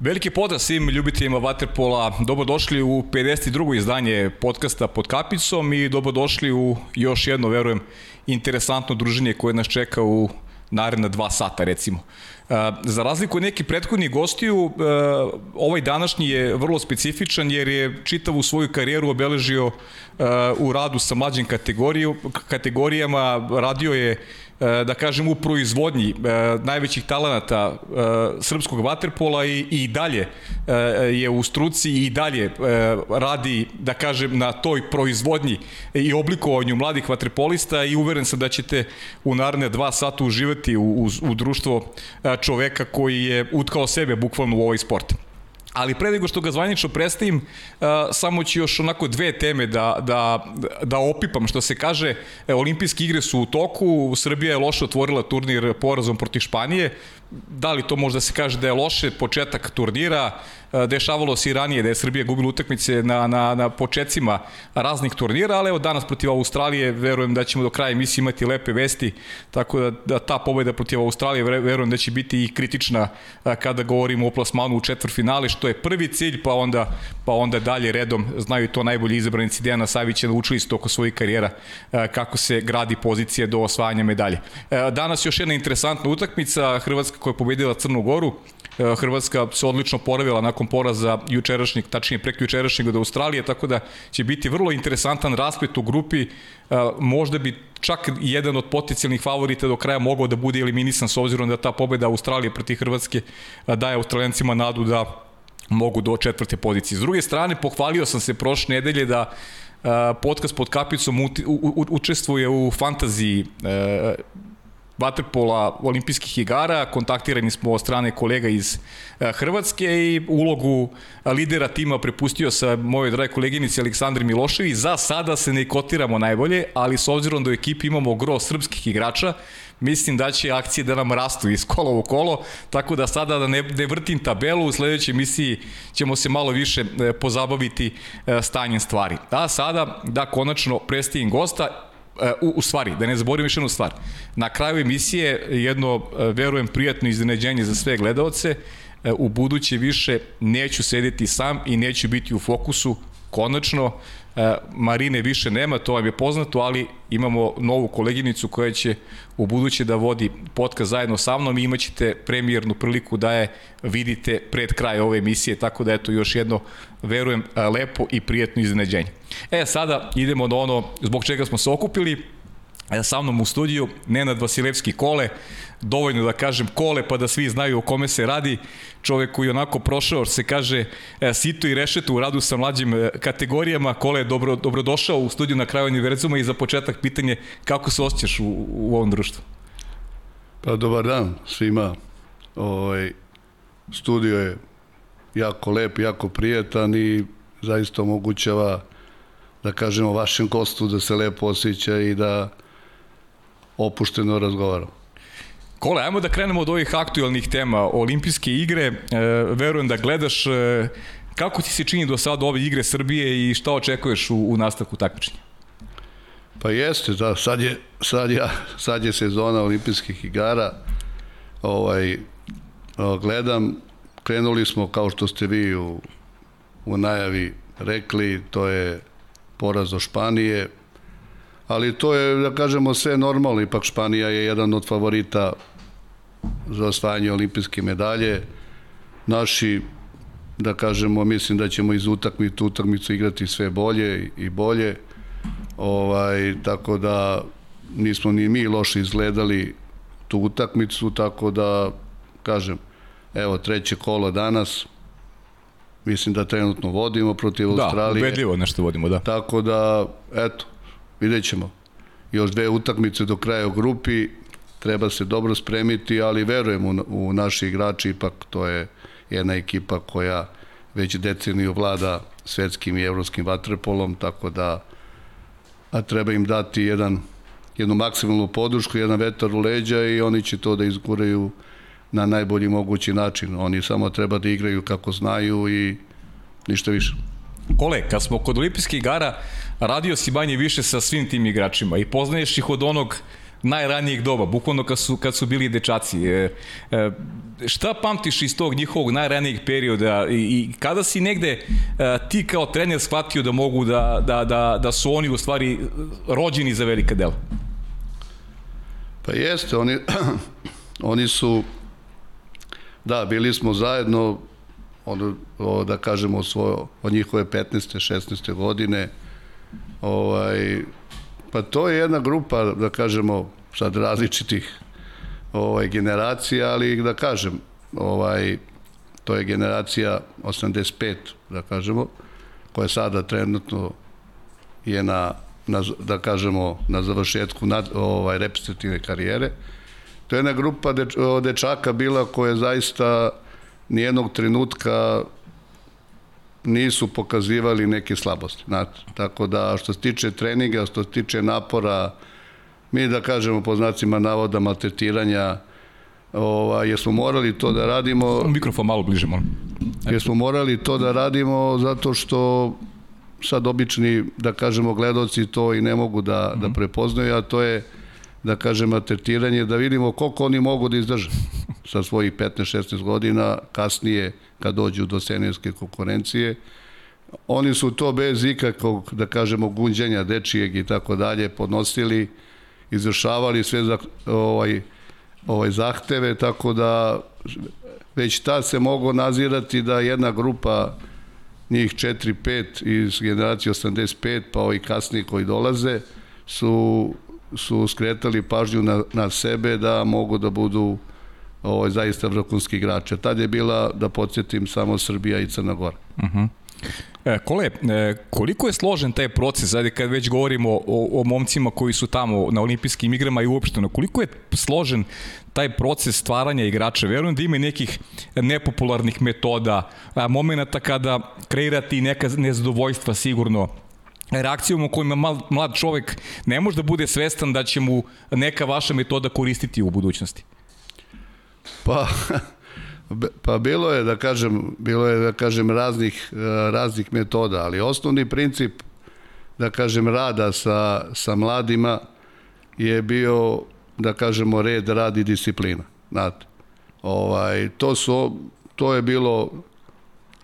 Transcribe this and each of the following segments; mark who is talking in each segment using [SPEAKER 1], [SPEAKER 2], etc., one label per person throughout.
[SPEAKER 1] Veliki pozdrav svim ljubiteljima Waterpola, dobrodošli u 52. izdanje podcasta pod kapicom i dobrodošli u još jedno, verujem, interesantno druženje koje nas čeka u naredna dva sata recimo. E, za razliku od nekih prethodnih gostiju, e, ovaj današnji je vrlo specifičan jer je čitavu svoju karijeru obeležio e, u radu sa mlađim kategorijama, radio je da kažem, u proizvodnji e, najvećih talenata e, srpskog vaterpola i, i dalje je u struci i dalje radi, da kažem, na toj proizvodnji i oblikovanju mladih vaterpolista i uveren sam da ćete u naredne dva sata uživati u, u, u društvo čoveka koji je utkao sebe bukvalno u ovaj sport. Ali pre nego što ga zvanično predstavim, uh, samo ću još onako dve teme da, da, da opipam. Što se kaže, e, olimpijske igre su u toku, Srbija je loše otvorila turnir porazom protiv Španije, da li to možda se kaže da je loše početak turnira, e, dešavalo se i ranije da je Srbija gubila utakmice na, na, na početcima raznih turnira, ali evo danas protiv Australije verujem da ćemo do kraja emisije imati lepe vesti, tako da, da ta pobeda protiv Australije verujem da će biti i kritična e, kada govorimo o plasmanu u četvrfinale, što je prvi cilj, pa onda, pa onda dalje redom, znaju to najbolji izabranici Dejana Savića, naučili su oko svojih karijera e, kako se gradi pozicija do osvajanja medalje. Danas još jedna interesantna utakmica, Hrvatska koja je pobedila Crnu Goru. E, Hrvatska se odlično poravila nakon poraza jučerašnjeg, tačnije preko jučerašnjeg od Australije, tako da će biti vrlo interesantan rasplet u grupi. E, možda bi čak jedan od potencijalnih favorita do kraja mogao da bude eliminisan s obzirom da ta pobeda Australije proti Hrvatske e, daje Australijancima nadu da mogu do četvrte pozicije. S druge strane, pohvalio sam se prošle nedelje da podcast pod kapicom učestvuje u fantaziji vaterpola olimpijskih igara, kontaktirani smo od strane kolega iz e, Hrvatske i ulogu lidera tima prepustio sa moje drage koleginici Aleksandri Miloševi. Za sada se ne kotiramo najbolje, ali s obzirom da u ekipi imamo gro srpskih igrača, mislim da će akcije da nam rastu iz kola u kolo, tako da sada da ne, ne vrtim tabelu, u sledećoj emisiji ćemo se malo više e, pozabaviti e, stanjem stvari. A sada, da konačno predstavim gosta, u, u stvari, da ne zaboravim još jednu stvar. Na kraju emisije jedno, e, verujem, prijatno iznenađenje za sve gledalce, e, u buduće više neću sedeti sam i neću biti u fokusu, konačno, E, Marine više nema, to vam je poznato, ali imamo novu koleginicu koja će u buduće da vodi podcast zajedno sa mnom i imaćete premijernu priliku da je vidite pred kraj ove emisije, tako da eto još jedno, verujem, lepo i prijetno iznenađenje. E, sada idemo na ono zbog čega smo se okupili, E, sa mnom u studiju Nenad Vasilevski Kole, dovoljno da kažem Kole pa da svi znaju o kome se radi, čovek koji onako prošao, se kaže, e, sito i rešetu u radu sa mlađim e, kategorijama, Kole je dobro, dobrodošao u studiju na kraju univerzuma i za početak pitanje kako se osjećaš u, u ovom društvu?
[SPEAKER 2] Pa dobar dan svima. Ovaj, studio je jako lep, jako prijetan i zaista omogućava da kažemo vašem gostu da se lepo osjeća i da opušteno razgovaramo.
[SPEAKER 1] Kole, ajmo da krenemo od ovih aktualnih tema. Olimpijske igre, e, verujem da gledaš e, kako ti se čini do sada ove igre Srbije i šta očekuješ u, u nastavku takmičenja?
[SPEAKER 2] Pa jeste, da, sad je, sad je, sad je sezona olimpijskih igara, ovaj, gledam, krenuli smo kao što ste vi u, u najavi rekli, to je poraz do Španije, ali to je, da kažemo, sve normalno, ipak Španija je jedan od favorita za osvajanje olimpijske medalje. Naši, da kažemo, mislim da ćemo iz utakmicu utakmicu igrati sve bolje i bolje, ovaj, tako da nismo ni mi loše izgledali tu utakmicu, tako da, kažem, evo, treće kolo danas, mislim da trenutno vodimo protiv da, Australije.
[SPEAKER 1] Da, ubedljivo nešto vodimo, da.
[SPEAKER 2] Tako da, eto, vidjet ćemo. Još dve utakmice do kraja u grupi, treba se dobro spremiti, ali verujem u, u naši igrači, ipak to je jedna ekipa koja već deceniju vlada svetskim i evropskim vaterpolom, tako da a treba im dati jedan, jednu maksimalnu podršku, jedan vetar u leđa i oni će to da izguraju na najbolji mogući način. Oni samo treba da igraju kako znaju i ništa više.
[SPEAKER 1] Kole, kad smo kod olimpijskih igara, radio si manje više sa svim tim igračima i poznaješ ih od onog najranijeg doba, bukvalno kad su, kad su bili dečaci. E, e, šta pamtiš iz tog njihovog najranijeg perioda i, i kada si negde e, ti kao trener shvatio da mogu da, da, da, da su oni u stvari rođeni za velika dela?
[SPEAKER 2] Pa jeste, oni, oni su, da, bili smo zajedno, od, od, da kažemo, svojo, od njihove 15. 16. godine, ovaj, pa to je jedna grupa, da kažemo, sad različitih ovaj, generacija, ali da kažem, ovaj, to je generacija 85, da kažemo, koja sada trenutno je na na, da kažemo, na završetku nad, ovaj, reprezentativne karijere. To je jedna grupa deč, dečaka bila koja zaista nijednog trenutka nisu pokazivali neke slabosti. Znate. Tako da što se tiče treninga, što se tiče napora, mi da kažemo po znacima navoda maltretiranja, ovaj, jer smo morali to da radimo...
[SPEAKER 1] Mikrofon malo bliže, molim.
[SPEAKER 2] Jer smo morali to da radimo zato što sad obični, da kažemo, gledoci to i ne mogu da, mm -hmm. da mhm. prepoznaju, a to je, da kažemo, tretiranje, da vidimo koliko oni mogu da izdrže sa svojih 15-16 godina, kasnije kad dođu do senijske konkurencije. Oni su to bez ikakvog, da kažemo, gunđenja dečijeg i tako dalje podnosili, izvršavali sve za, ovaj, ovaj zahteve, tako da već tad se mogo nazirati da jedna grupa njih 4-5 iz generacije 85, pa ovi kasniji koji dolaze, su, su skretali pažnju na, na sebe da mogu da budu ovaj, zaista vrhunski igrači. Tad je bila, da podsjetim, samo Srbija i Crna Gora. Uh mhm. -huh.
[SPEAKER 1] E, Kole, e, koliko je složen taj proces, ajde kad već govorimo o, o momcima koji su tamo na olimpijskim igrama i uopšteno, koliko je složen taj proces stvaranja igrača? Verujem da ima nekih nepopularnih metoda, momenta kada kreirati neka nezadovoljstva sigurno, reakcijom u kojima mal, mlad čovek ne može da bude svestan da će mu neka vaša metoda koristiti u budućnosti?
[SPEAKER 2] Pa, Pa bilo je da kažem, bilo je da kažem raznih e, raznih metoda, ali osnovni princip da kažem rada sa sa mladima je bio da kažemo red, rad i disciplina. Znate. Ovaj to su to je bilo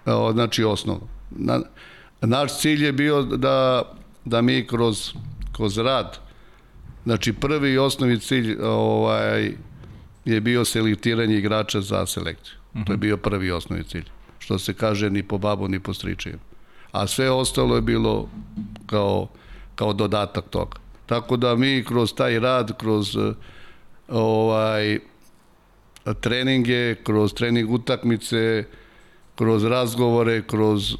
[SPEAKER 2] e, znači osnovno. Na, naš cilj je bio da da mi kroz kroz rad znači prvi i osnovni cilj ovaj je bio selektiranje igrača za selekciju. Mm -hmm. To je bio prvi osnovni cilj. Što se kaže ni po babu ni po stričijem. A sve ostalo je bilo kao, kao dodatak toga. Tako da mi kroz taj rad, kroz ovaj treninge, kroz trening utakmice, kroz razgovore, kroz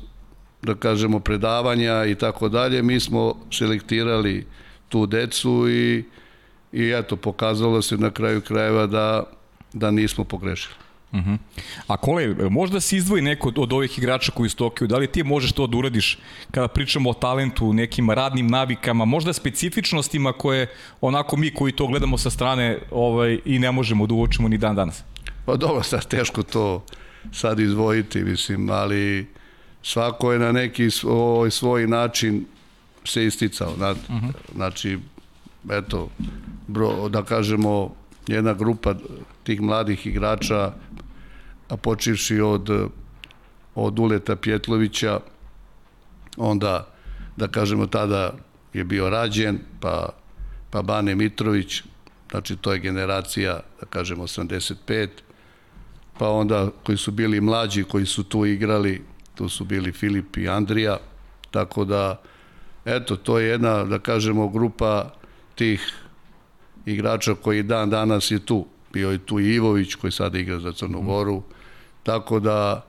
[SPEAKER 2] da kažemo predavanja i tako dalje, mi smo selektirali tu decu i i eto, pokazalo se na kraju krajeva da, da nismo pogrešili. Uh
[SPEAKER 1] mhm. -huh. A Kole, možda se izdvoji neko od ovih igrača koji su Tokiju, da li ti možeš to da uradiš kada pričamo o talentu, nekim radnim navikama, možda specifičnostima koje onako mi koji to gledamo sa strane ovaj, i ne možemo da uočimo ni dan danas?
[SPEAKER 2] Pa dobro, sad teško to sad izvojiti, mislim, ali svako je na neki svoj, svoj način se isticao. Uh -huh. znači eto, bro, da kažemo, jedna grupa tih mladih igrača, a počivši od, od Uleta Pjetlovića, onda, da kažemo, tada je bio rađen, pa, pa Bane Mitrović, znači to je generacija, da kažemo, 85, pa onda koji su bili mlađi, koji su tu igrali, tu su bili Filip i Andrija, tako da, eto, to je jedna, da kažemo, grupa tih igrača koji dan danas je tu. Bio je tu i Ivović koji sada igra za Crnu Goru. Mm. Tako da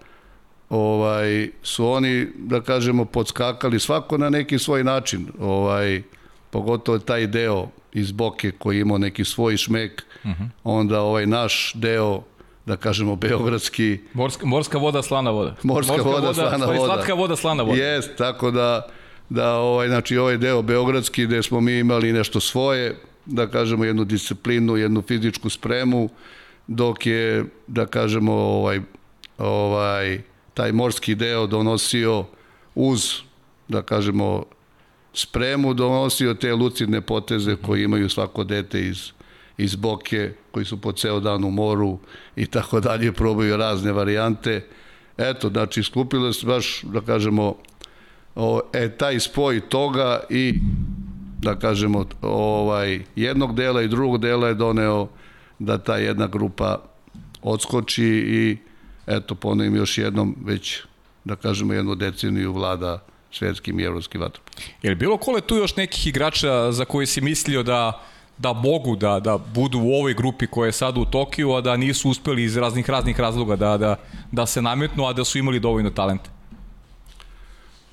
[SPEAKER 2] ovaj su oni da kažemo podskakali svako na neki svoj način. Ovaj pogotovo taj deo iz Boke koji ima neki svoj šmek. Mm -hmm. Onda ovaj naš deo da kažemo beogradski
[SPEAKER 1] morska, morska voda slana voda.
[SPEAKER 2] Morska, morska voda, voda slana voda.
[SPEAKER 1] slatka voda slana voda.
[SPEAKER 2] Jest tako da da ovaj znači ovaj deo beogradski gde smo mi imali nešto svoje da kažemo jednu disciplinu, jednu fizičku spremu, dok je da kažemo ovaj ovaj taj morski deo donosio uz da kažemo spremu donosio te lucidne poteze koje imaju svako dete iz iz Boke, koji su po ceo dan u moru i tako dalje, probaju razne varijante. Eto, znači, skupilo se baš, da kažemo, o, e, taj spoj toga i da kažemo ovaj jednog dela i drugog dela je doneo da ta jedna grupa odskoči i eto ponovim još jednom već da kažemo jednu deceniju vlada svetskim i evropskim vatrom.
[SPEAKER 1] Je li bilo kole tu još nekih igrača za koje si mislio da da mogu da, da budu u ovoj grupi koja je sada u Tokiju, a da nisu uspeli iz raznih raznih razloga da, da, da se nametnu, a da su imali dovoljno talenta?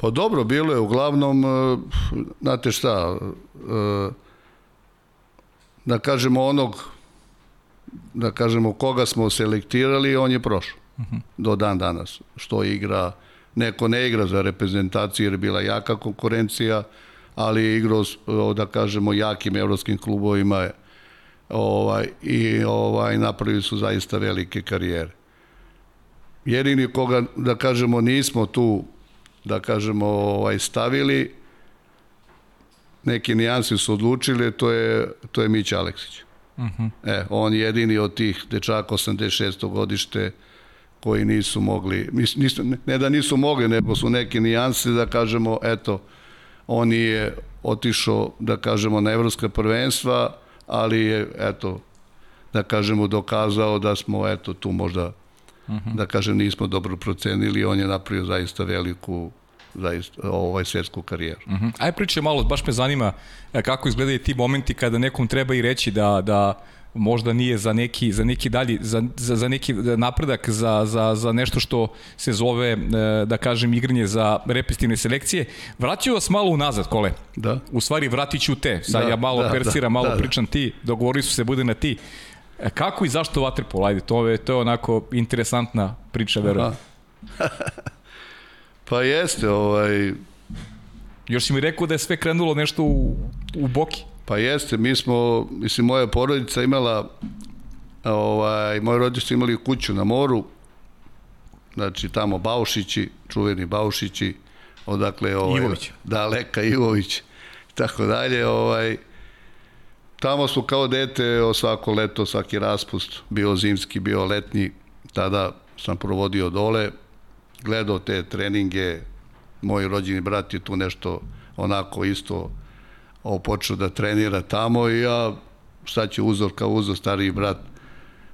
[SPEAKER 2] Pa dobro, bilo je uglavnom, e, znate šta, e, da kažemo onog, da kažemo koga smo selektirali, on je prošao uh mhm. -huh. do dan danas. Što igra, neko ne igra za reprezentaciju jer je bila jaka konkurencija, ali je igrao, da kažemo, jakim evropskim klubovima ovaj, i ovaj, napravili su zaista velike karijere. Jedini koga, da kažemo, nismo tu da kažemo, ovaj, stavili, neki nijansi su odlučili, to je, to je Mića Aleksić. Uh mhm. -huh. E, on je jedini od tih dečaka 86. godište koji nisu mogli, nisu, ne da nisu mogli, nego su neke nijanse da kažemo, eto, on je otišao, da kažemo, na evropska prvenstva, ali je, eto, da kažemo, dokazao da smo, eto, tu možda -huh. Mhm. da kažem nismo dobro procenili, on je napravio zaista veliku zaista ovaj svetsku karijeru.
[SPEAKER 1] Uh -huh. Aj priče malo, baš me zanima e, kako izgledaju ti momenti kada nekom treba i reći da, da možda nije za neki, za neki dalji, za, za, za neki napredak, za, za, za nešto što se zove, e, da kažem, igranje za repestivne selekcije. Vraćaju vas malo unazad, kole.
[SPEAKER 2] Da.
[SPEAKER 1] U stvari, vratit ću te. Sad da, ja malo da, persiram, da, malo da, pričam ti, dogovorili su se, bude na ti. E, kako i zašto Waterpolo? Ajde, to je, to je onako interesantna priča, verujem.
[SPEAKER 2] pa jeste, ovaj...
[SPEAKER 1] Još si mi rekao da je sve krenulo nešto u, u Boki.
[SPEAKER 2] Pa jeste, mi smo, mislim, moja porodica imala, ovaj, moji roditelji su imali kuću na moru, znači tamo Baušići, čuveni Baušići, odakle ovaj,
[SPEAKER 1] Ivović.
[SPEAKER 2] Da, Leka Ivović, tako dalje, ovaj, Tamo smo kao dete o svako leto, svaki raspust, bio zimski, bio letnji, tada sam provodio dole, gledao te treninge, moj rođeni brat je tu nešto onako isto počeo da trenira tamo i ja šta će uzor kao uzor stariji brat.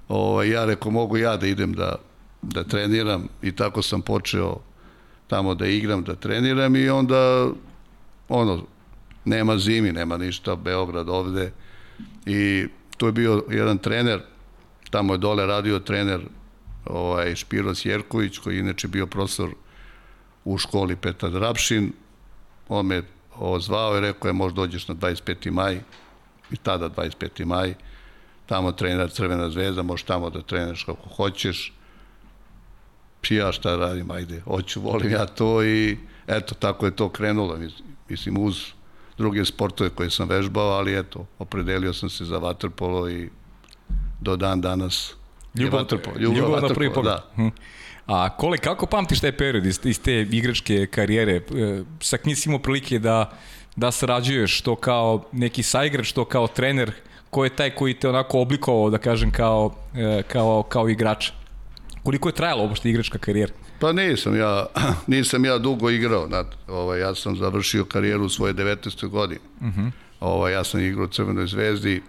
[SPEAKER 2] Ovaj, ja reko mogu ja da idem da, da treniram i tako sam počeo tamo da igram, da treniram i onda ono, nema zimi, nema ništa, Beograd ovde, i to je bio jedan trener, tamo je dole radio trener ovaj, Špiros Jerković, koji je inače bio profesor u školi Petar Drapšin, on me ozvao i rekao je možda dođeš na 25. maj, i tada 25. maj, tamo trener Crvena zvezda, možeš tamo da treniraš kako hoćeš, ja šta radim, ajde, hoću, volim ja to i eto, tako je to krenulo, mislim, uz druge sportove koje sam vežbao, ali eto, opredelio sam se za vaterpolo i do dan danas
[SPEAKER 1] Ljubav, vaterpolo. Ljubav, ljubav na prvi pogled. Da. Hm. A Kole, kako pamtiš taj period iz, iz te igračke karijere? E, sa knji si imao prilike da, da sarađuješ što kao neki saigrač, što kao trener, ko je taj koji te onako oblikovao, da kažem, kao, e, kao, kao igrač? Koliko je trajala uopšte igračka karijera?
[SPEAKER 2] Pa nisam ja, nisam ja dugo igrao, znate, ovaj, ja sam završio karijeru u svoje 19. godine. Uh mhm. -huh. ovaj, ja sam igrao u Crvenoj zvezdi,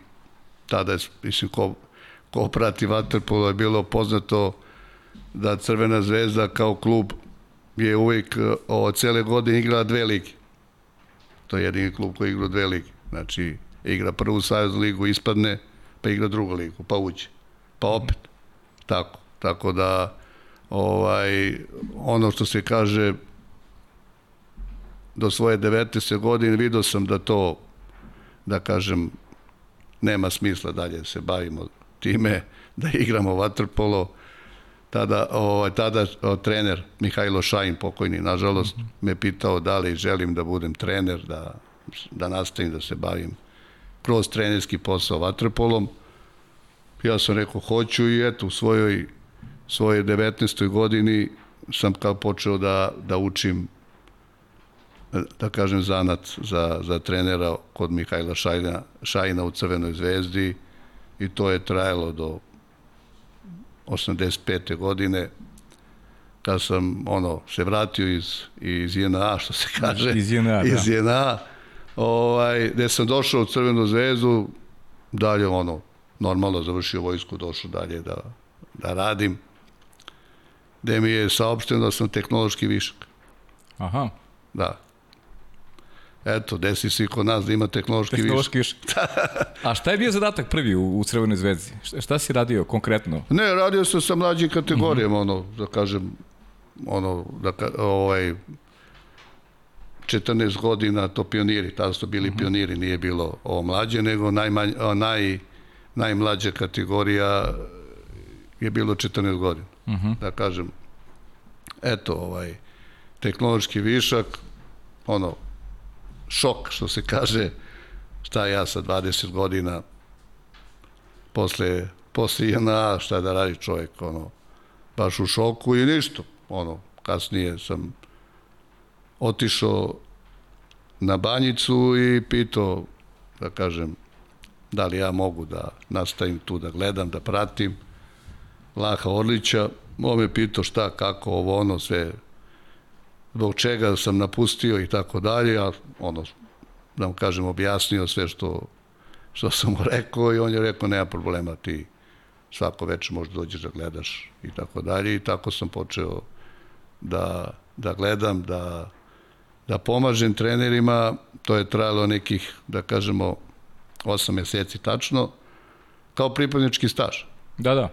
[SPEAKER 2] tada je, mislim, ko, ko prati Waterpolo je bilo poznato da Crvena zvezda kao klub je uvijek ovo, cele godine igrala dve ligi. To je jedini klub koji igra dve ligi. Znači, igra prvu sajeznu ligu, ispadne, pa igra drugu ligu, pa uđe. Pa opet. Tako. Tako da, ovaj, ono što se kaže do svoje 19. godine vidio sam da to da kažem nema smisla dalje da se bavimo time da igramo vaterpolo tada ovaj tada o, trener Mihajlo Šajin pokojni nažalost me pitao da li želim da budem trener da da nastavim da se bavim kroz trenerski posao vaterpolom ja sam rekao hoću i eto u svojoj svojoj 19. godini sam kao počeo da, da učim da kažem zanat za, za trenera kod Mihajla Šajna, Šajna u Crvenoj zvezdi i to je trajalo do 85. godine kad sam ono se vratio iz, iz JNA, što se kaže.
[SPEAKER 1] Iz JNA,
[SPEAKER 2] iz da. JNA, ovaj, gde sam došao u Crvenu zvezdu, dalje ono, normalno završio vojsku, došao dalje da, da radim, gde mi je saopšteno da sam tehnološki višak.
[SPEAKER 1] Aha.
[SPEAKER 2] Da. Eto, desi se i kod nas da ima tehnološki,
[SPEAKER 1] tehnološki višak. A šta je bio zadatak prvi u, u Crvenoj zvezdi? Šta, šta si radio konkretno?
[SPEAKER 2] Ne, radio sam sa mlađim kategorijama, mm -hmm. ono, da kažem, ono, da, ovaj, 14 godina to pioniri, tada su bili mm -hmm. pioniri, nije bilo ovo mlađe, nego najmanj, naj, najmlađa kategorija je bilo 14 godina. Mm -hmm. Da kažem, eto, ovaj, tehnološki višak, ono, šok, što se kaže, šta ja sa 20 godina posle, posle JNA, šta da radi čovjek, ono, baš u šoku i ništa, ono, kasnije sam otišao na banjicu i pitao, da kažem, da li ja mogu da nastavim tu da gledam, da pratim Laha Orlića. On me pitao šta, kako, ovo, ono, sve, zbog čega sam napustio i tako dalje, a ono, da vam kažem, objasnio sve što, što sam mu rekao i on je rekao, nema problema, ti svako večer možda dođeš da gledaš i tako dalje i tako sam počeo da, da gledam, da, da pomažem trenerima, to je trajalo nekih, da kažemo, 8 meseci tačno, kao pripadnički staž.
[SPEAKER 1] Da, da.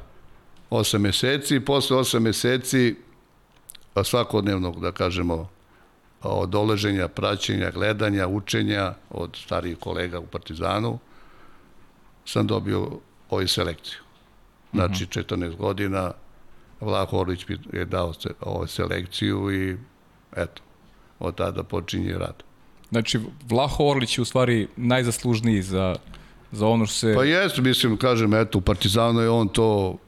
[SPEAKER 2] 8 meseci, posle 8 meseci svakodnevnog, da kažemo, od oleženja, praćenja, gledanja, učenja od starijih kolega u Partizanu, sam dobio ovu selekciju. Znači, 14 godina, Vlaho Orlić je dao se, ovu selekciju i eto, od tada počinje rad.
[SPEAKER 1] Znači, Vlaho Orlić je u stvari najzaslužniji za, za ono što se...
[SPEAKER 2] Pa jeste, mislim, kažem, eto, u Partizanu je on to,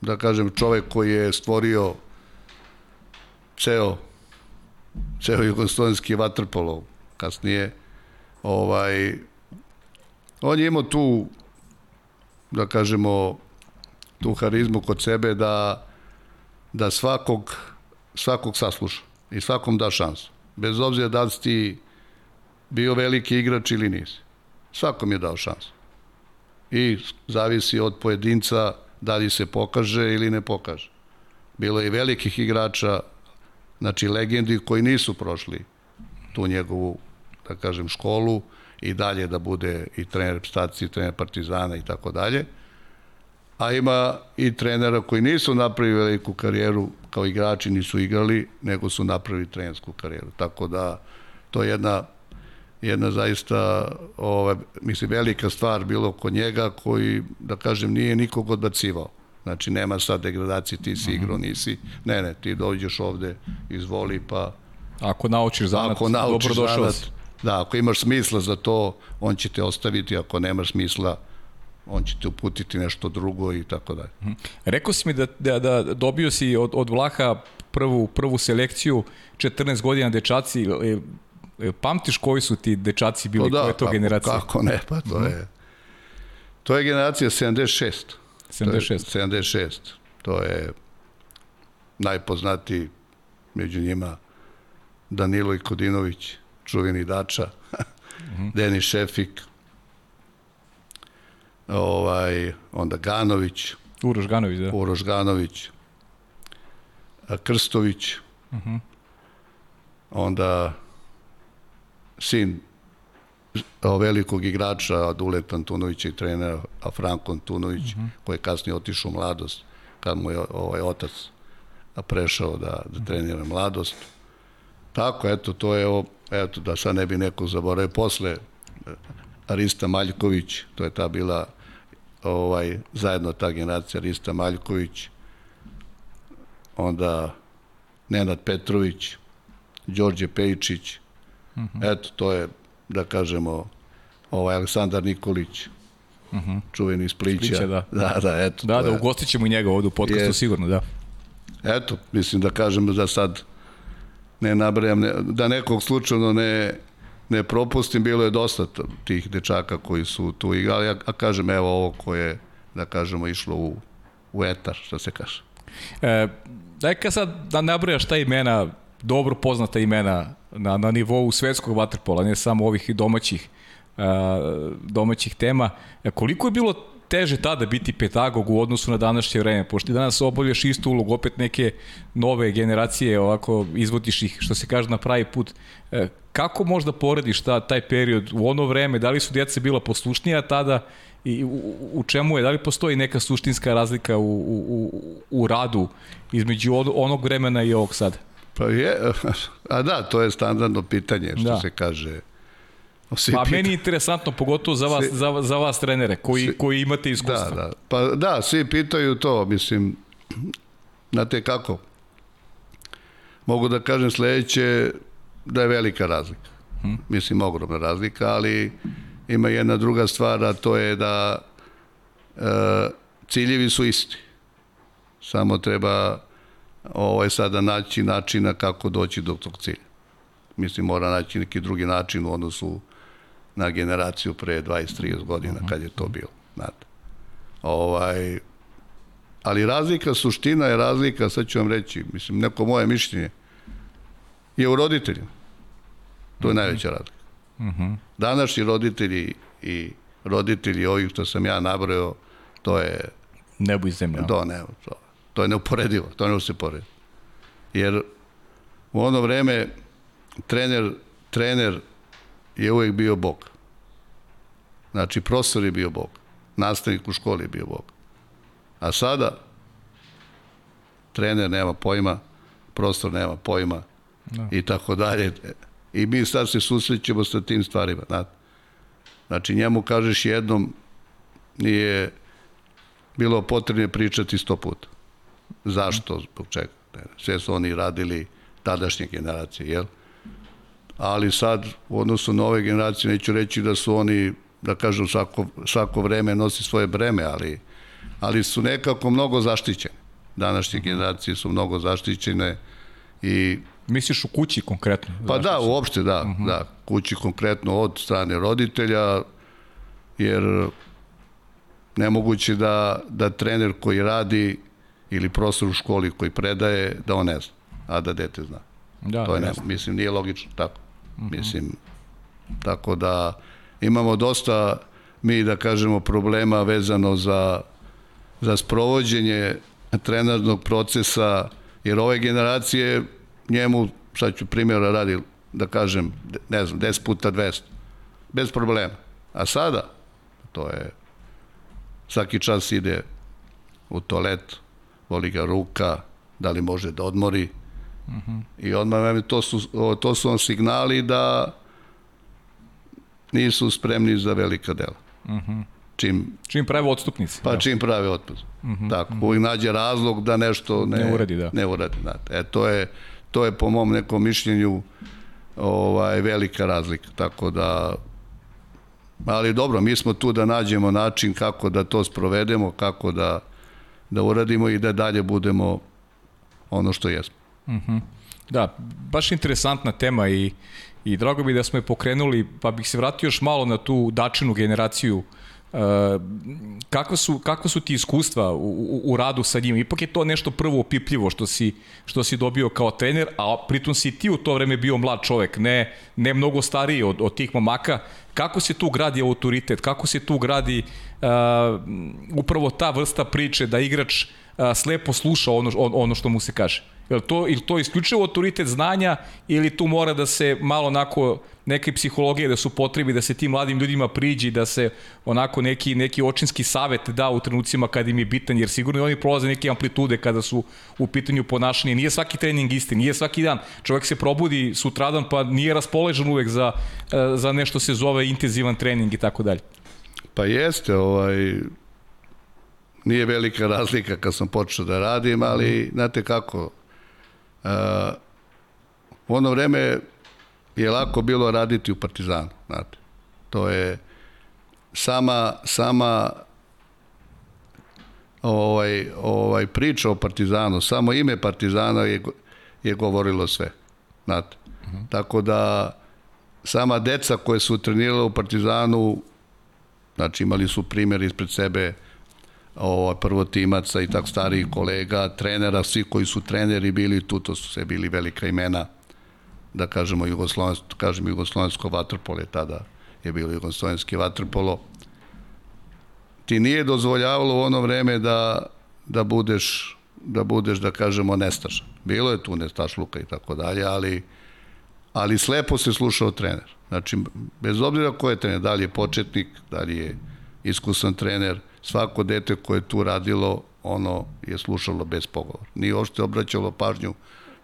[SPEAKER 2] da kažem, čovek koji je stvorio ceo ceo jugoslovenski vaterpolo kasnije ovaj on je imao tu da kažemo tu harizmu kod sebe da da svakog svakog sasluša i svakom da šansu bez obzira da li si ti bio veliki igrač ili nisi. Svakom je dao šansu. I zavisi od pojedinca da li se pokaže ili ne pokaže. Bilo je velikih igrača znači legendi koji nisu prošli tu njegovu, da kažem, školu i dalje da bude i trener staci, trener Partizana i tako dalje. A ima i trenera koji nisu napravili veliku karijeru kao igrači, nisu igrali, nego su napravili trenersku karijeru. Tako da to je jedna jedna zaista ova, mislim, velika stvar bilo kod njega koji, da kažem, nije nikog odbacivao. Znači, nema sad degradacije, ti si igrao, nisi. Ne, ne, ti dođeš ovde, izvoli, pa...
[SPEAKER 1] Ako naučiš zanat, ako naučiš zanat,
[SPEAKER 2] Da, ako imaš smisla za to, on će te ostaviti, ako nemaš smisla, on će te uputiti nešto drugo i tako dalje. Mhm.
[SPEAKER 1] Rekao si mi da, da, da dobio si od, od Vlaha prvu, prvu selekciju, 14 godina dečaci, e, e, pamtiš koji su ti dečaci bili, pa da, koja je to generacija?
[SPEAKER 2] Kako ne, pa to je, to je generacija 76.
[SPEAKER 1] 76.
[SPEAKER 2] 76. To je najpoznatiji među njima Danilo i Kodinović, čuveni dača, mm -hmm. Denis Šefik, ovaj, onda Ganović,
[SPEAKER 1] Uroš Ganović, da.
[SPEAKER 2] Uroš Ganović, Krstović, mm -hmm. onda sin velikog igrača Duleta Antunovića i trenera a Franko Antunović, uh mhm. -huh. koji je kasnije otišao u mladost, kad mu je ovaj otac prešao da, da trenira mladost. Tako, eto, to je ovo, eto, da sad ne bi neko zaboravio, posle e, Arista Maljković, to je ta bila ovaj, zajedno ta generacija Arista Maljković, onda Nenad Petrović, Đorđe Pejičić, uh mhm. -huh. eto, to je da kažemo, ovaj Aleksandar Nikolić, uh mhm. -huh. čuveni iz Plića. Plića
[SPEAKER 1] da.
[SPEAKER 2] da, da, eto.
[SPEAKER 1] Da, da, ugostit ćemo i njega ovde u podcastu, je, sigurno, da.
[SPEAKER 2] Eto, mislim da kažem da sad ne nabrajam, ne, da nekog slučajno ne, ne propustim, bilo je dosta tih dečaka koji su tu igrali, a, a kažem, evo ovo koje, da kažemo, išlo u, u etar, što se kaže.
[SPEAKER 1] E, daj ka sad da nabrajaš ta imena, dobro poznata imena na, na nivou svetskog vaterpola, ne samo ovih domaćih, a, domaćih tema. E, koliko je bilo teže tada biti petagog u odnosu na današnje vreme, pošto danas obavljaš istu ulogu, opet neke nove generacije, ovako izvodiš ih, što se kaže, na pravi put. E, kako možda porediš ta, taj period u ono vreme, da li su djeca bila poslušnija tada i u, u čemu je, da li postoji neka suštinska razlika u, u, u radu između onog vremena i ovog sada?
[SPEAKER 2] Pa je, a da, to je standardno pitanje, što da. se kaže.
[SPEAKER 1] Svi pa pita... meni je interesantno, pogotovo za vas, svi... za, za vas trenere, koji, svi... koji imate iskustva.
[SPEAKER 2] Da, da. Pa da, svi pitaju to, mislim, znate kako, mogu da kažem sledeće, da je velika razlika. Hmm. Mislim, ogromna razlika, ali ima jedna druga stvar, a to je da e, ciljevi su isti. Samo treba ovaj, sada naći načina kako doći do tog cilja. Mislim, mora naći neki drugi način u odnosu na generaciju pre 20-30 godina, kad je to bilo. Znate. Ovaj, ali razlika, suština je razlika, sad ću vam reći, mislim, neko moje mišljenje, je u roditeljima. To je mhm. najveća razlika. Mhm. -huh. Današnji roditelji i roditelji ovih što sam ja nabrao, to je...
[SPEAKER 1] Nebo i zemlja.
[SPEAKER 2] To, ne, to, to je neuporedivo, to ne se poredi. Jer u ono vreme trener, trener je uvek bio Bog. Znači, profesor je bio Bog. Nastavnik u školi je bio Bog. A sada, trener nema pojma, prostor nema pojma no. Da. i tako dalje. I mi sad se susrećemo sa tim stvarima. Znate. Znači, njemu kažeš jednom, nije bilo potrebno pričati sto puta. Zašto, zbog čega? Sve su oni radili tadašnje generacije, jel? Ali sad, u odnosu na ove generacije, neću reći da su oni, da kažem, svako, svako vreme nosi svoje breme, ali, ali su nekako mnogo zaštićeni. Današnje generacije su mnogo zaštićene i
[SPEAKER 1] Misliš u kući konkretno?
[SPEAKER 2] Pa da, uopšte da, uh mhm. -huh. da, kući konkretno od strane roditelja, jer nemoguće da, da trener koji radi ili profesor u školi koji predaje, da on ne zna, a da dete zna. Da, to je ne, mislim, nije logično tako. Uh mhm. -huh. Mislim, tako da imamo dosta mi, da kažemo, problema vezano za, za sprovođenje trenarnog procesa, jer ove generacije njemu, sad ću primjera radi, da kažem, ne znam, 10 puta 200, bez problema. A sada, to je, svaki čas ide u toalet, voli ga ruka, da li može da odmori, uh mhm. -huh. i odmah to su, to su on signali da nisu spremni za velika dela. Uh mhm. -huh.
[SPEAKER 1] Čim, čim prave odstupnici.
[SPEAKER 2] Pa da. čim prave otpad. Uh mhm, -huh. Tako, uh -huh. uvijek nađe razlog da nešto ne, ne uradi. Da. Ne uradi, da. E, to je, to je po mom nekom mišljenju ovaj, velika razlika. Tako da, ali dobro, mi smo tu da nađemo način kako da to sprovedemo, kako da, da uradimo i da dalje budemo ono što jesmo. Mhm. -huh.
[SPEAKER 1] Da, baš interesantna tema i, i drago bi da smo je pokrenuli, pa bih se vratio još malo na tu dačinu generaciju uh, kako su, kako su ti iskustva u, u, u radu sa njima? Ipak je to nešto prvo opipljivo što si, što si dobio kao trener, a pritom si ti u to vreme bio mlad čovek, ne, ne mnogo stariji od, od tih momaka. Kako se tu gradi autoritet? Kako se tu gradi uh, upravo ta vrsta priče da igrač uh, slepo sluša ono, ono što mu se kaže? Je to, ili to isključivo autoritet znanja ili tu mora da se malo onako neke psihologije da su potrebi da se tim mladim ljudima priđi, da se onako neki, neki očinski savet da u trenucima kada im je bitan, jer sigurno oni prolaze neke amplitude kada su u pitanju ponašanja. Nije svaki trening isti, nije svaki dan. Čovjek se probudi sutradan pa nije raspoložen uvek za, e, za nešto se zove intenzivan trening i tako dalje.
[SPEAKER 2] Pa jeste, ovaj, nije velika razlika kad sam počeo da radim, ali znate kako, u ono vreme je lako bilo raditi u Partizanu, znate. To je sama, sama ovaj, ovaj priča o Partizanu, samo ime Partizana je, je govorilo sve, znate. Uh mhm. -huh. Tako da sama deca koje su trenirala u Partizanu, znači imali su primjer ispred sebe ovo, prvotimaca i tako starijih kolega, trenera, svi koji su treneri bili tu, to su sve bili velika imena, da kažemo jugoslovensko, kažemo jugoslovensko vaterpolo je tada je bilo jugoslovenski vaterpolo. Ti nije dozvoljavalo u ono vreme da, da budeš da budeš, da kažemo, nestašan. Bilo je tu nestašluka i tako dalje, ali ali slepo se slušao trener. Znači, bez obzira ko je trener, da li je početnik, da li je iskusan trener, svako dete koje je tu radilo, ono je slušalo bez pogovora. Nije uopšte obraćalo pažnju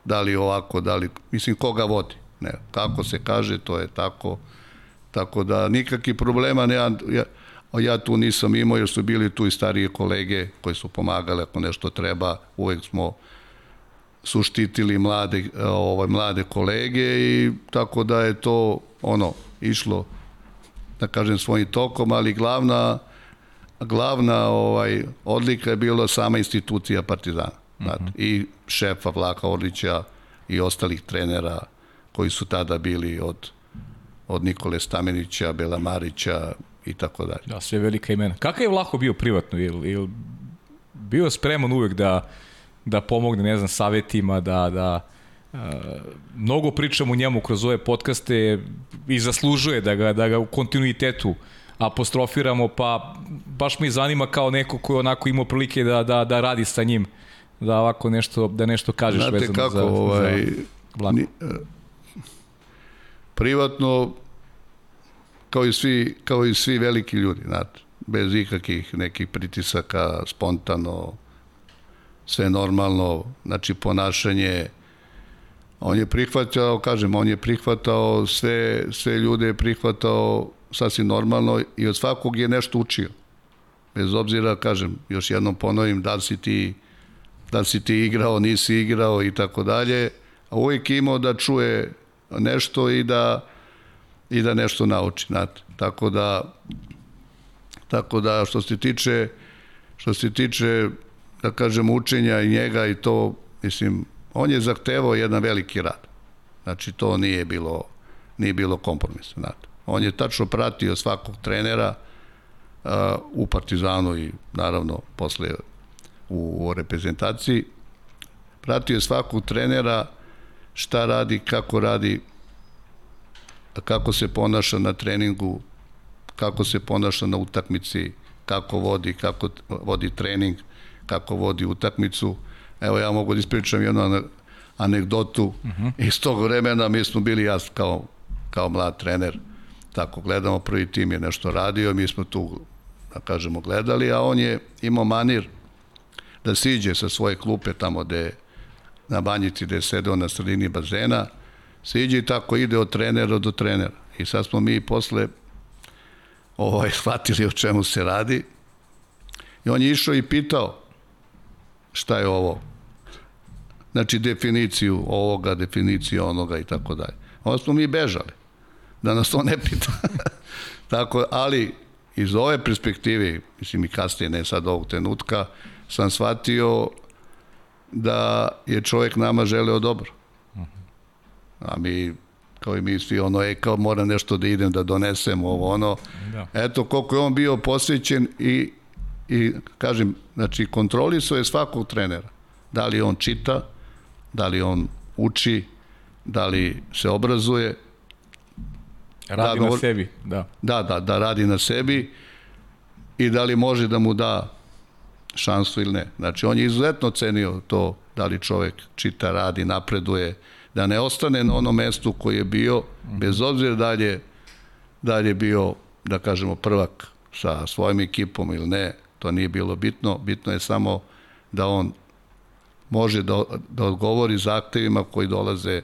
[SPEAKER 2] da li ovako, da li, mislim, koga vodi. Ne, kako se kaže, to je tako. Tako da nikakvih problema ne, ja, ja tu nisam imao jer su bili tu i starije kolege koji su pomagali ako nešto treba, uvek smo su štitili mlade, ovaj, mlade kolege i tako da je to ono išlo da kažem svojim tokom, ali glavna glavna ovaj odlika je bila sama institucija Partizana. Mm -hmm. I šefa Vlaka Orlića i ostalih trenera koji su tada bili od od Nikole Stamenića, Bela Marića i tako dalje.
[SPEAKER 1] Da, sve velika imena. Kakav je Vlaho bio privatno? Ili, ili bio spreman uvek da da pomogne, ne znam, savetima, da, da uh, mnogo pričamo o njemu kroz ove podcaste i zaslužuje da ga, da ga u kontinuitetu apostrofiramo, pa baš mi zanima kao neko ko je onako imao prilike da, da, da radi sa njim, da ovako nešto, da nešto kažeš
[SPEAKER 2] Znate
[SPEAKER 1] vezano
[SPEAKER 2] kako,
[SPEAKER 1] za,
[SPEAKER 2] ovaj,
[SPEAKER 1] za
[SPEAKER 2] ni, uh, privatno kao i svi kao i svi veliki ljudi, znate, bez ikakih nekih pritisaka, spontano, sve normalno, znači ponašanje, on je prihvatao, kažem, on je prihvatao sve, sve ljude je prihvatao sasvim normalno i od svakog je nešto učio. Bez obzira, kažem, još jednom ponovim, da li si ti, da li si ti igrao, nisi igrao i tako dalje, a uvijek imao da čuje nešto i da i da nešto nauči, znate. Tako da tako da što se tiče što se tiče da kažem, učenja i njega i to, mislim, on je zahtevao jedan veliki rad. Znači, to nije bilo, nije bilo kompromis, znate. On je tačno pratio svakog trenera uh, u Partizanu i naravno posle u, u reprezentaciji. Pratio je svakog trenera šta radi, kako radi, kako se ponaša na treningu, kako se ponaša na utakmici, kako vodi, kako vodi trening, kako vodi utakmicu. Evo ja mogu da ispričam jednu anegdotu uh mhm. -huh. iz tog vremena. Mi smo bili ja kao, kao mlad trener, tako gledamo, prvi tim je nešto radio, mi smo tu, da kažemo, gledali, a on je imao manir da siđe sa svoje klupe tamo gde na banjici gde je sedeo na sredini bazena, siđe i tako ide od trenera do trenera. I sad smo mi posle ovaj, shvatili o čemu se radi. I on je išao i pitao šta je ovo. Znači definiciju ovoga, definiciju onoga i tako dalje. Onda smo mi bežali, da nas to ne pita. tako, ali iz ove perspektive, mislim i kasnije, ne sad ovog trenutka, sam shvatio da je čovjek nama želeo dobro. A mi kao i mi svi ono, e, kao mora nešto da idem da donesem ovo ono. Da. Eto, koliko je on bio posvećen i i kažem, znači kontrolisao je svakog trenera. Da li on čita, da li on uči, da li se obrazuje.
[SPEAKER 1] Radi da, na sebi, da.
[SPEAKER 2] Da, da, da radi na sebi i da li može da mu da šansu ili ne. Znači, on je izuzetno cenio to da li čovek čita, radi, napreduje, da ne ostane na onom mestu koji je bio, bez obzira da li je, da li je bio, da kažemo, prvak sa svojim ekipom ili ne, to nije bilo bitno, bitno je samo da on može da, da odgovori zahtevima koji dolaze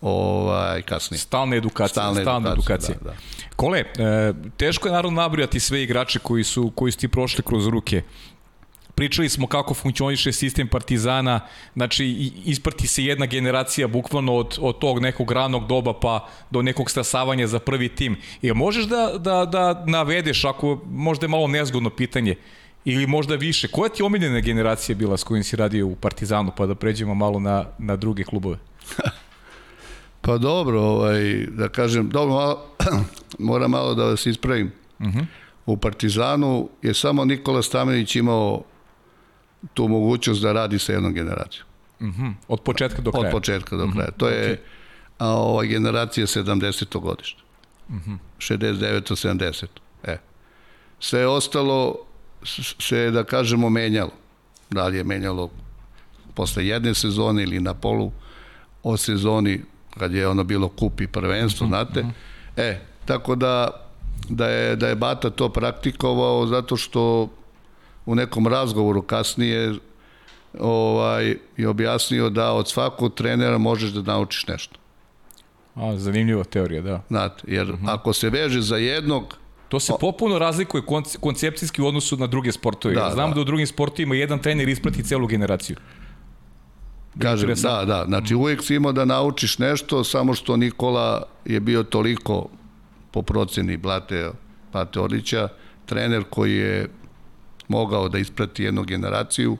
[SPEAKER 2] ovaj kasnije.
[SPEAKER 1] Stalna edukacija, stalna, stalna edukacija. Da, da. Kole, e, teško je naravno nabrijati sve igrače koji su koji su ti prošli kroz ruke. Pričali smo kako funkcioniše sistem Partizana, znači isprati se jedna generacija bukvalno od, od tog nekog ranog doba pa do nekog stasavanja za prvi tim. I možeš da, da, da navedeš, ako možda je malo nezgodno pitanje, ili možda više, koja ti omiljena generacija bila s kojim si radio u Partizanu, pa da pređemo malo na, na druge klubove?
[SPEAKER 2] Pa dobro, ovaj, da kažem, dobro, malo, moram malo da vas ispravim. Uh -huh. U Partizanu je samo Nikola Stamenić imao tu mogućnost da radi sa jednom generacijom.
[SPEAKER 1] Uh -huh. Od početka do kraja?
[SPEAKER 2] Od početka do kraja. Uh -huh. To je okay. a, ova generacija 70. godište. Uh -huh. 69. 70. E. Sve ostalo se, da kažemo, menjalo. Da li je menjalo posle jedne sezone ili na polu o sezoni kad je ono bilo kup i prvenstvo, mhm, znate. Mhm. E, tako da da je, da je Bata to praktikovao zato što u nekom razgovoru kasnije ovaj, je objasnio da od svakog trenera možeš da naučiš nešto.
[SPEAKER 1] A, zanimljiva teorija, da.
[SPEAKER 2] Znate, jer uh mhm. -huh. ako se veže za jednog,
[SPEAKER 1] To se popuno razlikuje koncepcijski u odnosu na druge sportove. Da, Znam da. da u drugim sportovima jedan trener isprati celu generaciju.
[SPEAKER 2] Kažem, da, da, znači uvijek si imao da naučiš nešto, samo što Nikola je bio toliko po proceni Blate, Blate Orlića, trener koji je mogao da isprati jednu generaciju,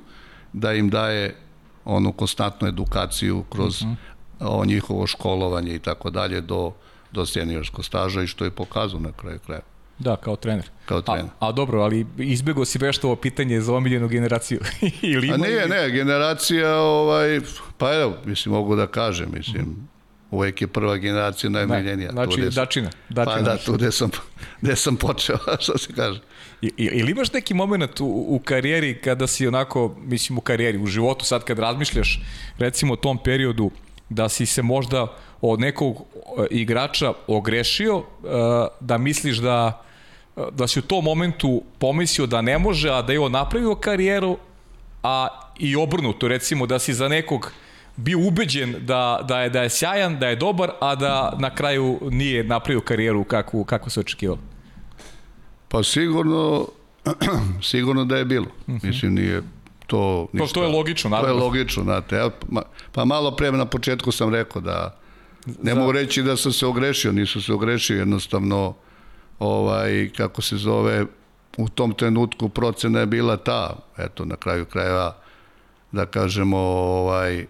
[SPEAKER 2] da im daje onu konstantnu edukaciju kroz uh mhm. -huh. o njihovo školovanje i tako dalje do, do seniorskog staža i što je pokazao na kraju kraja.
[SPEAKER 1] Da, kao trener.
[SPEAKER 2] Kao trener.
[SPEAKER 1] A, a dobro, ali izbjegao si vešto ovo pitanje za omiljenu generaciju.
[SPEAKER 2] ili ima a nije, ili... ne, generacija, ovaj, pa evo, mislim, mogu da kažem, mislim, mm. uvek je prva generacija najmiljenija.
[SPEAKER 1] Da, znači,
[SPEAKER 2] tu
[SPEAKER 1] dačina, dačina.
[SPEAKER 2] Pa da, tu gde sam, gde sam počeo, što se kaže.
[SPEAKER 1] I, ili imaš neki moment u, u karijeri kada si onako, mislim u karijeri, u životu sad kad razmišljaš, recimo o tom periodu, da si se možda od nekog e, igrača ogrešio, e, da misliš da da si u tom momentu pomislio da ne može, a da je on napravio karijeru, a i obrnuto, recimo da si za nekog bio ubeđen da, da, je, da je sjajan, da je dobar, a da na kraju nije napravio karijeru kako, kako se očekivalo?
[SPEAKER 2] Pa sigurno, sigurno da je bilo. Uh mhm. -huh. Mislim, nije to ništa.
[SPEAKER 1] To, to je logično, naravno.
[SPEAKER 2] To je logično, znate. Ja, pa malo pre na početku sam rekao da ne Za... mogu reći da sam se ogrešio, nisu se ogrešio, jednostavno ovaj, kako se zove, u tom trenutku procena je bila ta, eto, na kraju krajeva, da kažemo, ovaj,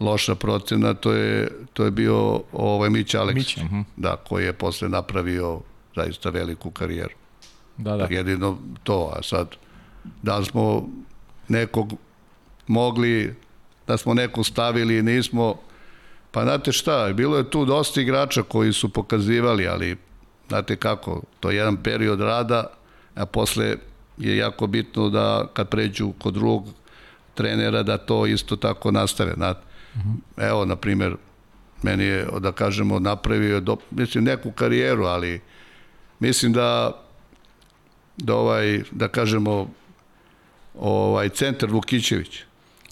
[SPEAKER 2] loša procena, to je, to je bio ovaj Mić Aleksić, uh mhm. -huh. da, koji je posle napravio zaista veliku karijeru. Da, da. Jedino to, a sad, da smo nekog mogli, da smo nekog stavili i nismo, pa znate šta, bilo je tu dosta igrača koji su pokazivali, ali znate kako, to je jedan period rada, a posle je jako bitno da kad pređu kod drugog trenera da to isto tako nastave. Znate. Uh mhm. -huh. Evo, na primer, meni je, da kažemo, napravio, do, mislim, neku karijeru, ali mislim da da ovaj, da kažemo, ovaj, centar Vukićević.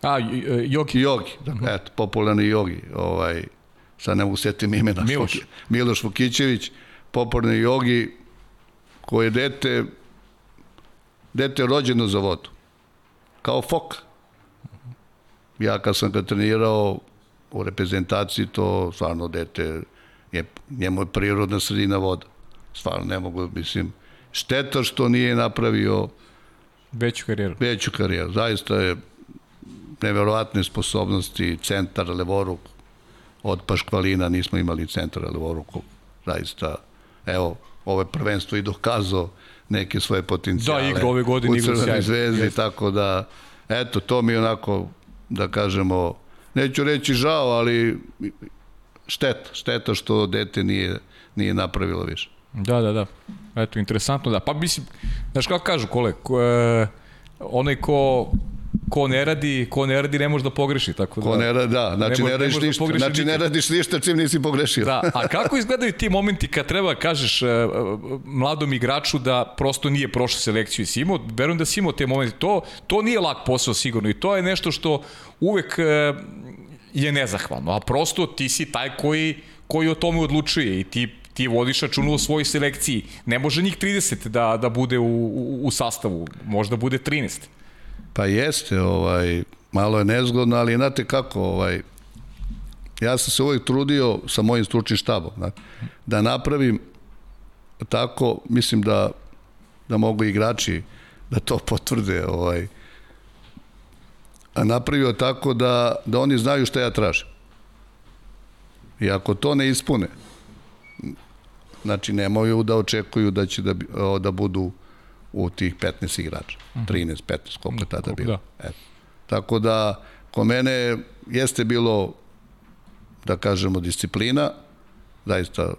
[SPEAKER 1] A, Jogi.
[SPEAKER 2] Jogi, da, uh -huh. eto, popularni Jogi, ovaj, sad ne mogu setim imena.
[SPEAKER 1] Miloš.
[SPEAKER 2] Miloš Vukićević, poporni jogi, koji je dete, dete rođeno za vodu. Kao fok. Ja kad sam ga trenirao u reprezentaciji, to stvarno dete, je, njemu je prirodna sredina voda. Stvarno ne mogu, mislim, šteta što nije napravio
[SPEAKER 1] veću karijeru.
[SPEAKER 2] Veću karijeru. Zaista je neverovatne sposobnosti, centar, levoruk, od Paškvalina nismo imali centar, levoruk, zaista evo, ovo je prvenstvo i dokazao neke svoje potencijale.
[SPEAKER 1] Da, igra ove godine,
[SPEAKER 2] igra sjajno. zvezdi, yes. tako da, eto, to mi onako, da kažemo, neću reći žao, ali šteta, šteta što dete nije, nije napravilo više.
[SPEAKER 1] Da, da, da. Eto, interesantno, da. Pa mislim, znaš kako kažu, kole, ko, e, onaj ko ko ne radi, ko ne radi ne može da pogreši, tako
[SPEAKER 2] da. Ko ne radi, da, znači ne, ne radiš ne da ništa, da znači ne radiš ništa čim nisi pogrešio.
[SPEAKER 1] Da, a kako izgledaju ti momenti kad treba kažeš uh, mladom igraču da prosto nije prošao selekciju i si imao, verujem da si imao te momente, to, to nije lak posao sigurno i to je nešto što uvek uh, je nezahvalno, a prosto ti si taj koji, koji o tome odlučuje i ti ti vodiš računu o svojoj selekciji. Ne može njih 30 da, da bude u, u, u sastavu, možda bude 13.
[SPEAKER 2] Pa jeste, ovaj, malo je nezgodno, ali znate kako, ovaj, ja sam se uvijek trudio sa mojim stručnim štabom, da, da napravim tako, mislim da, da mogu igrači da to potvrde, ovaj, a napravio tako da, da oni znaju šta ja tražim. I ako to ne ispune, znači nemaju da očekuju da će da, da budu u tih 15 igrača. 13, 15, koliko je tada bilo.
[SPEAKER 1] da.
[SPEAKER 2] Eto. Tako da, ko mene jeste bilo, da kažemo, disciplina, zaista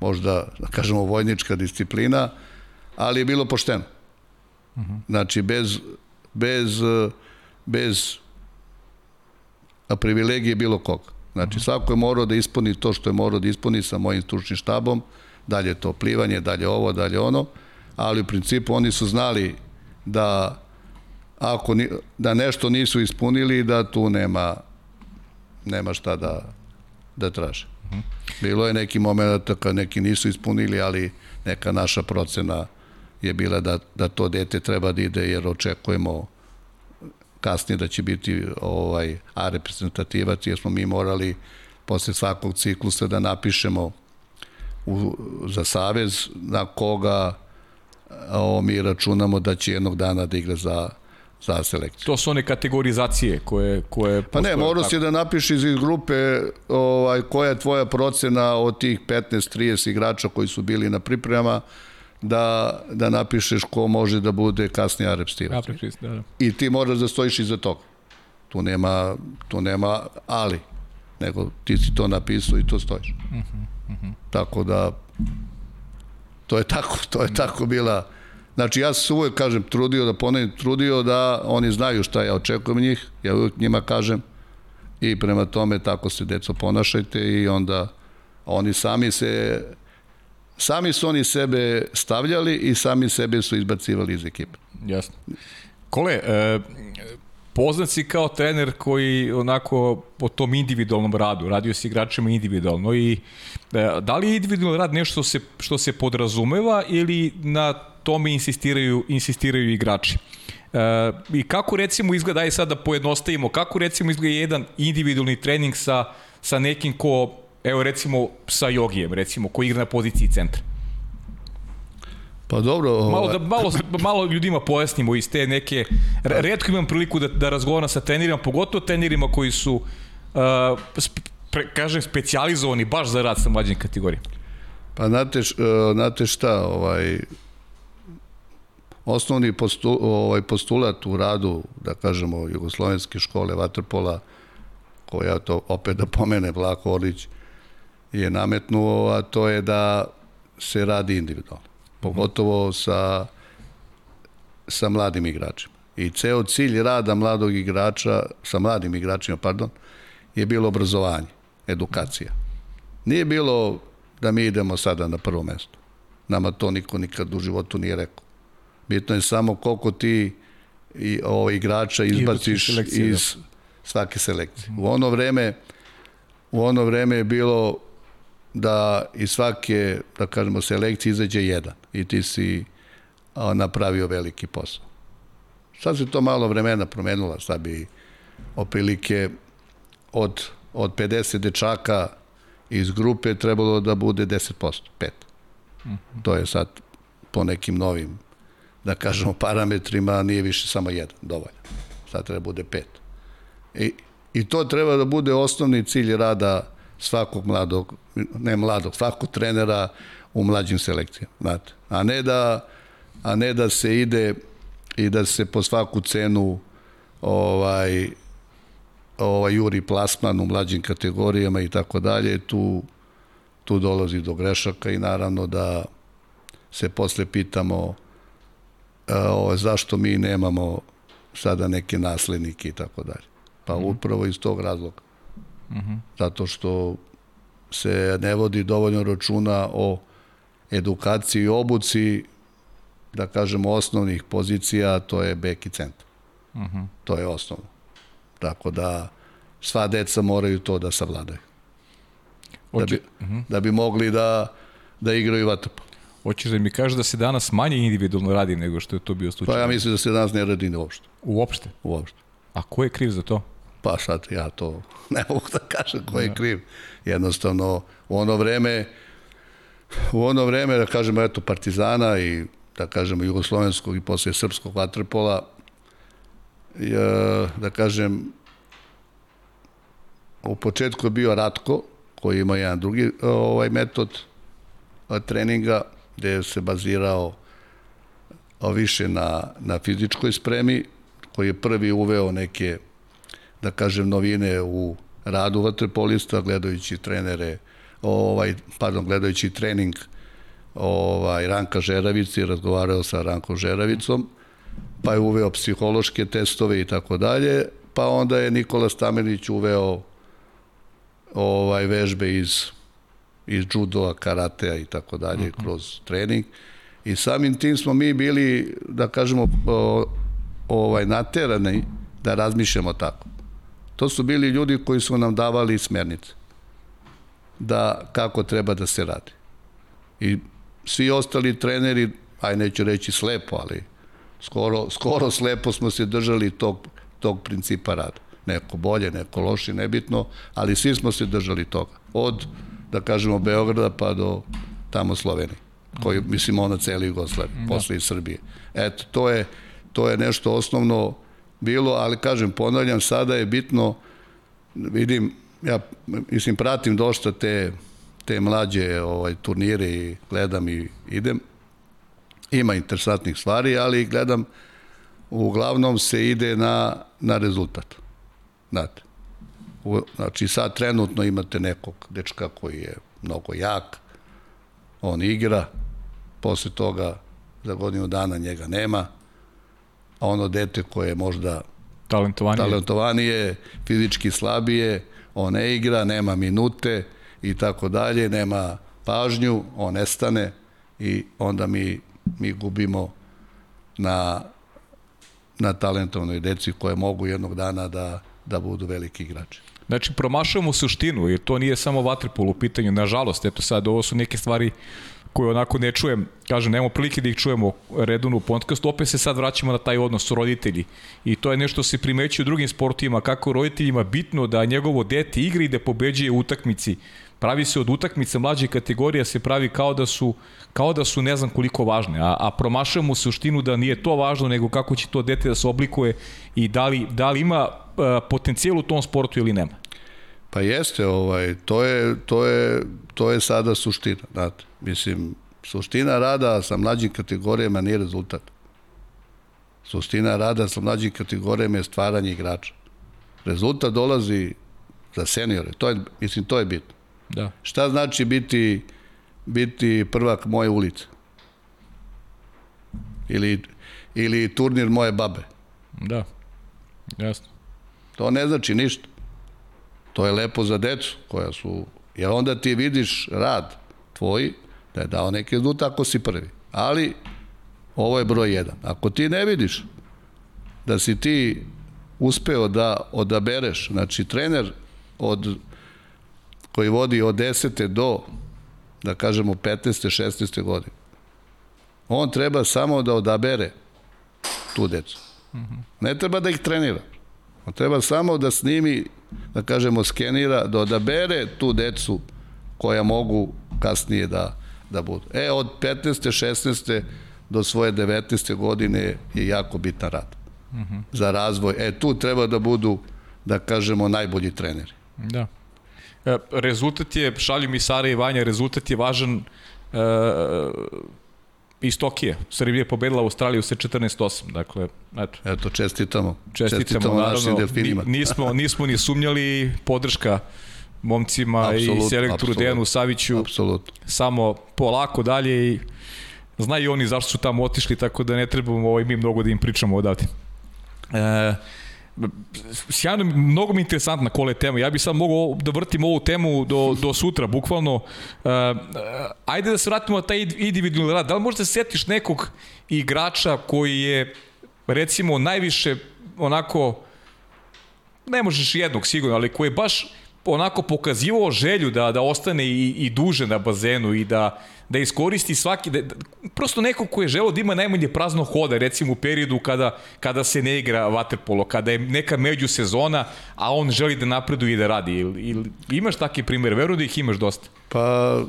[SPEAKER 2] možda, da kažemo, vojnička disciplina, ali je bilo pošteno. Znači, bez, bez, bez a privilegije bilo koga. Znači, svako je morao da ispuni to što je morao da ispuni sa mojim stručnim štabom, dalje to plivanje, dalje ovo, dalje ono, ali u principu oni su znali da ako ni, da nešto nisu ispunili, da tu nema nema šta da, da traže. Bilo je neki moment kad neki nisu ispunili, ali neka naša procena je bila da, da to dete treba da ide jer očekujemo kasnije da će biti ovaj A reprezentativac jer smo mi morali posle svakog ciklusa da napišemo u, za savez na koga o, mi računamo da će jednog dana da igra za, za selekciju.
[SPEAKER 1] To su one kategorizacije koje, koje
[SPEAKER 2] Pa ne, morao si da napiši iz grupe ovaj, koja je tvoja procena od tih 15-30 igrača koji su bili na pripremama, da, da napišeš ko može da bude kasnije arepstivac.
[SPEAKER 1] Ja, da, da.
[SPEAKER 2] I ti moraš da stojiš iza toga. Tu nema, tu nema ali, nego ti si to napisao i to stojiš. Uh -huh, uh -huh. Tako da, to je tako, to je tako bila. Znači ja se uvek, kažem, trudio da ponovim, trudio da oni znaju šta ja očekujem njih, ja uvek njima kažem i prema tome tako se deco ponašajte i onda oni sami se sami su oni sebe stavljali i sami sebe su izbacivali iz ekipe.
[SPEAKER 1] Jasno. Kole, e, poznat si kao trener koji onako po tom individualnom radu, radio si igračima individualno i e, da li je individualni rad nešto što se, što se podrazumeva ili na tome insistiraju, insistiraju igrači? E, I kako recimo izgleda, aj sad da pojednostavimo, kako recimo izgleda jedan individualni trening sa, sa nekim ko, evo recimo sa Jogijem, recimo, ko igra na poziciji centra?
[SPEAKER 2] Pa dobro...
[SPEAKER 1] Malo, da, malo, malo ljudima pojasnimo iz te neke... Redko imam priliku da, da razgovaram sa trenerima, pogotovo trenerima koji su, uh, pre, kažem, specijalizovani baš za rad sa mlađim kategorijama.
[SPEAKER 2] Pa znate, uh, znate šta, ovaj, osnovni postu, ovaj, postulat u radu, da kažemo, Jugoslovenske škole Vatrpola, koja to opet da pomene Vlako Orlić, je nametnuo, a to je da se radi individualno pogotovo sa, sa mladim igračima. I ceo cilj rada mladog igrača, sa mladim igračima, pardon, je bilo obrazovanje, edukacija. Nije bilo da mi idemo sada na prvo mesto. Nama to niko nikad u životu nije rekao. Bitno je samo koliko ti i, o, igrača izbaciš iz svake selekcije. U ono vreme u ono vreme je bilo da iz svake, da kažemo, selekcije izađe jedan i ti si napravio veliki posao. Sad se to malo vremena promenilo, sad bi oprilike od, od 50 dečaka iz grupe trebalo da bude 10%, 5. Mm -hmm. To je sad po nekim novim, da kažemo, parametrima, nije više samo jedan, dovoljno. Sad treba da bude 5. I, I to treba da bude osnovni cilj rada svakog mladog, ne mladog, svakog trenera u mlađim selekcijama, znate. A ne da, a ne da se ide i da se po svaku cenu ovaj, ovaj juri plasman u mlađim kategorijama i tako dalje, tu, tu dolazi do grešaka i naravno da se posle pitamo o, zašto mi nemamo sada neke naslednike i tako dalje. Pa upravo iz tog razloga. -huh. Zato što se ne vodi dovoljno računa o edukaciji i obuci, da kažemo, osnovnih pozicija, to je bek i centar. -huh. To je osnovno. Tako da sva deca moraju to da savladaju. Da bi, da bi mogli da, da igraju vatopol.
[SPEAKER 1] Hoćeš da mi kažeš da se danas manje individualno radi nego što je to bio slučaj?
[SPEAKER 2] Pa ja mislim da se danas ne radi uopšte.
[SPEAKER 1] Uopšte?
[SPEAKER 2] Uopšte.
[SPEAKER 1] A ko je kriv za to?
[SPEAKER 2] Pa sad ja to ne mogu da kažem ko je kriv. Jednostavno, u ono vreme, u ono vreme, da kažemo, eto, Partizana i da kažemo jugoslovenskog i posle srpskog vaterpola, da kažem, u početku je bio Ratko, koji ima jedan drugi ovaj metod treninga gde se bazirao više na, na fizičkoj spremi, koji je prvi uveo neke, da kažem, novine u radu vaterpolista, gledajući trenere, ovaj, pardon, gledajući trening ovaj, Ranka Žeravici, razgovarao sa Rankom Žeravicom, pa je uveo psihološke testove i tako dalje, pa onda je Nikola Stamenić uveo ovaj vežbe iz iz judoa, karatea i tako dalje mhm. kroz trening i samim tim smo mi bili da kažemo ovaj naterani da razmišljamo tako. To su bili ljudi koji su nam davali smernice da kako treba da se radi. I svi ostali treneri, aj neću reći slepo, ali skoro, skoro slepo smo se držali tog, tog principa rada. Neko bolje, neko loši, nebitno, ali svi smo se držali toga. Od, da kažemo, Beograda pa do tamo Slovenije, koji, mislim, ona celi Jugoslavije, da. posle i Srbije. Eto, to je, to je nešto osnovno bilo, ali kažem, ponavljam, sada je bitno, vidim, ja mislim, pratim dosta te, te mlađe ovaj, turnire i gledam i idem, ima interesantnih stvari, ali gledam, uglavnom se ide na, na rezultat. Znate. U, znači sad trenutno imate nekog dečka koji je mnogo jak, on igra, posle toga za godinu dana njega nema, a ono dete koje je možda
[SPEAKER 1] talentovanije,
[SPEAKER 2] talentovanije fizički slabije, on ne igra, nema minute i tako dalje, nema pažnju, on nestane i onda mi mi gubimo na, na talentovnoj deci koje mogu jednog dana da, da budu veliki igrači.
[SPEAKER 1] Znači, promašujemo suštinu, jer to nije samo vaterpol u pitanju, nažalost, eto sad, ovo su neke stvari koje onako ne čujem, kažem, nemamo prilike da ih čujemo redovno u podcastu, opet se sad vraćamo na taj odnos roditelji. I to je nešto se primećuje u drugim sportima, kako roditeljima bitno da njegovo dete igra i da pobeđuje u utakmici pravi se od utakmice mlađe kategorija se pravi kao da su kao da su ne znam koliko važne, a, a promašujemo suštinu da nije to važno, nego kako će to dete da se oblikuje i da li, da li ima a, potencijal u tom sportu ili nema.
[SPEAKER 2] Pa jeste, ovaj, to je, to je, to je sada suština, znate. Mislim, suština rada sa mlađim kategorijama nije rezultat. Suština rada sa mlađim kategorijama je stvaranje igrača. Rezultat dolazi za seniore, to je, mislim, to je bitno.
[SPEAKER 1] Da.
[SPEAKER 2] Šta znači biti, biti prvak moje ulice? Ili, ili turnir moje babe?
[SPEAKER 1] Da, jasno.
[SPEAKER 2] To ne znači ništa. To je lepo za decu koja su... Jer onda ti vidiš rad tvoj da je dao neki rezultat ako si prvi. Ali ovo je broj jedan. Ako ti ne vidiš da si ti uspeo da odabereš, znači trener od koji vodi od 10. do, da kažemo, 15. 16. godine. On treba samo da odabere tu decu. Ne treba da ih trenira. On treba samo da snimi, da kažemo, skenira, da odabere tu decu koja mogu kasnije da, da budu. E, od 15. 16. do svoje 19. godine je jako bitan rad. Uh -huh. Za razvoj. E, tu treba da budu, da kažemo, najbolji treneri.
[SPEAKER 1] Da. E, rezultat je, šalju mi Sara i Vanja, rezultat je važan uh, iz Tokije. Srbija je pobedila Australiju sa 14-8. Dakle, eto.
[SPEAKER 2] Eto, čestitamo.
[SPEAKER 1] Čestitamo, čestitamo našim delfinima. Nismo, nismo ni sumnjali podrška momcima absolut, i selektoru Dejanu Saviću.
[SPEAKER 2] Apsolutno.
[SPEAKER 1] Samo polako dalje i znaju oni zašto su tamo otišli, tako da ne trebamo ovaj, mi mnogo da im pričamo odavde. E, sjajno, mnogo mi interesantna kola je tema. Ja bih sad mogao da vrtim ovu temu do, do sutra, bukvalno. Uh, ajde da se vratimo na taj individualni rad. Da li možda se setiš nekog igrača koji je, recimo, najviše onako, ne možeš jednog sigurno, ali koji je baš onako pokazivao želju da, da ostane i, i duže na bazenu i da, da iskoristi svaki, da, da, prosto neko ko je želeo da ima najmanje prazno hoda, recimo u periodu kada, kada se ne igra vaterpolo, kada je neka međusezona, a on želi da napreduje i da radi. Ili, ili imaš takve primere, verujem da ih imaš dosta.
[SPEAKER 2] Pa,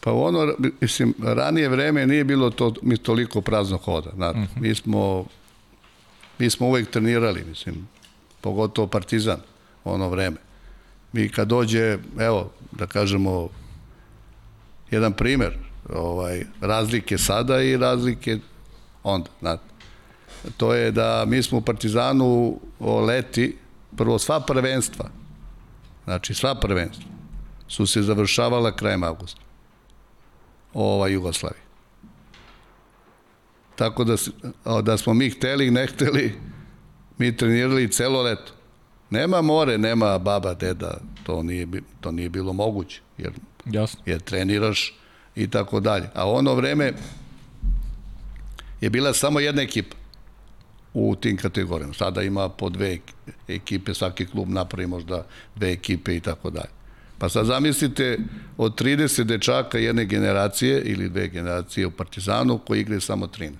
[SPEAKER 2] pa ono, mislim, ranije vreme nije bilo to, mi toliko prazno hoda, znate. Uh mhm. -huh. Mi smo, mi smo uvek trenirali, mislim, pogotovo Partizan, ono vreme. Mi kad dođe, evo, da kažemo, jedan primer, ovaj, razlike sada i razlike onda, znate. To je da mi smo u Partizanu leti, prvo sva prvenstva, znači sva prvenstva, su se završavala krajem avgusta. Ova Jugoslavija. Tako da, da smo mi hteli, ne hteli, mi trenirali celo leto. Nema more, nema baba, deda, to nije, to nije bilo moguće, jer,
[SPEAKER 1] Jasno.
[SPEAKER 2] jer treniraš i tako dalje. A ono vreme je bila samo jedna ekipa u tim kategorijama. Sada ima po dve ekipe, svaki klub napravi možda dve ekipe i tako dalje. Pa sad zamislite od 30 dečaka jedne generacije ili dve generacije u Partizanu koji igraju samo 13.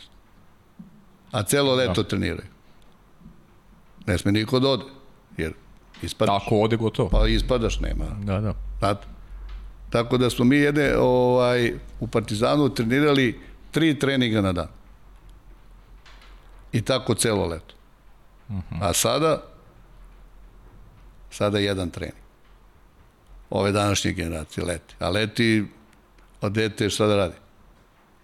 [SPEAKER 2] A celo leto da. treniraju. Ne sme niko da ode. Jer ispadaš.
[SPEAKER 1] Tako ode gotovo.
[SPEAKER 2] Pa ispadaš, nema.
[SPEAKER 1] Da, da.
[SPEAKER 2] Znate? Tako da smo mi jedne ovaj, u Partizanu trenirali tri treninga na dan. I tako celo leto. Uh -huh. A sada sada jedan trening. Ove današnje generacije leti. A leti od dete šta da radi?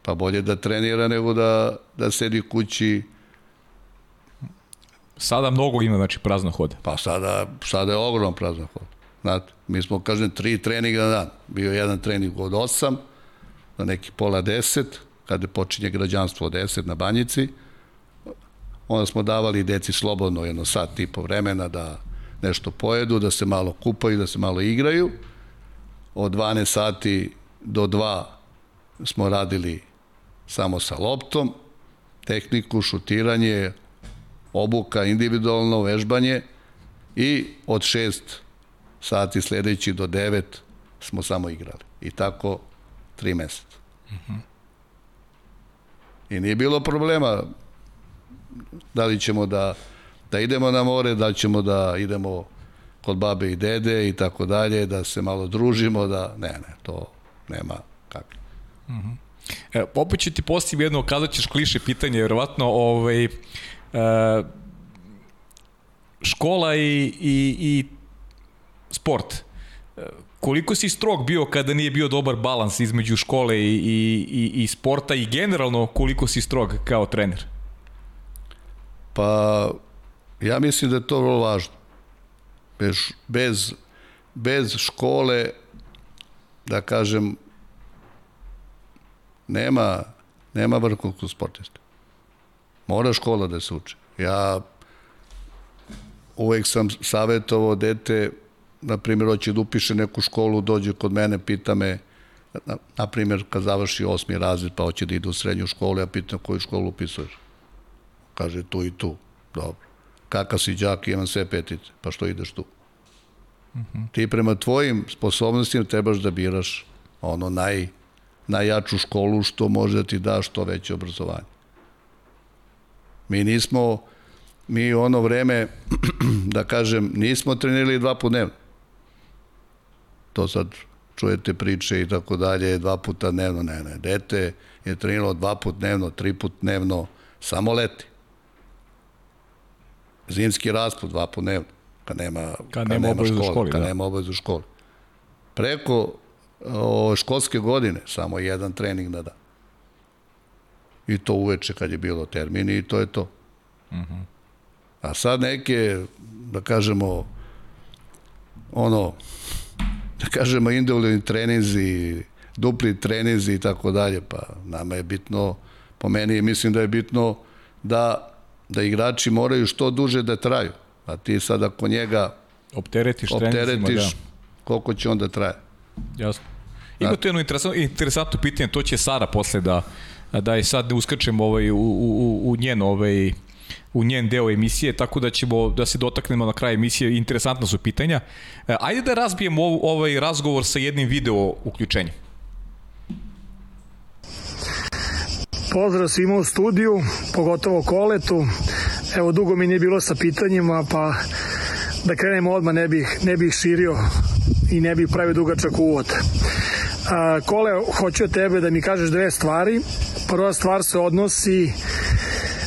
[SPEAKER 2] Pa bolje da trenira nego da, da sedi kući
[SPEAKER 1] Sada mnogo ima, znači, prazno hoda.
[SPEAKER 2] Pa sada, sada je ogromno prazno hoda. Znate, mi smo, kažem, tri treninga na dan. Bio jedan trening od 8, na neki pola 10, kada počinje građanstvo od 10 na banjici. Onda smo davali deci slobodno jedno sat i po vremena da nešto pojedu, da se malo kupaju, da se malo igraju. Od 12 sati do 2 smo radili samo sa loptom, tehniku, šutiranje, obuka, individualno vežbanje i od 6 sati sledeći do 9 smo samo igrali. I tako tri meseca. Uh -huh. I nije bilo problema da li ćemo da, da idemo na more, da li ćemo da idemo kod babe i dede i tako dalje, da se malo družimo, da ne, ne, to nema kako. Uh
[SPEAKER 1] -huh. E, opet ću ti postaviti jedno, kada ćeš kliše pitanje, vjerovatno, ovaj, e, škola i, i, i sport koliko si strog bio kada nije bio dobar balans između škole i, i, i sporta i generalno koliko si strog kao trener?
[SPEAKER 2] Pa, ja mislim da je to vrlo važno. Bez, bez, bez škole, da kažem, nema, nema vrhunskog sportista. Mora škola da se uči. Ja uvek sam savjetovao dete na primjer, hoće da upiše neku školu, dođe kod mene, pita me, na, na primjer, kad završi osmi razred, pa hoće da ide u srednju školu, ja pitam koju školu upisuješ. Kaže, tu i tu. Dobro. Kakav si džak, imam sve petice. Pa što ideš tu? Uh mhm. -huh. Ti prema tvojim sposobnostima trebaš da biraš ono naj, najjaču školu što može da ti da što veće obrazovanje. Mi nismo, mi ono vreme, da kažem, nismo trenirali dva po dnevno to sad čujete priče i tako dalje, dva puta dnevno, ne, ne, dete je treniralo dva puta dnevno, tri put dnevno, samo leti. Zimski rasput dva puta dnevno, kad nema,
[SPEAKER 1] kad, kad nema, nema škole, školi,
[SPEAKER 2] kad
[SPEAKER 1] da.
[SPEAKER 2] nema obavezu škole. Preko o, školske godine, samo jedan trening na dan. I to uveče kad je bilo termin i to je to. Uh mhm. -huh. A sad neke, da kažemo, ono, da kažemo, individualni trenizi, dupli trenizi i tako dalje, pa nama je bitno, po meni mislim da je bitno da, da igrači moraju što duže da traju. A ti sad ako njega
[SPEAKER 1] opteretiš,
[SPEAKER 2] opteretiš da. koliko će onda traje.
[SPEAKER 1] Jasno. Ima tu jedno interesantno, interesantno pitanje, to će Sara posle da, da je sad uskrčemo ovaj, u, u, u njen ovaj, u njen deo emisije, tako da ćemo da se dotaknemo na kraju emisije, interesantna su pitanja. E, ajde da razbijemo ovaj razgovor sa jednim video uključenjem.
[SPEAKER 3] Pozdrav svima u studiju, pogotovo Koletu. Evo, dugo mi nije bilo sa pitanjima, pa da krenemo odmah, ne bih, ne bih širio i ne bih pravio dugačak uvod. Kole, hoću od tebe da mi kažeš dve stvari. Prva stvar se odnosi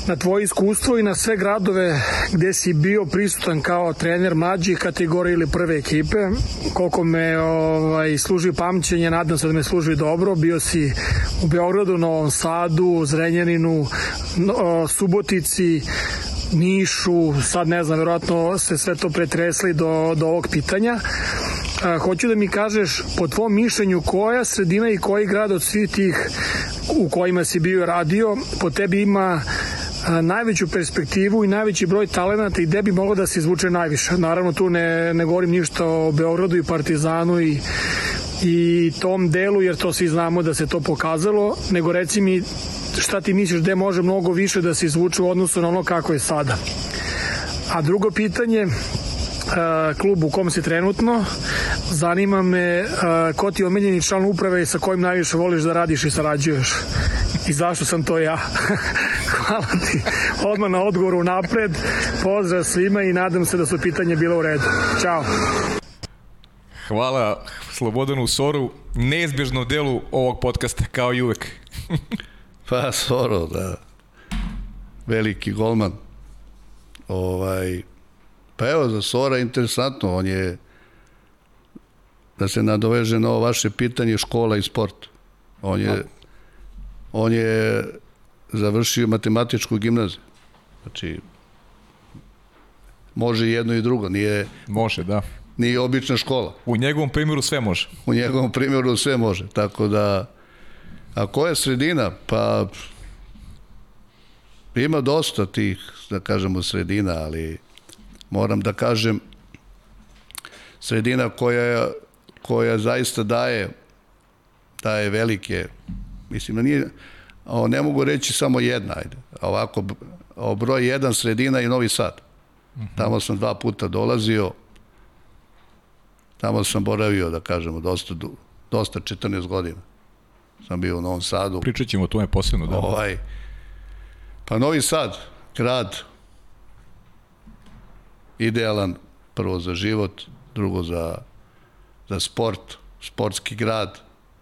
[SPEAKER 3] na tvoje iskustvo i na sve gradove gde si bio prisutan kao trener mlađih kategorije ili prve ekipe. Koliko me ovaj, služi pamćenje, nadam se da me služi dobro. Bio si u Beogradu, Novom Sadu, Zrenjaninu, Subotici, Nišu, sad ne znam, verovatno se sve to pretresli do, do ovog pitanja. A, hoću da mi kažeš, po tvom mišljenju, koja sredina i koji grad od svih tih u kojima si bio radio, po tebi ima najveću perspektivu i najveći broj talenata i gde bi moglo da se izvuče najviše. Naravno tu ne, ne govorim ništa o Beogradu i Partizanu i i tom delu, jer to svi znamo da se to pokazalo, nego reci mi šta ti misliš gde može mnogo više da se izvuče u odnosu na ono kako je sada. A drugo pitanje, klub u kom si trenutno. Zanima me ko ti je omiljeni član uprave i sa kojim najviše voliš da radiš i sarađuješ. I zašto sam to ja? Hvala ti odmah na odgovoru napred. Pozdrav svima i nadam se da su pitanje bilo u redu. Ćao.
[SPEAKER 1] Hvala Slobodanu Soru, neizbježnom delu ovog podcasta, kao i uvek.
[SPEAKER 2] pa, Soro, da. Veliki golman. Ovaj, pa evo, za Sora interesantno, on je da se nadoveže na ovo vaše pitanje škola i sport. On je, on je završio matematičku gimnaziju. Znači, može jedno i drugo, nije...
[SPEAKER 1] Može, da
[SPEAKER 2] nije obična škola.
[SPEAKER 1] U njegovom primjeru sve može.
[SPEAKER 2] U njegovom primjeru sve može, tako da... A koja je sredina? Pa ima dosta tih, da kažemo, sredina, ali moram da kažem sredina koja, koja zaista daje daje velike mislim da nije o, ne mogu reći samo jedna ajde ovako o, broj jedan sredina i Novi Sad uh mhm. -huh. tamo sam dva puta dolazio Tamo sam boravio, da kažemo, dosta, dosta 14 godina. Sam bio u Novom Sadu.
[SPEAKER 1] Pričat ćemo o tome posebno, da.
[SPEAKER 2] Ovaj, pa Novi Sad, grad, idealan prvo za život, drugo za, za sport, sportski grad,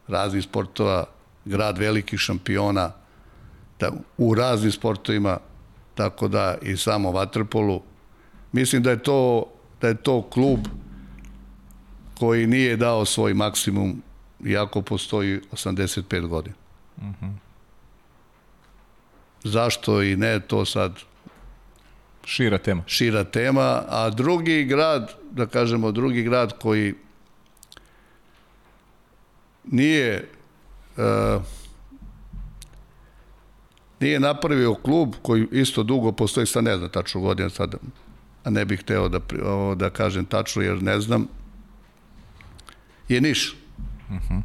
[SPEAKER 2] raznih sportova, grad velikih šampiona, da, u raznim sportovima, tako da i samo vaterpolu. Mislim da je to, da je to klub koji nije dao svoj maksimum iako postoji 85 godina. Mhm. -huh. Zašto i ne, to sad
[SPEAKER 1] šira tema.
[SPEAKER 2] Šira tema, a drugi grad, da kažemo drugi grad koji nije uh, nije napravio klub koji isto dugo postoji, sad ne znam tačno godina sad, a ne bih hteo da, da kažem tačno jer ne znam, je Niš. Uh mhm. -huh.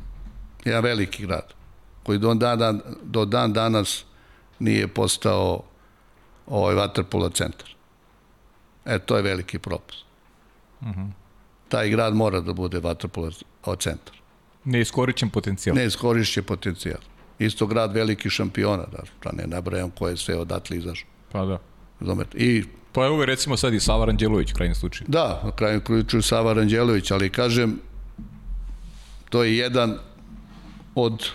[SPEAKER 2] Jedan veliki grad koji do dan, do dan danas nije postao ovaj vaterpola centar. E, to je veliki propust. Uh mhm. -huh. Taj grad mora da bude vaterpola centar.
[SPEAKER 1] Neiskorišćen potencijal.
[SPEAKER 2] Neiskorišćen potencijal. Isto grad veliki šampiona, da, da ne nabrajam ko je sve odatle izašao.
[SPEAKER 1] Pa da.
[SPEAKER 2] Razumete? I
[SPEAKER 1] Pa evo recimo sad i Sava Ranđelović u krajnjem slučaju.
[SPEAKER 2] Da, u krajnjem slučaju Sava Ranđelović, ali kažem, To je jedan od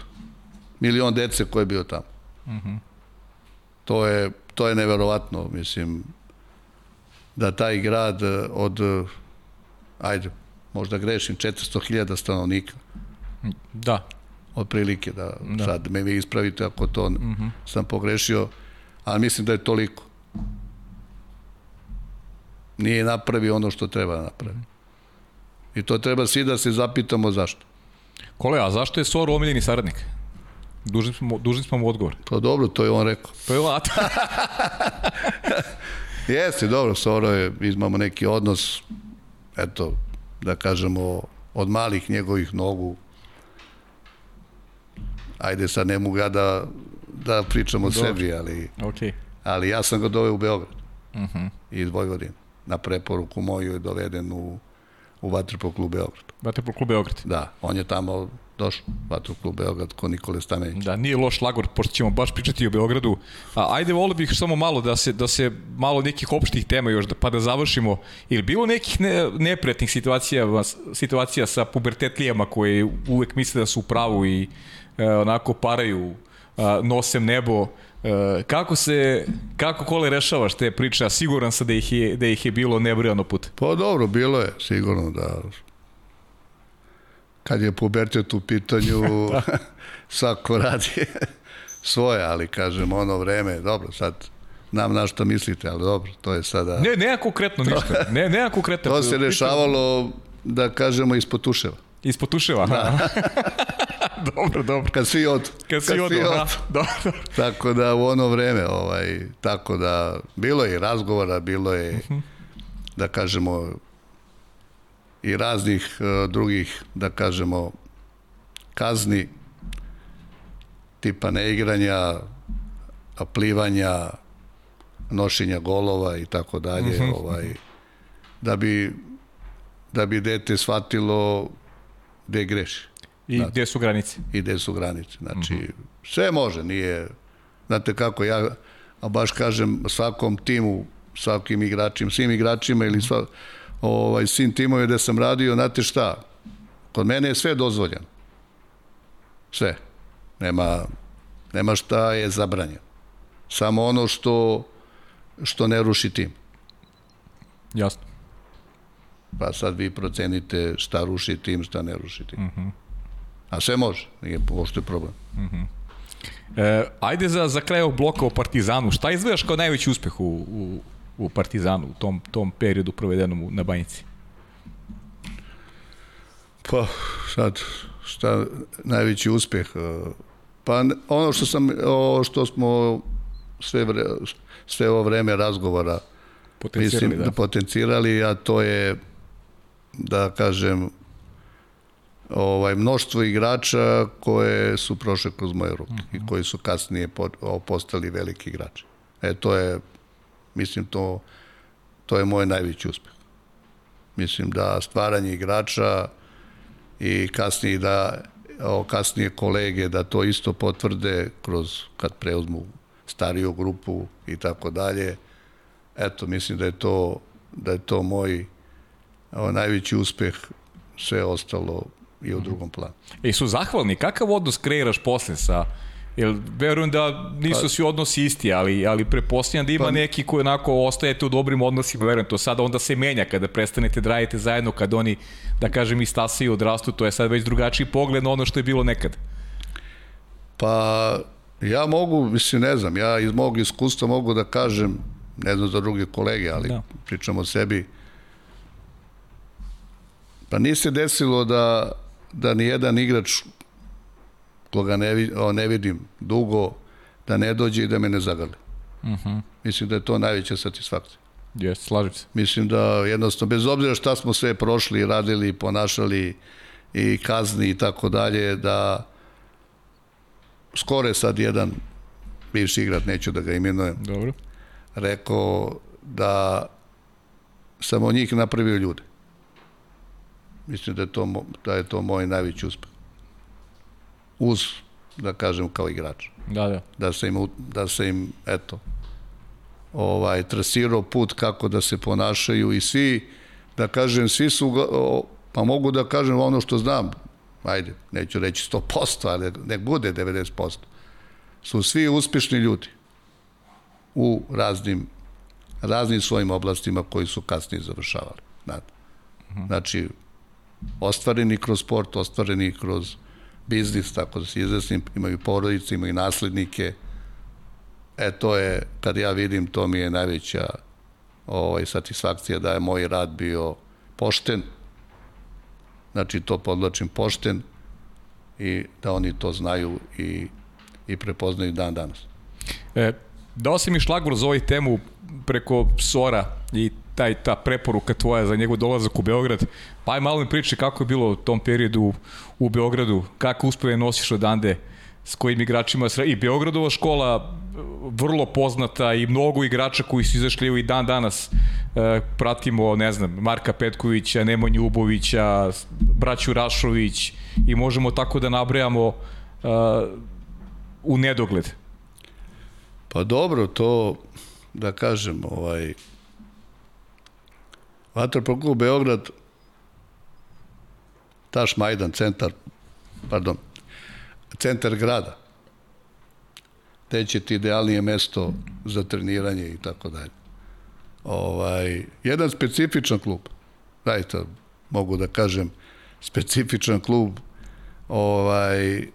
[SPEAKER 2] milion dece koji je bio tamo. Uh mhm. -huh. To je, to je neverovatno, mislim, da taj grad od, ajde, možda grešim, 400.000 stanovnika.
[SPEAKER 1] Da.
[SPEAKER 2] Od prilike, da, da. sad me vi ispravite ako to mhm. -huh. sam pogrešio, ali mislim da je toliko. Nije napravio ono što treba da napravi. I to treba svi da se zapitamo zašto.
[SPEAKER 1] Kole, a zašto je Soro omiljeni saradnik? Dužni smo, dužni smo mu odgovor.
[SPEAKER 2] Pa dobro, to je on rekao.
[SPEAKER 1] To je on,
[SPEAKER 2] Jeste, dobro, Soro je, imamo neki odnos, eto, da kažemo, od malih njegovih nogu. Ajde, sad ne mogu ja da, da pričam o dobro. sebi, ali,
[SPEAKER 1] okay.
[SPEAKER 2] ali ja sam ga doveo u Beograd. Uh mhm. -huh. Iz Vojvodine. Na preporuku moju je doveden u, u Vatrpol klub Beograd.
[SPEAKER 1] Vatrpol klub Beograd.
[SPEAKER 2] Da, on je tamo došao, Vatrpol klub Beograd, ko Nikole Stamenić.
[SPEAKER 1] Da, nije loš lagor, pošto ćemo baš pričati o Beogradu. A, ajde, volio bih samo malo da se, da se malo nekih opštih tema još, da, pa da završimo. Ili bilo nekih ne, neprijatnih situacija, situacija sa pubertetlijama koje uvek misle da su u pravu i onako paraju, e, nosem nebo, E, kako se, kako kole rešavaš te priče, a siguran sam da ih je, da ih je bilo nebrojano put.
[SPEAKER 2] Pa dobro, bilo je, sigurno da kad je pubertet u pitanju, da. svako radi svoje, ali kažem, ono vreme, dobro, sad nam na što mislite, ali dobro, to je sada...
[SPEAKER 1] Ne, nema konkretno ništa, ne, nema konkretno.
[SPEAKER 2] to se rešavalo, da kažemo, ispod tuševa.
[SPEAKER 1] Ispod tuševa, da. dobro, dobro.
[SPEAKER 2] Kad svi odu.
[SPEAKER 1] Kad svi odu, da. Dobro.
[SPEAKER 2] Tako da u ono vreme, ovaj, tako da, bilo je razgovora, bilo je, uh -huh. da kažemo, i raznih uh, drugih, da kažemo, kazni, tipa neigranja, plivanja, nošenja golova i tako dalje, mhm. ovaj, da bi da bi dete shvatilo gde greši.
[SPEAKER 1] I znate, gde su granice.
[SPEAKER 2] I gde su granice. Znači, mhm. -huh. sve može, nije... Znate kako, ja a baš kažem svakom timu, svakim igračima, svim igračima ili sva, ovaj, svim timovima gde sam radio, znate šta, kod mene je sve dozvoljeno. Sve. Nema, nema šta je zabranjeno. Samo ono što, što ne ruši tim.
[SPEAKER 1] Jasno.
[SPEAKER 2] Pa sad vi procenite šta ruši tim, šta ne ruši tim. Uh mhm. -huh. A sve može, nije pošto je problem. Uh mhm. -huh.
[SPEAKER 1] E, ajde za, za kraj ovog bloka o Partizanu. Šta izgledaš kao najveći uspeh u, u, u Partizanu, u tom, tom periodu provedenom na Banjici?
[SPEAKER 2] Pa, sad, šta najveći uspeh? E, pa ono što sam, o, što smo sve, vre, sve ovo vreme razgovora
[SPEAKER 1] potencirali, mislim, da.
[SPEAKER 2] potencirali, a to je da kažem ovaj mnoštvo igrača koje su prošle kroz moje ruke uh -huh. i mhm. koji su kasnije postali veliki igrači. E to je mislim to to je moj najveći uspeh. Mislim da stvaranje igrača i kasnije da o, kasnije kolege da to isto potvrde kroz kad preuzmu stariju grupu i tako dalje. Eto, mislim da je to da je to moj o, najveći uspeh, sve ostalo i u drugom planu.
[SPEAKER 1] I su zahvalni, kakav odnos kreiraš posle sa Jer verujem da nisu pa, svi odnosi isti, ali, ali prepostavljam da ima pa, neki koji onako ostajete u dobrim odnosima, verujem to sada onda se menja kada prestanete da radite zajedno, kad oni, da kažem, istasaju odrastu, to je sad već drugačiji pogled na ono što je bilo nekad.
[SPEAKER 2] Pa, ja mogu, mislim, ne znam, ja iz mog iskustva mogu da kažem, ne znam za druge kolege, ali da. pričam o sebi, Pa nije se desilo da, da ni jedan igrač koga ne, o, ne vidim dugo, da ne dođe i da me ne zagali. Uh mhm. -huh. Mislim da je to najveća satisfakcija.
[SPEAKER 1] Jeste, slažem se.
[SPEAKER 2] Mislim da jednostavno, bez obzira šta smo sve prošli, radili, ponašali i kazni i tako dalje, da skoro je sad jedan bivši igrat, neću da ga imenujem,
[SPEAKER 1] Dobro.
[SPEAKER 2] rekao da sam od njih napravio ljude. Mislim da je to, da je to moj najveći uspeh. Uz, da kažem, kao igrač.
[SPEAKER 1] Da, da.
[SPEAKER 2] Da se im, da se im eto, ovaj, trasirao put kako da se ponašaju i svi, da kažem, svi su, pa mogu da kažem ono što znam, ajde, neću reći 100%, ali ne bude 90%, su svi uspešni ljudi u raznim, raznim svojim oblastima koji su kasnije završavali. Znači, ostvareni kroz sport, ostvareni kroz biznis, tako da se izrasnim, imaju porodice, imaju naslednike. E, to je, kad ja vidim, to mi je najveća ovaj, satisfakcija da je moj rad bio pošten, znači to podlačim pošten i da oni to znaju i, i prepoznaju dan danas.
[SPEAKER 1] E, dao si mi šlagvor za ovaj temu preko Sora i taj, ta preporuka tvoja za njegov dolazak u Beograd. Pa aj malo mi priči kako je bilo u tom periodu u Beogradu, kako uspeve nosiš odande, s kojim igračima i Beogradova škola vrlo poznata i mnogo igrača koji su izašli i dan danas e, pratimo, ne znam, Marka Petkovića, Nemanju Ubovića, braću Rašović i možemo tako da nabrajamo e, u nedogled.
[SPEAKER 2] Pa dobro, to da kažem, ovaj Vaterpolo klub Beograd, Taš Majdan, centar, pardon, centar grada. te će ti idealnije mesto za treniranje i tako dalje. Ovaj, jedan specifičan klub, zaista mogu da kažem, specifičan klub ovaj,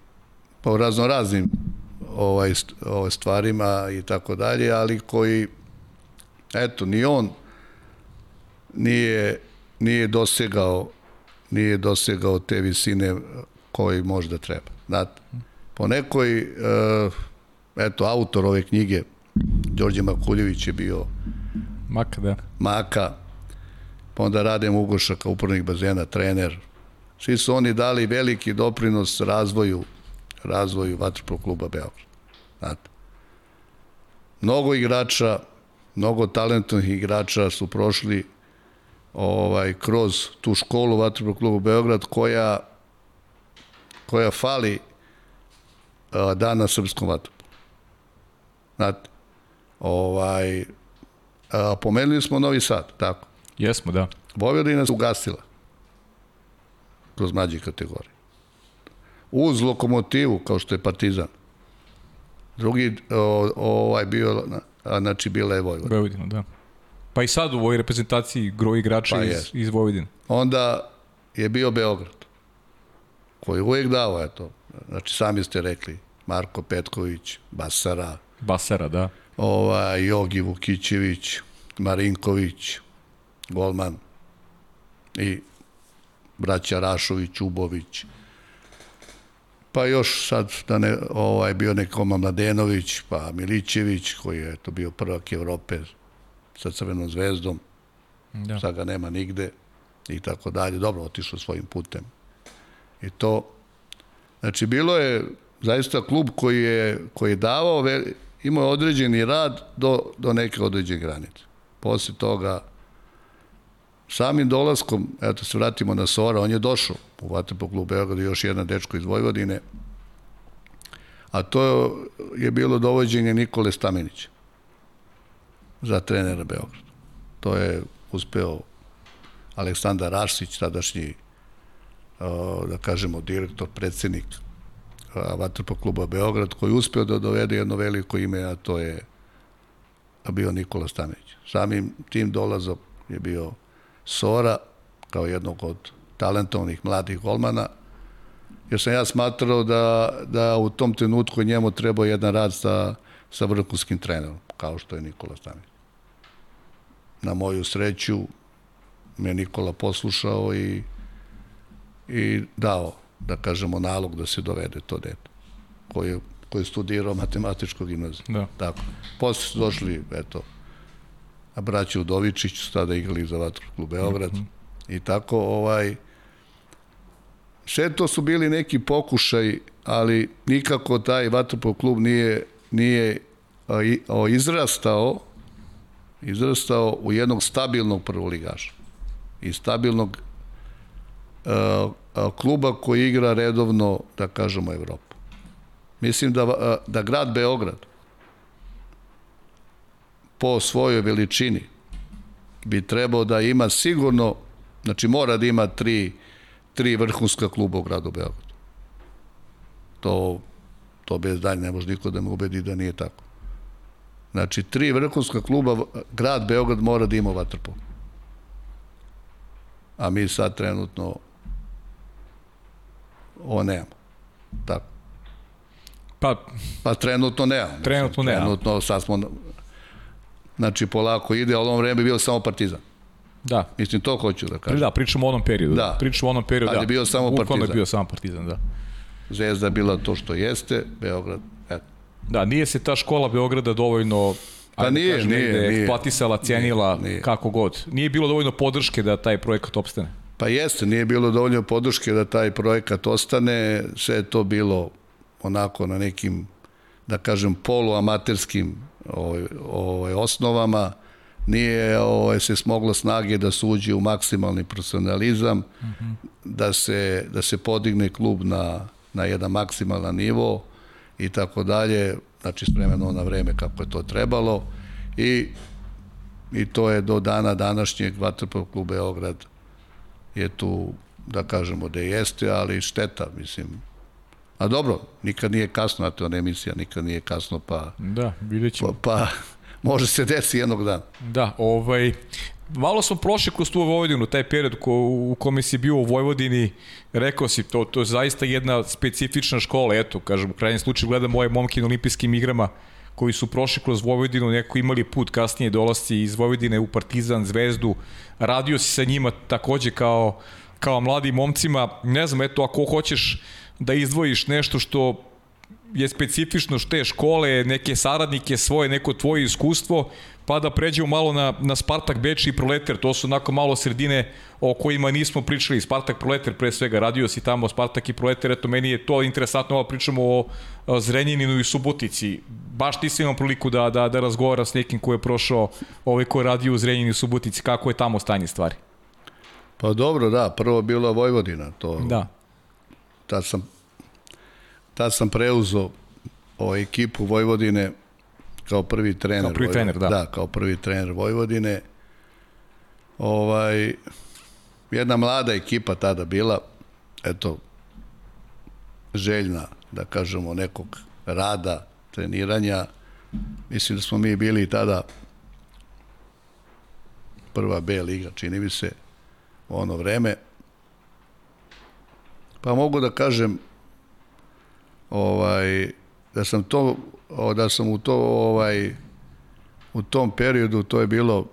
[SPEAKER 2] po razno raznim ovaj, ovaj stvarima i tako dalje, ali koji, eto, ni on nije, nije dosegao nije dosegao te visine koji možda treba. Znate, po nekoj, uh, eto, autor ove knjige, Đorđe Makuljević je bio
[SPEAKER 1] Maka, da.
[SPEAKER 2] Maka, pa onda Radem Ugoša kao upornik bazena, trener. Svi su oni dali veliki doprinos razvoju razvoju Vatrpol kluba Beograd. Znate. Mnogo igrača, mnogo talentovnih igrača su prošli ovaj kroz tu školu Vatrpol kluba Beograd koja koja fali a, dana srpskom vatrpolu. Znate, ovaj, a, pomenuli smo Novi Sad, tako.
[SPEAKER 1] Jesmo, da.
[SPEAKER 2] Vojvodina se ugasila kroz mlađe kategorije. Uz lokomotivu, kao što je Partizan. Drugi, o, ovaj bio, znači bila je Vojvodina.
[SPEAKER 1] Vojvodina, da. Pa i sad u ovoj reprezentaciji groji igrača
[SPEAKER 2] Pa
[SPEAKER 1] iz,
[SPEAKER 2] jest.
[SPEAKER 1] iz Vojvodine.
[SPEAKER 2] Onda je bio Beograd, koji je uvijek dao, eto, znači sami ste rekli, Marko Petković, Basara,
[SPEAKER 1] Basara, da.
[SPEAKER 2] ovaj, Jogi Vukićević, Marinković, Golman i braća Rašović, Ubović. Pa još sad da ne, ovaj, bio nekoma Mladenović, pa Milićević, koji je to bio prvak Evrope sa Crvenom zvezdom,
[SPEAKER 1] da.
[SPEAKER 2] sad ga nema nigde i tako dalje. Dobro, otišao svojim putem. I to, znači, bilo je zaista klub koji je, koji je davao, imao je određeni rad do, do neke određene granice. Posle toga, samim dolaskom, eto se vratimo na Sora, on je došao u Vatrpo klub Beograda, još jedan dečko iz Vojvodine, a to je bilo dovođenje Nikole Stamenića za trenera Beograda. To je uspeo Aleksandar Rašić, tadašnji, da kažemo, direktor, predsednik Vatrpo kluba Beograd, koji je uspeo da dovede jedno veliko ime, a to je bio Nikola Stamenić. Samim tim dolazom je bio Sora, kao jednog od talentovnih mladih golmana, jer sam ja smatrao da, da u tom trenutku njemu trebao jedan rad sa, sa vrhunskim trenerom, kao što je Nikola Stamić. Na moju sreću me Nikola poslušao i, i dao, da kažemo, nalog da se dovede to dete, koji je, koji je studirao matematičku gimnaziju.
[SPEAKER 1] Da.
[SPEAKER 2] Tako. Posle su došli, eto, a braći Udovičić su tada igrali za Vatru klub Beograd. Mm -hmm. I tako, ovaj, sve to su bili neki pokušaj, ali nikako taj Vatrpov klub nije, nije izrastao izrastao u jednog stabilnog prvoligaša i stabilnog a, kluba koji igra redovno, da kažemo, Evropu. Mislim da, a, da grad Beograd po svojoj veličini bi trebao da ima sigurno, znači mora da ima tri, tri vrhunska kluba u gradu Beogradu. To, to bez dalje ne može niko da me ubedi da nije tako. Znači, tri vrhunska kluba, grad Beograd mora da ima vatrpol. A mi sad trenutno ovo nemamo. Tako.
[SPEAKER 1] Pa,
[SPEAKER 2] Pa trenutno nemamo.
[SPEAKER 1] Trenutno nemamo.
[SPEAKER 2] Trenutno sad smo, znači polako ide, ali u ovom vreme je bio samo partizan.
[SPEAKER 1] da.
[SPEAKER 2] Mislim, to hoću da kažem.
[SPEAKER 1] Da, pričamo o onom periodu.
[SPEAKER 2] Da.
[SPEAKER 1] Pričamo o onom periodu,
[SPEAKER 2] Kad
[SPEAKER 1] da.
[SPEAKER 2] je bio samo
[SPEAKER 1] Bukvalno
[SPEAKER 2] Partizan.
[SPEAKER 1] je bio samo Partizan, da.
[SPEAKER 2] Zvezda je bila to što jeste, Beograd.
[SPEAKER 1] Da, nije se ta škola Beograda dovoljno
[SPEAKER 2] Pa
[SPEAKER 1] da
[SPEAKER 2] nije,
[SPEAKER 1] kažem,
[SPEAKER 2] nije, nije.
[SPEAKER 1] eksploatisala, cijenila,
[SPEAKER 2] Nije, nije.
[SPEAKER 1] kako god. Nije bilo dovoljno podrške da taj projekat opstane.
[SPEAKER 2] Pa jeste, nije bilo dovoljno podrške da taj projekat ostane, sve je to bilo onako na nekim, da kažem, poluamaterskim ovaj, ovaj, osnovama, nije ovaj, se smoglo snage da se uđe u maksimalni profesionalizam, mm -hmm. da, se, da se podigne klub na, na jedan maksimalan nivo i tako dalje, znači s vremena na vreme kako je to trebalo i, i to je do dana današnjeg Vatrpov klub Beograd je tu, da kažemo da jeste, ali šteta, mislim. A dobro, nikad nije kasno, a to je emisija, nikad nije kasno, pa,
[SPEAKER 1] Da, vidjet ćemo.
[SPEAKER 2] pa, pa može se desi jednog dana.
[SPEAKER 1] Da, ovaj, malo smo prošli kroz tu Vojvodinu, taj period ko, u kome si bio u Vojvodini, rekao si, to, to je zaista jedna specifična škola, eto, kažem, u krajnjem slučaju gledam ove momke na olimpijskim igrama, koji su prošli kroz Vojvodinu, neko imali put kasnije dolasti iz Vojvodine u Partizan, Zvezdu, radio si sa njima takođe kao, kao mladim momcima, ne znam, eto, ako hoćeš da izdvojiš nešto što je specifično što te škole, neke saradnike svoje, neko tvoje iskustvo, pa da pređemo malo na, na Spartak Beč i Proleter, to su onako malo sredine o kojima nismo pričali, Spartak Proleter pre svega, radio si tamo Spartak i Proleter, eto meni je to interesantno, ovo pričamo o, o Zrenjaninu i Subotici, baš ti si imao priliku da, da, da razgovara s nekim ko je prošao, ovaj ko je radio u Zrenjaninu i Subotici, kako je tamo stanje stvari?
[SPEAKER 2] Pa dobro, da, prvo bila Vojvodina, to,
[SPEAKER 1] Da,
[SPEAKER 2] tad sam, tad sam preuzeo o ekipu Vojvodine kao prvi trener.
[SPEAKER 1] Kao prvi trener, da.
[SPEAKER 2] Da, kao prvi trener Vojvodine. Ovaj, jedna mlada ekipa tada bila, eto, željna, da kažemo, nekog rada, treniranja. Mislim da smo mi bili tada prva B liga, čini mi se, u ono vreme. Pa mogu da kažem ovaj da sam to da sam u to ovaj u tom periodu to je bilo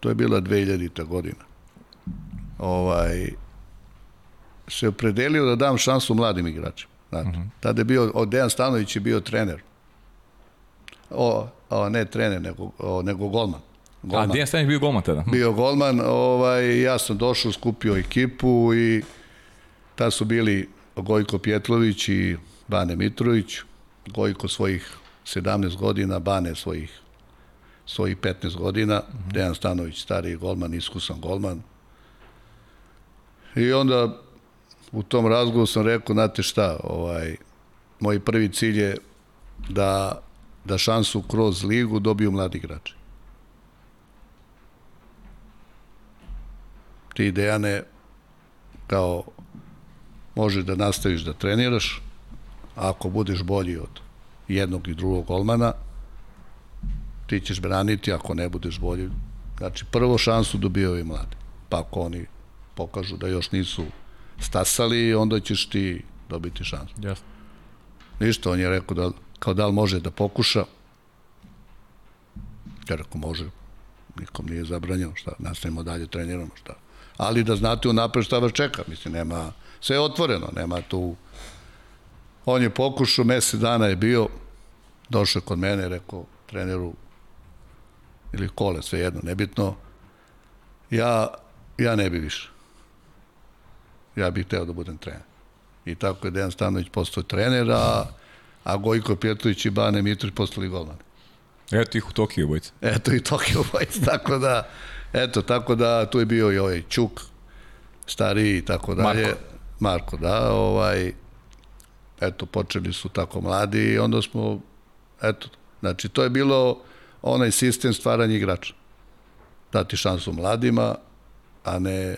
[SPEAKER 2] to je bila 2000. godina. Ovaj se opredelio da dam šansu mladim igračima. Znate, uh -huh. tada je bio, od Dejan Stanović je bio trener. O, o ne trener, nego, o, nego golman.
[SPEAKER 1] a
[SPEAKER 2] golman
[SPEAKER 1] Dijan Stanić bio golman tada.
[SPEAKER 2] bio golman, ovaj, ja sam došao, skupio ekipu i tad su bili Gojko Pjetlović i Bane Mitrović, Gojko svojih 17 godina, Bane svojih svojih 15 godina, mm -hmm. Dejan Stanović, stariji golman, iskusan golman. I onda u tom razgovoru sam rekao, znate šta, ovaj, moj prvi cilj je da, da šansu kroz ligu dobiju mladi igrači. ti Dejane kao možeš da nastaviš da treniraš ako budeš bolji od jednog i drugog golmana ti ćeš braniti ako ne budeš bolji. Znači prvo šansu dobijaju i mladi. Pa ako oni pokažu da još nisu stasali onda ćeš ti dobiti šansu.
[SPEAKER 1] Jasno.
[SPEAKER 2] ništa on je rekao da kao da li može da pokuša? Ja rekao može. Nikom nije zabranjeno šta nastavimo dalje treniramo šta. Ali da znate unapred šta vas čeka mislim nema sve je otvoreno nema tu on je pokušao mesec dana je bio došao kod mene rekao treneru ili kole sve jedno nebitno ja ja ne bi više ja bih hteo da budem trener i tako je Dejan Stanović postao trener a, a Gojko Pjetrović i Bane Mitrović postali golmani
[SPEAKER 1] Eto ih u Tokiju, bojica.
[SPEAKER 2] Eto i Tokyo Boys, tako da, eto, tako da tu je bio i ovaj Čuk, stariji i tako dalje.
[SPEAKER 1] Marko.
[SPEAKER 2] Marko, da, ovaj, eto, počeli su tako mladi i onda smo, eto, znači to je bilo onaj sistem stvaranja igrača. Dati šansu mladima, a ne,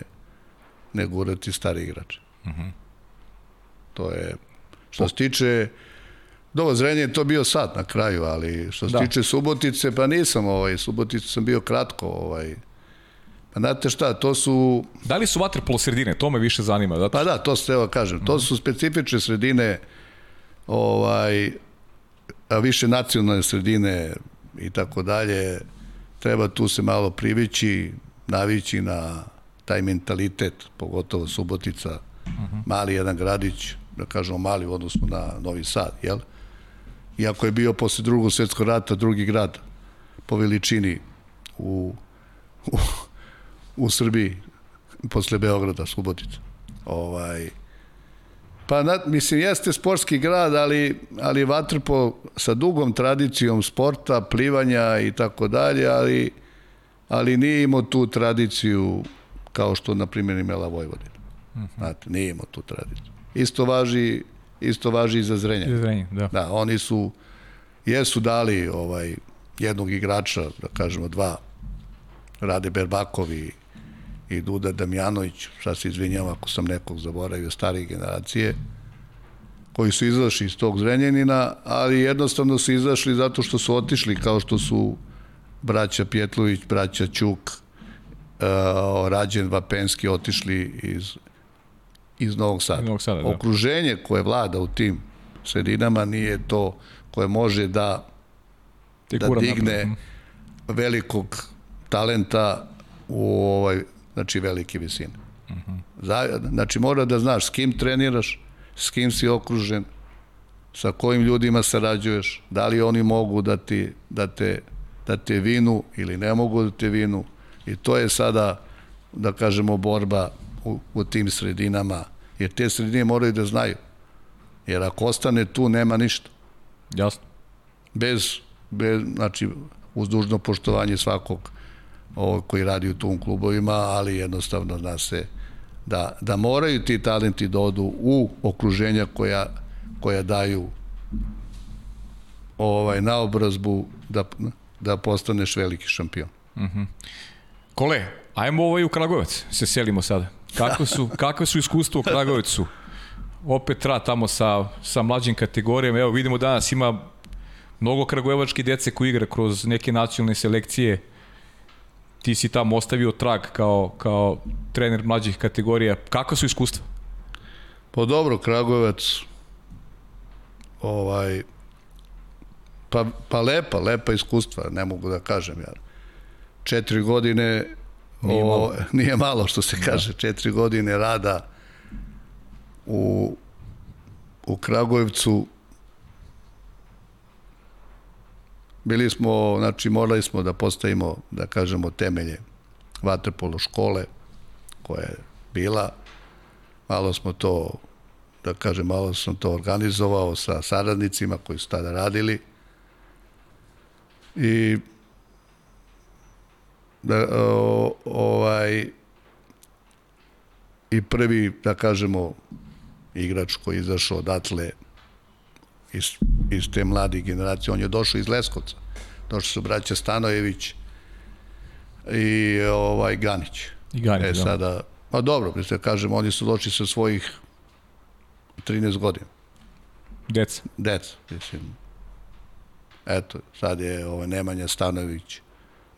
[SPEAKER 2] ne gurati stari igrače. Uh -huh. To je, što se tiče Dobro, Zrenje je to bio sad na kraju, ali što se
[SPEAKER 1] Da.
[SPEAKER 2] tiče Subotice, pa nisam, ovaj, Subotice sam bio kratko, ovaj, pa znate šta, to su,
[SPEAKER 1] Da li su vaterpolo sredine? To me više zanima. Zato...
[SPEAKER 2] pa da, to se evo kažem, to su specifične sredine, ovaj, a više nacionalne sredine i tako dalje, treba tu se malo privići, navići na taj mentalitet, pogotovo Subotica, uh -huh. mali jedan gradić, da kažemo mali u odnosu na Novi Sad, jel? Iako je bio posle drugog svetskog rata drugi grad po veličini u, u, u Srbiji, posle Beograda, Subotica. Ovaj, Pa, na, mislim, jeste sportski grad, ali, ali Vatrpo sa dugom tradicijom sporta, plivanja i tako dalje, ali, ali nije imao tu tradiciju kao što, na primjer, imala Vojvodina. Znate, nije imao tu tradiciju. Isto važi, isto važi i za Zrenjanin.
[SPEAKER 1] Zrenje, da.
[SPEAKER 2] Da, oni su, jesu dali ovaj, jednog igrača, da kažemo dva, Rade Berbakovi i Duda Damjanović, sad se izvinjam ako sam nekog zaboravio, starije generacije, koji su izašli iz tog Zrenjanina, ali jednostavno su izašli zato što su otišli, kao što su braća Pjetlović, braća Ćuk, uh, Rađen Vapenski otišli iz, iz Novog Sada.
[SPEAKER 1] Novog Sada da.
[SPEAKER 2] Okruženje koje vlada u tim sredinama nije to koje može da da digne
[SPEAKER 1] napred.
[SPEAKER 2] velikog talenta u ovaj, znači velike visine. Za, znači mora da znaš s kim treniraš, s kim si okružen, sa kojim ljudima sarađuješ, da li oni mogu da ti da te da te vinu ili ne mogu da te vinu i to je sada da kažemo borba u, u tim sredinama jer te sredine moraju da znaju jer ako ostane tu nema ništa
[SPEAKER 1] Jasno.
[SPEAKER 2] bez, bez znači, uz dužno poštovanje svakog ovog koji radi u tom klubovima, ali jednostavno zna se da, da moraju ti talenti da odu u okruženja koja, koja daju ovaj naobrazbu da, da postaneš veliki šampion.
[SPEAKER 1] Kole, ajmo ovaj u Kragujevac, se selimo sada. Kako su, kakve su iskustva u Kragujevcu? Opet rad tamo sa, sa mlađim kategorijama. Evo vidimo danas ima mnogo kragujevačke dece koji igra kroz neke nacionalne selekcije. Ti si tamo ostavio trag kao, kao trener mlađih kategorija. Kakva su iskustva?
[SPEAKER 2] Pa dobro, Kragujevac, ovaj, pa, pa lepa, lepa iskustva, ne mogu da kažem, ja. Četiri godine,
[SPEAKER 1] Nije
[SPEAKER 2] o,
[SPEAKER 1] malo.
[SPEAKER 2] nije malo što se kaže, četiri godine rada u, u Kragujevcu, bili smo, znači morali smo da postavimo, da kažemo, temelje vaterpolo škole koja je bila, malo smo to, da kažem, malo sam to organizovao sa saradnicima koji su tada radili. I da, o, ovaj i prvi, da kažemo, igrač koji izašao odatle iz, iz te mlade generacije, on je došao iz Leskovca. Došli su braća Stanojević i ovaj Ganić.
[SPEAKER 1] I Ganić,
[SPEAKER 2] e,
[SPEAKER 1] da.
[SPEAKER 2] sada, pa dobro, mislim, kažem, oni su došli sa svojih 13 godina.
[SPEAKER 1] Deca.
[SPEAKER 2] Deca, mislim. Eto, sad je ovaj Nemanja Stanović,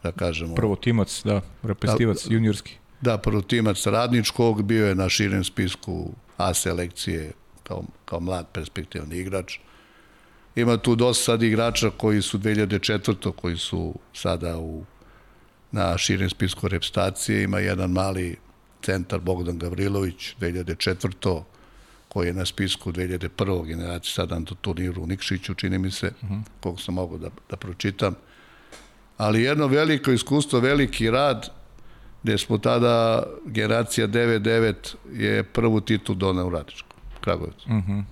[SPEAKER 2] da kažemo.
[SPEAKER 1] Prvo timac, da, reprezentativac, juniorski.
[SPEAKER 2] Da, prvotimac radničkog, bio je na širem spisku A selekcije kao, kao mlad perspektivni igrač. Ima tu dosta sad igrača koji su 2004. koji su sada u, na širem spisku repstacije. Ima jedan mali centar Bogdan Gavrilović 2004. koji je na spisku 2001. generacije sada na turniru u Nikšiću, čini mi se, uh -huh. koliko sam mogu da, da pročitam. Ali jedno veliko iskustvo, veliki rad, gde smo tada, generacija 9-9 je prvu titul donao u Radičku, Kragovicu. Uh -huh.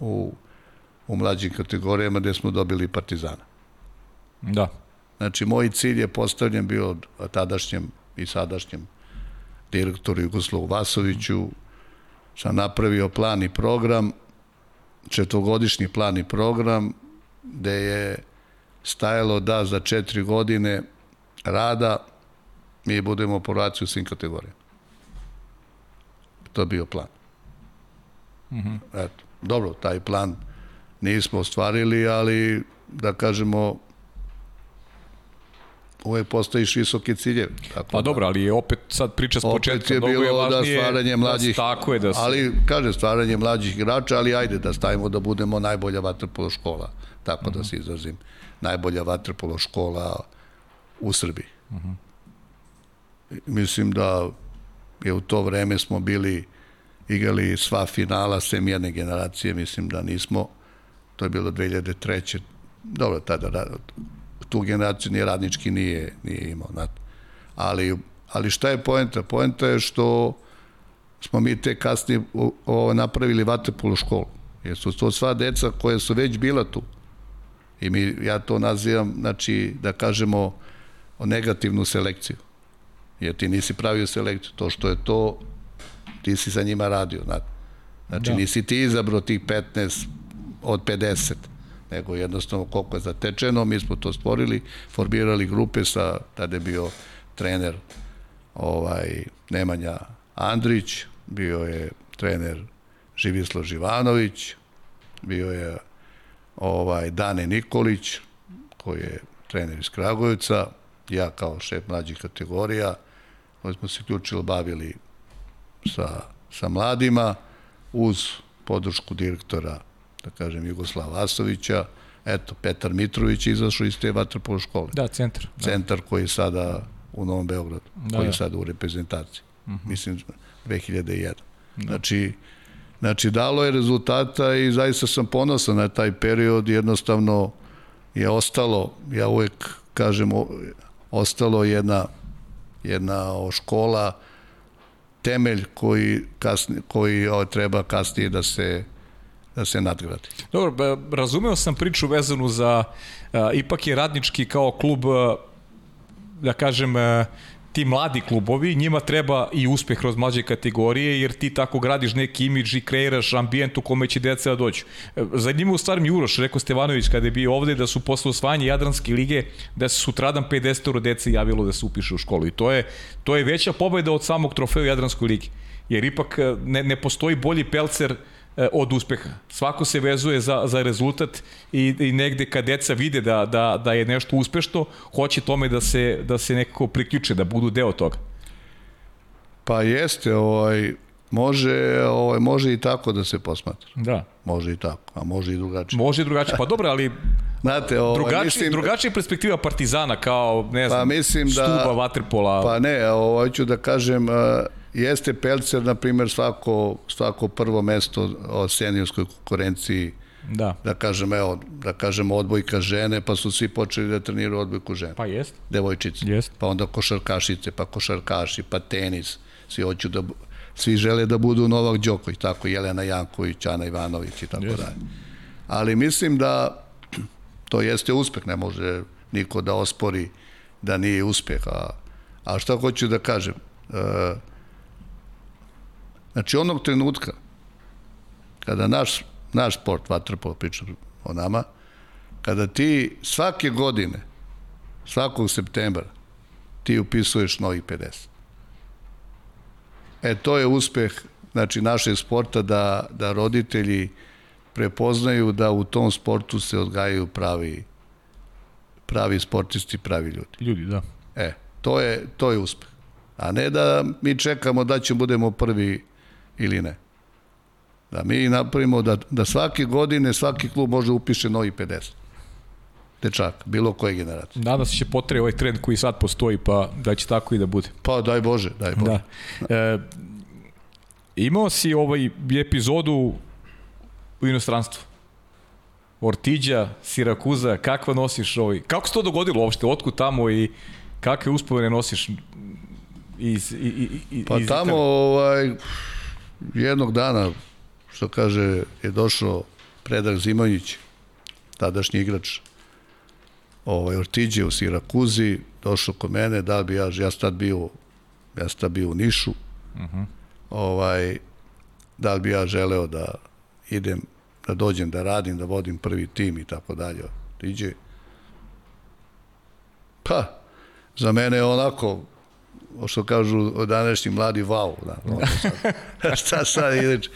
[SPEAKER 2] u, u mlađim kategorijama gde smo dobili Partizana.
[SPEAKER 1] Da.
[SPEAKER 2] Znači, moj cilj je postavljen bio od tadašnjem i sadašnjem direktoru Jugoslavu Vasoviću, sam napravio plan i program, četvrgodišnji plan i program, gde je stajalo da za četiri godine rada mi budemo prvaci u svim kategorijama. To je bio plan. Mm -hmm. Eto, dobro, taj plan nismo ostvarili, ali da kažemo uvek postojiš visoke ciljeve. Tako
[SPEAKER 1] Pa
[SPEAKER 2] da,
[SPEAKER 1] dobro, ali je opet sad priča s početka.
[SPEAKER 2] opet je bilo da
[SPEAKER 1] važnije
[SPEAKER 2] stvaranje mlađih,
[SPEAKER 1] Da, tako je da se,
[SPEAKER 2] ali kaže stvaranje mlađih igrača, ali ajde da stavimo da budemo najbolja vaterpolo škola, tako mm -hmm. da se izrazim, najbolja vaterpolo škola u Srbiji. Mm -hmm. Mislim da je u to vreme smo bili igrali sva finala sem jedne generacije, mislim da nismo. To je bilo 2003. Dobro, tada tu generaciju nije radnički nije, nije imao. Znate. Ali, ali šta je poenta? Poenta je što smo mi te kasnije o, o, napravili vaterpolu školu. Jer su to sva deca koje su već bila tu. I mi, ja to nazivam, znači, da kažemo, o negativnu selekciju. Jer ti nisi pravio selekciju. To što je to, ti si sa njima radio. Znate. Znači, da. nisi ti izabrao tih 15 od 50 nego jednostavno koliko je zatečeno, mi smo to stvorili, formirali grupe sa, tada je bio trener ovaj, Nemanja Andrić, bio je trener Živislo Živanović, bio je ovaj Dane Nikolić, koji je trener iz Kragujevca, ja kao šef mlađih kategorija, koji smo se ključilo bavili sa, sa mladima, uz podršku direktora, da kažem, Jugoslava Vasovića, eto, Petar Mitrović izašao iz te vaterpolo škole.
[SPEAKER 1] Da, centar.
[SPEAKER 2] Da. Centar koji je sada u Novom Beogradu, da, koji je da. sada u reprezentaciji. Uh mhm. -huh. Mislim, 2001. Da. Znači, znači, dalo je rezultata i zaista sam ponosan na taj period, jednostavno je ostalo, ja uvek kažem, ostalo jedna, jedna škola, temelj koji, kasni, koji o, treba kasnije da se da se nadgradi.
[SPEAKER 1] Dobro, razumeo sam priču vezanu za, ipak je radnički kao klub, da kažem, ti mladi klubovi, njima treba i uspeh kroz mlađe kategorije, jer ti tako gradiš neki imidž i kreiraš ambijent u kome će deca da dođu. Za njima u starom Juroš, rekao Stevanović kada je bio ovde, da su posle osvajanja Jadranske lige, da se sutradan 50 dece javilo da se upiše u školu. I to je, to je veća pobeda od samog trofeja Jadranskoj ligi. Jer ipak ne, ne postoji bolji pelcer uh, E, od uspeha. Svako se vezuje za, za rezultat i, i negde kad deca vide da, da, da je nešto uspešno, hoće tome da se, da se nekako priključe, da budu deo toga.
[SPEAKER 2] Pa jeste, ovaj, može, ovaj, može i tako da se posmatra.
[SPEAKER 1] Da.
[SPEAKER 2] Može i tako, a može i drugačije.
[SPEAKER 1] Može i drugačije, pa dobro, ali
[SPEAKER 2] Znate, ovaj,
[SPEAKER 1] drugačiji, mislim, drugačija perspektiva Partizana kao, ne pa znam, pa mislim da, stuba Waterpola.
[SPEAKER 2] Pa ne, ovaj, ću da kažem, jeste Pelcer, na primjer, svako, svako prvo mesto o seniorskoj konkurenciji
[SPEAKER 1] Da.
[SPEAKER 2] Da kažem, evo, da kažem odbojka žene, pa su svi počeli da treniraju odbojku žene.
[SPEAKER 1] Pa jest.
[SPEAKER 2] Devojčice.
[SPEAKER 1] Jest.
[SPEAKER 2] Pa onda košarkašice, pa košarkaši, pa tenis. Svi hoću da, svi žele da budu Novak Đoković, tako Jelena Janković, Ana Ivanović i tako jest. dalje. Ali mislim da to jeste uspeh, ne može niko da ospori da nije uspeh. A, a šta hoću da kažem? E, Znači, onog trenutka, kada naš, naš sport, vaterpolo, pričam o nama, kada ti svake godine, svakog septembra, ti upisuješ novih 50. E, to je uspeh znači, našeg sporta da, da roditelji prepoznaju da u tom sportu se odgajaju pravi pravi sportisti, pravi ljudi.
[SPEAKER 1] Ljudi, da.
[SPEAKER 2] E, to je, to je uspeh. A ne da mi čekamo da ćemo budemo prvi ili ne. Da mi napravimo da, da svake godine svaki klub može da upiše novi 50 dečak, bilo koje generacije.
[SPEAKER 1] Nadam se će potrebe ovaj trend koji sad postoji, pa da će tako i da bude.
[SPEAKER 2] Pa daj Bože, daj Bože.
[SPEAKER 1] Da. E, imao si ovaj epizodu u inostranstvu. Ortiđa, Sirakuza, kakva nosiš ovaj? Kako se to dogodilo uopšte? Otkud tamo i kakve uspomene nosiš iz, iz, iz,
[SPEAKER 2] pa tamo, ovaj, jednog dana, što kaže, je došao Predrag Zimonjić, tadašnji igrač ovaj, Ortiđe u Sirakuzi, došao kod mene, da bi ja, ja sad bio, ja sad bio u Nišu, uh mhm. -huh. ovaj, da li bi ja želeo da idem, da dođem da radim, da vodim prvi tim i tako dalje. Ortiđe. Pa, za mene je onako što kažu današnji mladi wow, da, ono, šta sad ideš?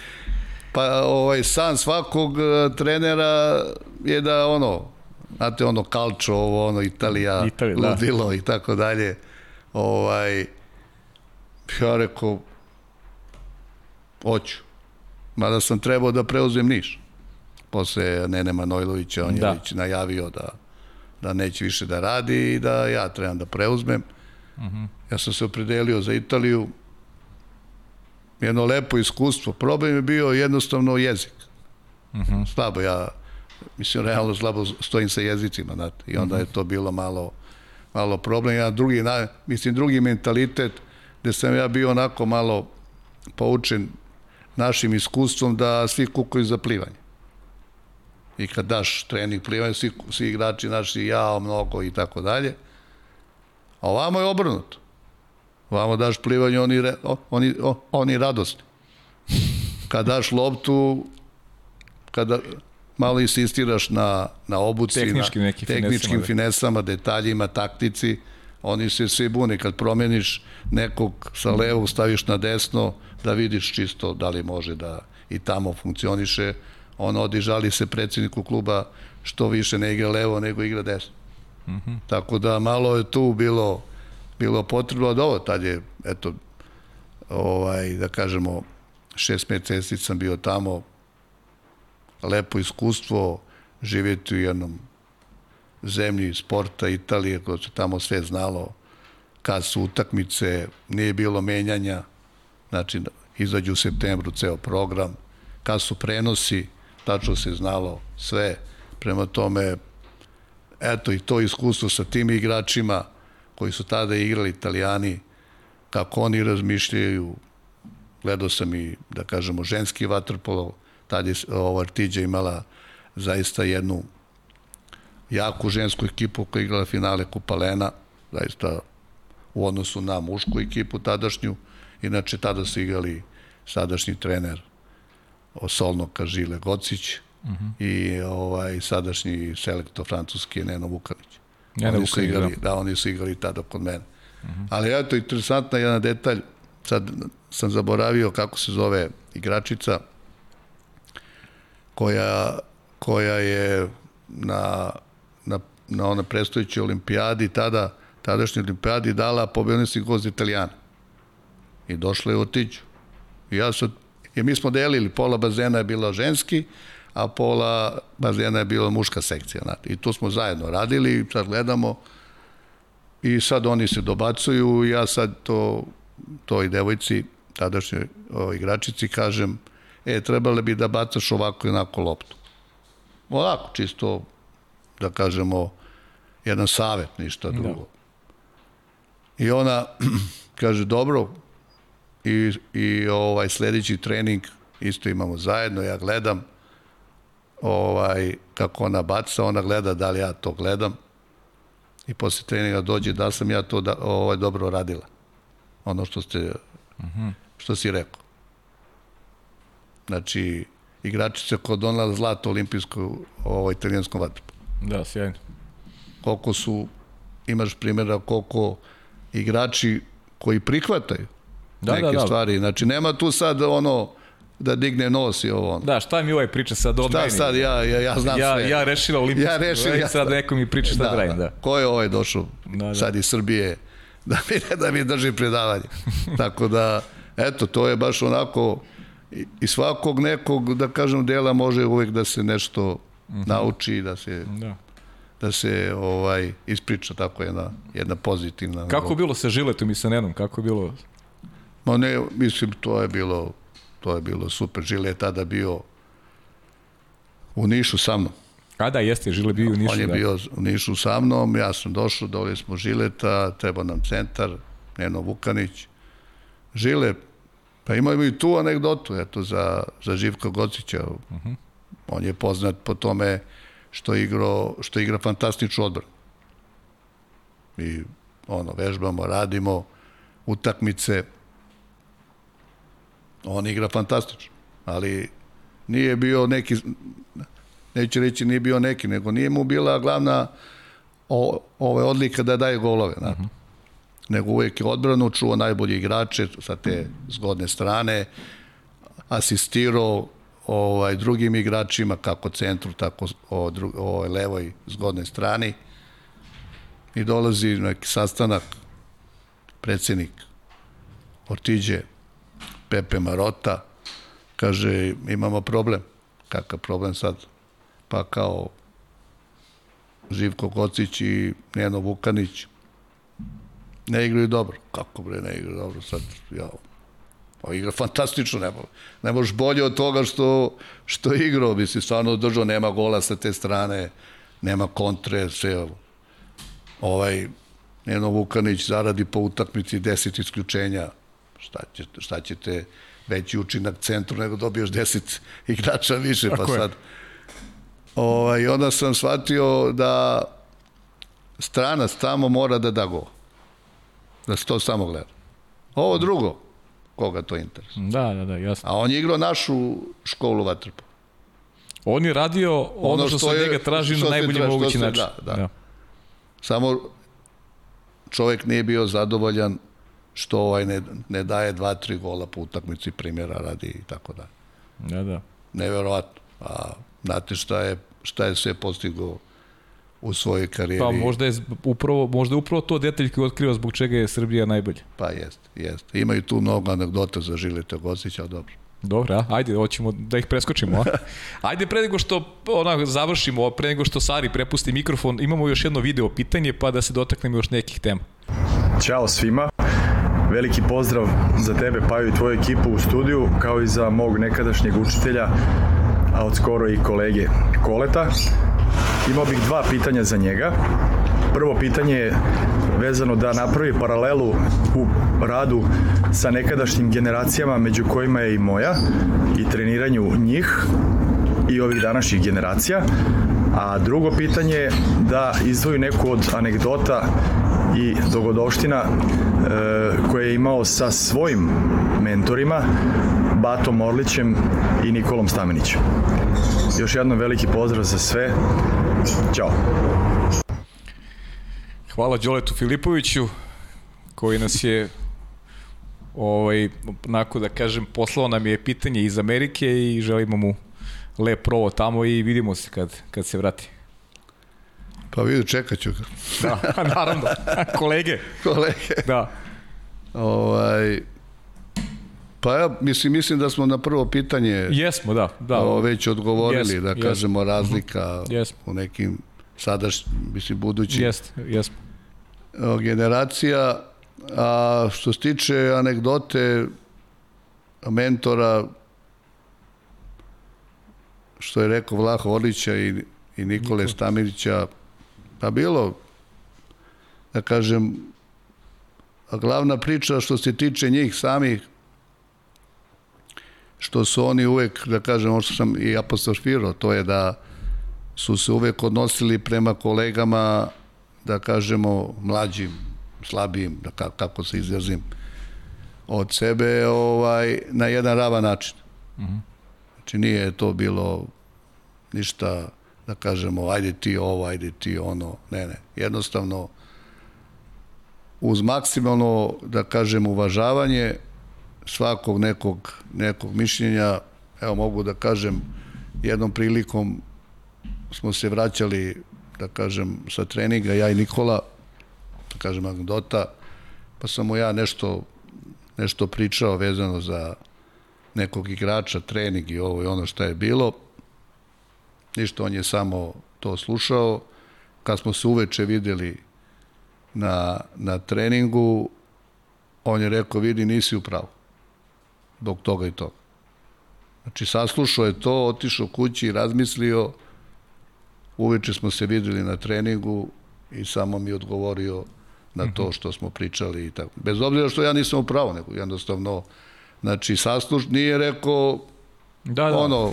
[SPEAKER 2] Pa ovaj, san svakog e, trenera je da ono, znate ono kalčo, ovo ono Italija, Italija da. ludilo da. i tako dalje. Ovaj, ja rekao, hoću. Mada sam trebao da preuzem Niš. Posle Nene Manojlovića, on da. je već najavio da, da neće više da radi i da ja trebam da preuzmem. Uh -huh. Ja sam se opredelio za Italiju, jedno lepo iskustvo. Problem je bio jednostavno jezik. Uh -huh. Slabo ja, mislim, realno slabo stojim sa jezicima, znate, i onda uh -huh. je to bilo malo, malo problem. Ja drugi, na, mislim, drugi mentalitet, gde sam ja bio onako malo poučen našim iskustvom da svi kukaju za plivanje. I kad daš trening plivanja, svi, svi igrači naši jao mnogo i tako dalje. A ovamo je obrnuto. Vamo daš plivanje, oni, oni, oni radosni. Kad daš loptu, kada malo insistiraš na, na obuci,
[SPEAKER 1] Tehnički
[SPEAKER 2] na tehničkim
[SPEAKER 1] finesama, da.
[SPEAKER 2] finesama, detaljima, taktici, oni se svi bune. Kad promeniš nekog sa levog, staviš na desno, da vidiš čisto da li može da i tamo funkcioniše, on odižali se predsjedniku kluba što više ne igra levo nego igra desno. Mm -hmm. Tako da malo je tu bilo bilo potrebno od ovo, tad je, eto, ovaj, da kažemo, šest meseci sam bio tamo, lepo iskustvo, živjeti u jednom zemlji sporta Italije, koja se tamo sve znalo, kad su utakmice, nije bilo menjanja, znači izađu u septembru ceo program, kad su prenosi, tačno se znalo sve, prema tome, eto i to iskustvo sa tim igračima koji su tada igrali italijani, kako oni razmišljaju, gledao sam i, da kažemo, ženski vaterpolo, tad je ova Artiđa imala zaista jednu jaku žensku ekipu koja je igrala finale Kupalena, zaista u odnosu na mušku ekipu tadašnju, inače tada su igrali sadašnji trener Osolno Kažile Gocić uh mhm. -huh. i ovaj sadašnji selektor francuski Neno Vukanić. Neno oni su igrali, da. oni su igrali tada kod mene. Uh mhm. -huh. Ali eto, interesantna jedan detalj, sad sam zaboravio kako se zove igračica koja, koja je na, na, na onoj predstojećoj olimpijadi tada, tadašnjoj olimpijadi dala pobjednosti goz Italijana. I došla je u Tiđu. I ja sad, i mi smo delili, pola bazena je bila ženski, a pola bazena je bila muška sekcija. Znate. I tu smo zajedno radili, sad gledamo i sad oni se dobacuju, ja sad to, to i devojci, tadašnjoj igračici, kažem, e, trebali bi da bacaš ovako i onako loptu. Ovako, čisto, da kažemo, jedan savet, ništa da. drugo. Da. I ona kaže, dobro, i, i ovaj sledeći trening isto imamo zajedno, ja gledam ovaj, kako ona baca, ona gleda da li ja to gledam i posle treninga dođe da sam ja to da, ovaj, dobro radila. Ono što ste, uh mhm. -huh. što si rekao. Znači, igračica koja donala zlato olimpijsko ovo italijanskom vatru.
[SPEAKER 1] Da, sjajno.
[SPEAKER 2] Koliko su, imaš primjera koliko igrači koji prihvataju da, neke da, da. stvari. Znači, nema tu sad ono da digne nos i ovo.
[SPEAKER 1] Da, šta mi ovaj priča sad o
[SPEAKER 2] šta
[SPEAKER 1] meni?
[SPEAKER 2] Šta sad, ja, ja, ja znam
[SPEAKER 1] ja,
[SPEAKER 2] sve.
[SPEAKER 1] Ja rešila olimpijsku, ja rešila, ja, sad neko mi priča šta da, da radim, da.
[SPEAKER 2] Ko je ovaj došao da, da. sad iz Srbije da mi, da mi drži predavanje. Tako da, eto, to je baš onako i svakog nekog, da kažem, dela može uvek da se nešto mhm. nauči, da se... Da da se ovaj ispriča tako jedna jedna pozitivna.
[SPEAKER 1] Kako je bilo sa Žiletom i sa Nenom? Kako je bilo?
[SPEAKER 2] Ma ne, mislim to je bilo to je bilo super. Žile je tada bio u Nišu sa mnom.
[SPEAKER 1] A da, jeste, Žile bio u Nišu.
[SPEAKER 2] On je
[SPEAKER 1] da.
[SPEAKER 2] bio u Nišu sa mnom, ja sam došao, dole smo Žileta, treba nam centar, Neno Vukanić. Žile, Pa imamo i tu anegdotu, eto, za, za Živka Gocića. Uh mhm. -huh. On je poznat po tome što, igro, što igra fantastičnu odbranu. I ono, vežbamo, radimo, utakmice. On igra fantastično, ali nije bio neki, neću reći nije bio neki, nego nije mu bila glavna o, ove odlika da daje golove. Uh -huh nego uvek je odbranu čuo najbolji igrače sa te zgodne strane, asistirao ovaj, drugim igračima, kako centru, tako o, dru, o levoj zgodnoj strani. I dolazi neki sastanak, predsednik Ortiđe, Pepe Marota, kaže, imamo problem. Kakav problem sad? Pa kao Živko Kocić i Neno Vukanić ne igraju dobro. Kako bre, ne igraju dobro sad, ja, Pa igra fantastično, ne, ne možeš bolje od toga što, što igrao, bi se stvarno držao, nema gola sa te strane, nema kontre, sve. Ovaj, Neno Vukanić zaradi po utakmici 10 isključenja, šta, će, šta ćete veći učinak centru nego dobiješ 10 igrača više, pa Tako sad... Ovaj, onda sam shvatio da stranac tamo mora da da gol da se to samo gleda. Ovo drugo, koga to interesuje.
[SPEAKER 1] Da, da, da, jasno.
[SPEAKER 2] A on je igrao našu školu vatrpa.
[SPEAKER 1] On je radio ono, ono što, što se njega traži na najbolji traži, mogući način. Da, da. Ja.
[SPEAKER 2] Samo čovek nije bio zadovoljan što ovaj ne, ne daje dva, tri gola po utakmici primjera radi i tako da.
[SPEAKER 1] Da, da.
[SPEAKER 2] Neverovatno. A znate šta je, šta je sve postigao u svojoj karijeri.
[SPEAKER 1] Pa možda je upravo, možda je upravo to detalj koji otkriva zbog čega je Srbija najbolja.
[SPEAKER 2] Pa jest, jest. Imaju tu mnogo anegdota za Žileta Gosića, ali dobro.
[SPEAKER 1] Dobro, a? ajde, hoćemo da ih preskočimo. A? Ajde, pre nego što ona, završimo, pre nego što Sari prepusti mikrofon, imamo još jedno video pitanje, pa da se dotaknemo još nekih tema.
[SPEAKER 4] Ćao svima. Veliki pozdrav za tebe, Paju i tvoju ekipu u studiju, kao i za mog nekadašnjeg učitelja, a od skoro i kolege Koleta. Imao bih dva pitanja za njega. Prvo pitanje je vezano da napravi paralelu u radu sa nekadašnjim generacijama, među kojima je i moja, i treniranju njih i ovih današnjih generacija. A drugo pitanje je da izdvoju neku od anegdota i dogodovština e, koje je imao sa svojim mentorima, Batom Orlićem i Nikolom Stamenićem. Još jednom veliki pozdrav za sve. Ćao.
[SPEAKER 1] Hvala Đoletu Filipoviću koji nas je ovaj, onako da kažem, poslao nam je pitanje iz Amerike i želimo mu lep provo tamo i vidimo se kad, kad se vrati.
[SPEAKER 2] Pa vidi, čekat ću ga.
[SPEAKER 1] Da, naravno. Kolege.
[SPEAKER 2] Kolege.
[SPEAKER 1] Da.
[SPEAKER 2] Ovaj, pa ja mislim, mislim da smo na prvo pitanje
[SPEAKER 1] Jesmo, da. da.
[SPEAKER 2] o, već odgovorili,
[SPEAKER 1] Jesmo,
[SPEAKER 2] da
[SPEAKER 1] jesmo.
[SPEAKER 2] kažemo razlika
[SPEAKER 1] Jesmo.
[SPEAKER 2] u nekim sadaš, mislim, budući
[SPEAKER 1] Jest, jesmo.
[SPEAKER 2] o, generacija. A što se tiče anegdote mentora, što je rekao Vlaho Orlića i, i Nikole Stamirića, pa bilo, da kažem, glavna priča što se tiče njih samih, što su oni uvek, da kažem, ono što sam i apostrofirao, to je da su se uvek odnosili prema kolegama, da kažemo, mlađim, slabijim, da ka, kako se izrazim, od sebe ovaj, na jedan ravan način. Znači nije to bilo ništa da kažemo ajde ti ovo, ajde ti ono, ne, ne. Jednostavno uz maksimalno da kažem uvažavanje svakog nekog, nekog mišljenja, evo mogu da kažem jednom prilikom smo se vraćali da kažem sa treninga ja i Nikola da kažem anegdota pa sam mu ja nešto nešto pričao vezano za nekog igrača, trening i ovo i ono što je bilo. Ništa, on je samo to slušao. Kad smo se uveče videli na, na treningu, on je rekao, vidi, nisi u pravu. Dok toga i toga. Znači, saslušao je to, otišao kući i razmislio. Uveče smo se videli na treningu i samo mi odgovorio na to što smo pričali i tako. Bez obzira što ja nisam u pravu, nego jednostavno Znači, sasluš nije rekao
[SPEAKER 1] Da, da.
[SPEAKER 2] ono,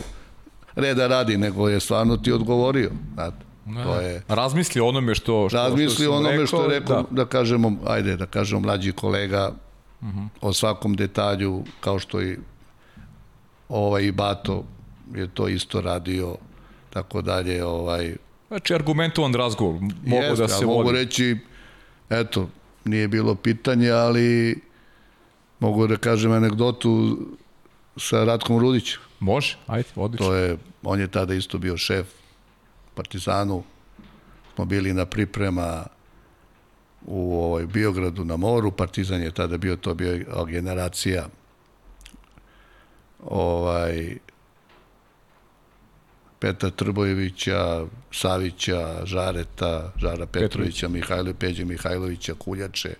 [SPEAKER 2] reda radi, nego je stvarno ti odgovorio. Znate,
[SPEAKER 1] Da,
[SPEAKER 2] to je,
[SPEAKER 1] Razmisli onome što, što,
[SPEAKER 2] razmisli
[SPEAKER 1] što
[SPEAKER 2] onome što je rekao,
[SPEAKER 1] Da.
[SPEAKER 2] da. kažemo, ajde, da kažemo mlađi kolega uh
[SPEAKER 1] Mhm.
[SPEAKER 2] -huh. o svakom detalju, kao što i ovaj i Bato je to isto radio, tako dalje, ovaj,
[SPEAKER 1] Znači, argumentovan razgovor. Mogu
[SPEAKER 2] Jeste,
[SPEAKER 1] da se
[SPEAKER 2] a mogu
[SPEAKER 1] vodi.
[SPEAKER 2] reći, eto, nije bilo pitanja, ali mogu da kažem anegdotu sa Ratkom Rudićem.
[SPEAKER 1] Može, ajde, odlično.
[SPEAKER 2] To je, on je tada isto bio šef Partizanu. Smo bili na priprema u ovaj Biogradu na moru. Partizan je tada bio, to bio generacija ovaj Petra Trbojevića, Savića, Žareta, Žara Petrovića, Mihajlo Peđe Mihajlovića, Kuljače,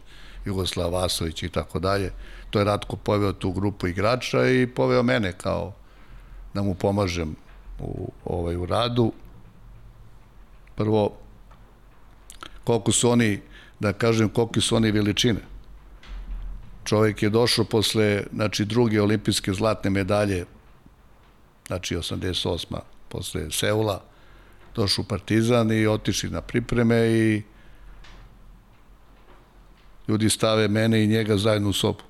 [SPEAKER 2] Jugoslava Vasović i tako dalje. To je Ratko poveo tu grupu igrača i poveo mene kao da mu pomažem u, ovaj, u radu. Prvo, koliko su oni, da kažem, koliko su oni veličine. Čovjek je došao posle, znači, druge olimpijske zlatne medalje, znači 88. posle Seula, došao u Partizan i otišli na pripreme i ljudi stave mene i njega zajedno u sobu.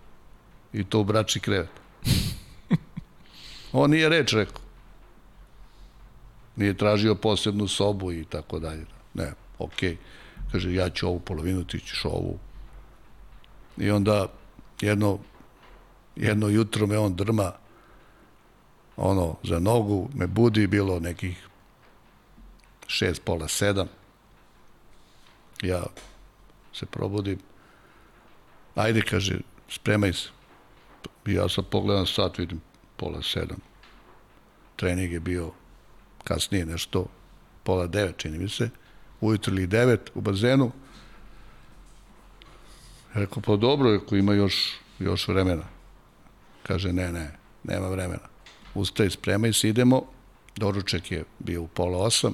[SPEAKER 2] I to u brači krevet. On nije reč rekao. Nije tražio posebnu sobu i tako dalje. Ne, okej. Okay. Kaže, ja ću ovu polovinu, ti ćeš ovu. I onda jedno, jedno jutro me on drma ono, za nogu, me budi, bilo nekih šest, pola, sedam. Ja se probudim. Ajde, kaže, spremaj se. Ja sad pogledam sat, vidim pola sedam. Trening je bio kasnije nešto, pola devet, čini mi se. Ujutro ili devet u bazenu. Rekao, pa dobro, ako ima još, još vremena. Kaže, ne, ne, nema vremena. Ustaj, spremaj se, idemo. Doručak je bio u pola osam.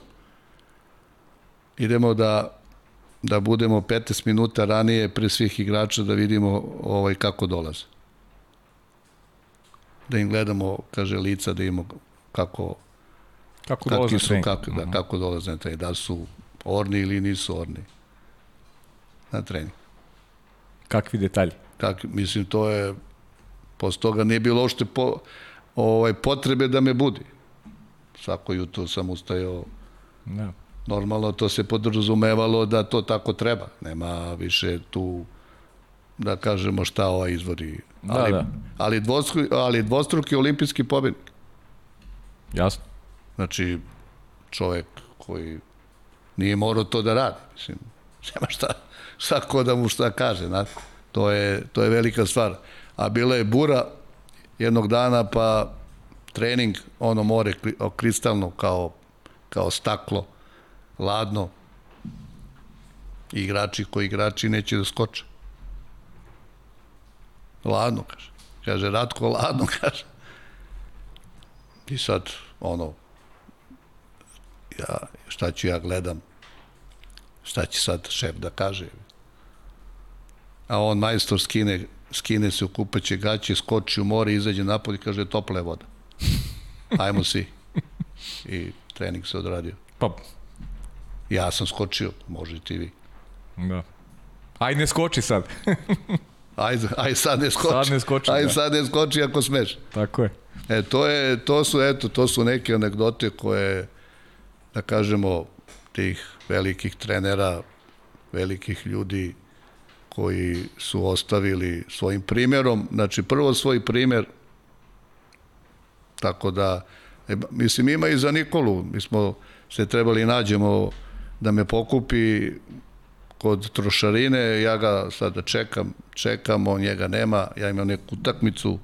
[SPEAKER 2] Idemo da da budemo 15 minuta ranije pre svih igrača da vidimo ovaj kako dolaze. Da im gledamo, kaže, lica, da imamo kako
[SPEAKER 1] kako dolaze
[SPEAKER 2] su, kako, da, kako dolaze na trening, da su orni ili nisu orni na trening.
[SPEAKER 1] Kakvi detalji?
[SPEAKER 2] Kak, mislim, to je, posle toga nije bilo ošte po, ovaj, potrebe da me budi. Svako jutro sam ustajao da normalno to se podrazumevalo da to tako treba. Nema više tu da kažemo šta ova izvori.
[SPEAKER 1] Da,
[SPEAKER 2] ali,
[SPEAKER 1] da.
[SPEAKER 2] ali, dvostruki, ali dvostruki olimpijski pobednik.
[SPEAKER 1] Jasno.
[SPEAKER 2] Znači, čovek koji nije morao to da radi. Mislim, nema šta, šta ko da mu šta kaže. Znate? To, je, to je velika stvar. A bila je bura jednog dana, pa trening, ono more kristalno kao, kao staklo ladno, igrači koji igrači neće da skoče. Ladno, kaže. Kaže, Ratko, ladno, kaže. I sad, ono, ja, šta ću ja gledam, šta će sad šef da kaže. A on majstor skine, skine se u kupaće gaće, skoči u more, izađe napolje i kaže, topla je voda. Ajmo svi. I trening se odradio.
[SPEAKER 1] Pa,
[SPEAKER 2] Ja sam skočio, možete i vi.
[SPEAKER 1] Da. Ajde ne skoči sad.
[SPEAKER 2] ajde, ajde sad ne skoči.
[SPEAKER 1] Sad ne skoči,
[SPEAKER 2] Ajde
[SPEAKER 1] da.
[SPEAKER 2] sad ne skoči ako smeš.
[SPEAKER 1] Tako je.
[SPEAKER 2] E, to, je, to su, eto, to su neke anegdote koje, da kažemo, tih velikih trenera, velikih ljudi koji su ostavili svojim primjerom, znači prvo svoj primjer, tako da, e, mislim, ima i za Nikolu, mi smo se trebali nađemo da me pokupi kod trošarine, ja ga sada čekam, čekam, on njega nema, ja imam neku utakmicu,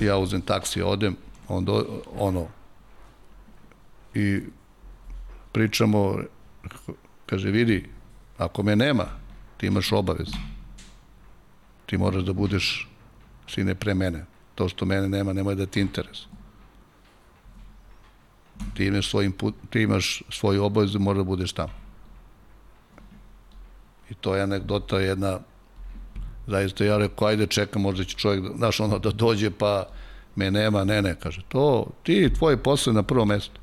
[SPEAKER 2] ja uzem taksi, odem, on do, ono, i pričamo, kaže, vidi, ako me nema, ti imaš obavez. Ti moraš da budeš sine pre mene. To što mene nema, nemoj da ti interes ti imaš, svojim put, ti imaš svoju obavezu, mora da budeš tamo. I to je anegdota jedna, zaista ja rekao, ajde čekam, možda će čovjek, znaš, ono, da dođe pa me nema, ne, ne, kaže, to, ti, tvoj posao na prvo mesto.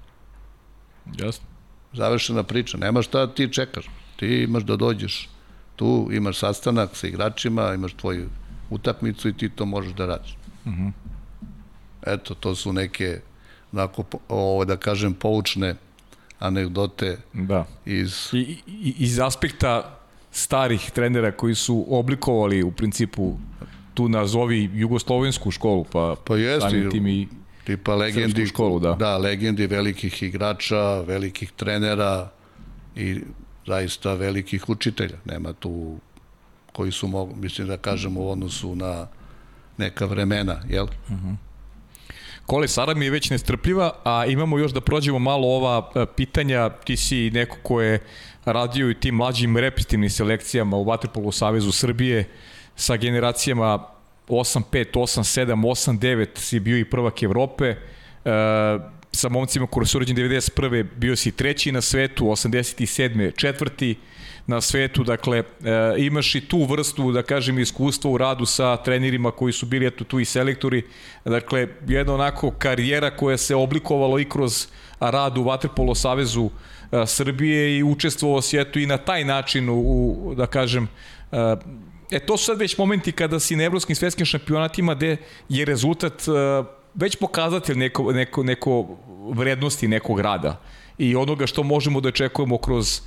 [SPEAKER 1] Jasno.
[SPEAKER 2] Završena priča, nema šta ti čekaš. Ti imaš da dođeš tu, imaš sastanak sa igračima, imaš tvoju utakmicu i ti to možeš da radiš. Uh
[SPEAKER 1] Mhm.
[SPEAKER 2] -huh. Eto, to su neke onako, ovo, da kažem, poučne anegdote
[SPEAKER 1] da.
[SPEAKER 2] iz...
[SPEAKER 1] I, i, iz aspekta starih trenera koji su oblikovali u principu tu nazovi jugoslovensku školu, pa,
[SPEAKER 2] pa jeste,
[SPEAKER 1] tim i
[SPEAKER 2] tipa legendi,
[SPEAKER 1] školu, da.
[SPEAKER 2] da, legendi velikih igrača, velikih trenera i zaista velikih učitelja. Nema tu koji su, mogu, mislim da kažemo, u odnosu na neka vremena, jel? Uh
[SPEAKER 1] -huh. Kole, Sara mi je već nestrpljiva, a imamo još da prođemo malo ova e, pitanja. Ti si neko ko je radio i tim mlađim repetitivnim selekcijama u Vatrpolu Savezu Srbije sa generacijama 8-5, 8-7, 8-9 si bio i prvak Evrope. E, sa momcima koji su rođeni 91. bio si treći na svetu, 87. četvrti na svetu, dakle e, imaš i tu vrstu, da kažem, iskustva u radu sa trenerima koji su bili eto tu i selektori, dakle jedna onako karijera koja se oblikovalo i kroz rad u Vaterpolo Savezu e, Srbije i učestvovao si eto i na taj način u, u da kažem, e, e to su sad već momenti kada si na evropskim svetskim šampionatima gde je rezultat e, već pokazatelj neko, neko, neko vrednosti nekog rada i onoga što možemo da očekujemo kroz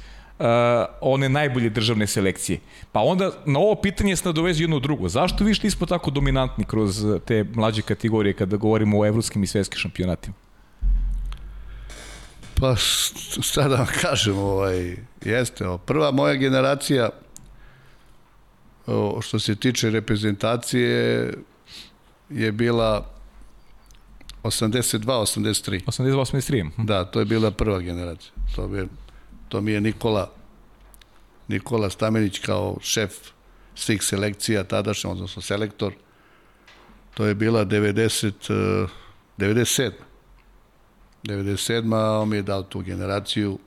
[SPEAKER 1] one najbolje državne selekcije. Pa onda na ovo pitanje se nadovezi jedno drugo. Zašto vi nismo tako dominantni kroz te mlađe kategorije kada govorimo o evropskim i svetskim šampionatima?
[SPEAKER 2] Pa šta da vam kažem, ovaj, jeste, prva moja generacija što se tiče reprezentacije je bila 82, 83.
[SPEAKER 1] 82, 83.
[SPEAKER 2] Da, to je bila prva generacija. To, bi, to mi je Nikola Nikola Stamenić kao šef svih selekcija tadašnja, odnosno selektor. To je bila 90, 97. 97. on mi je dao tu generaciju.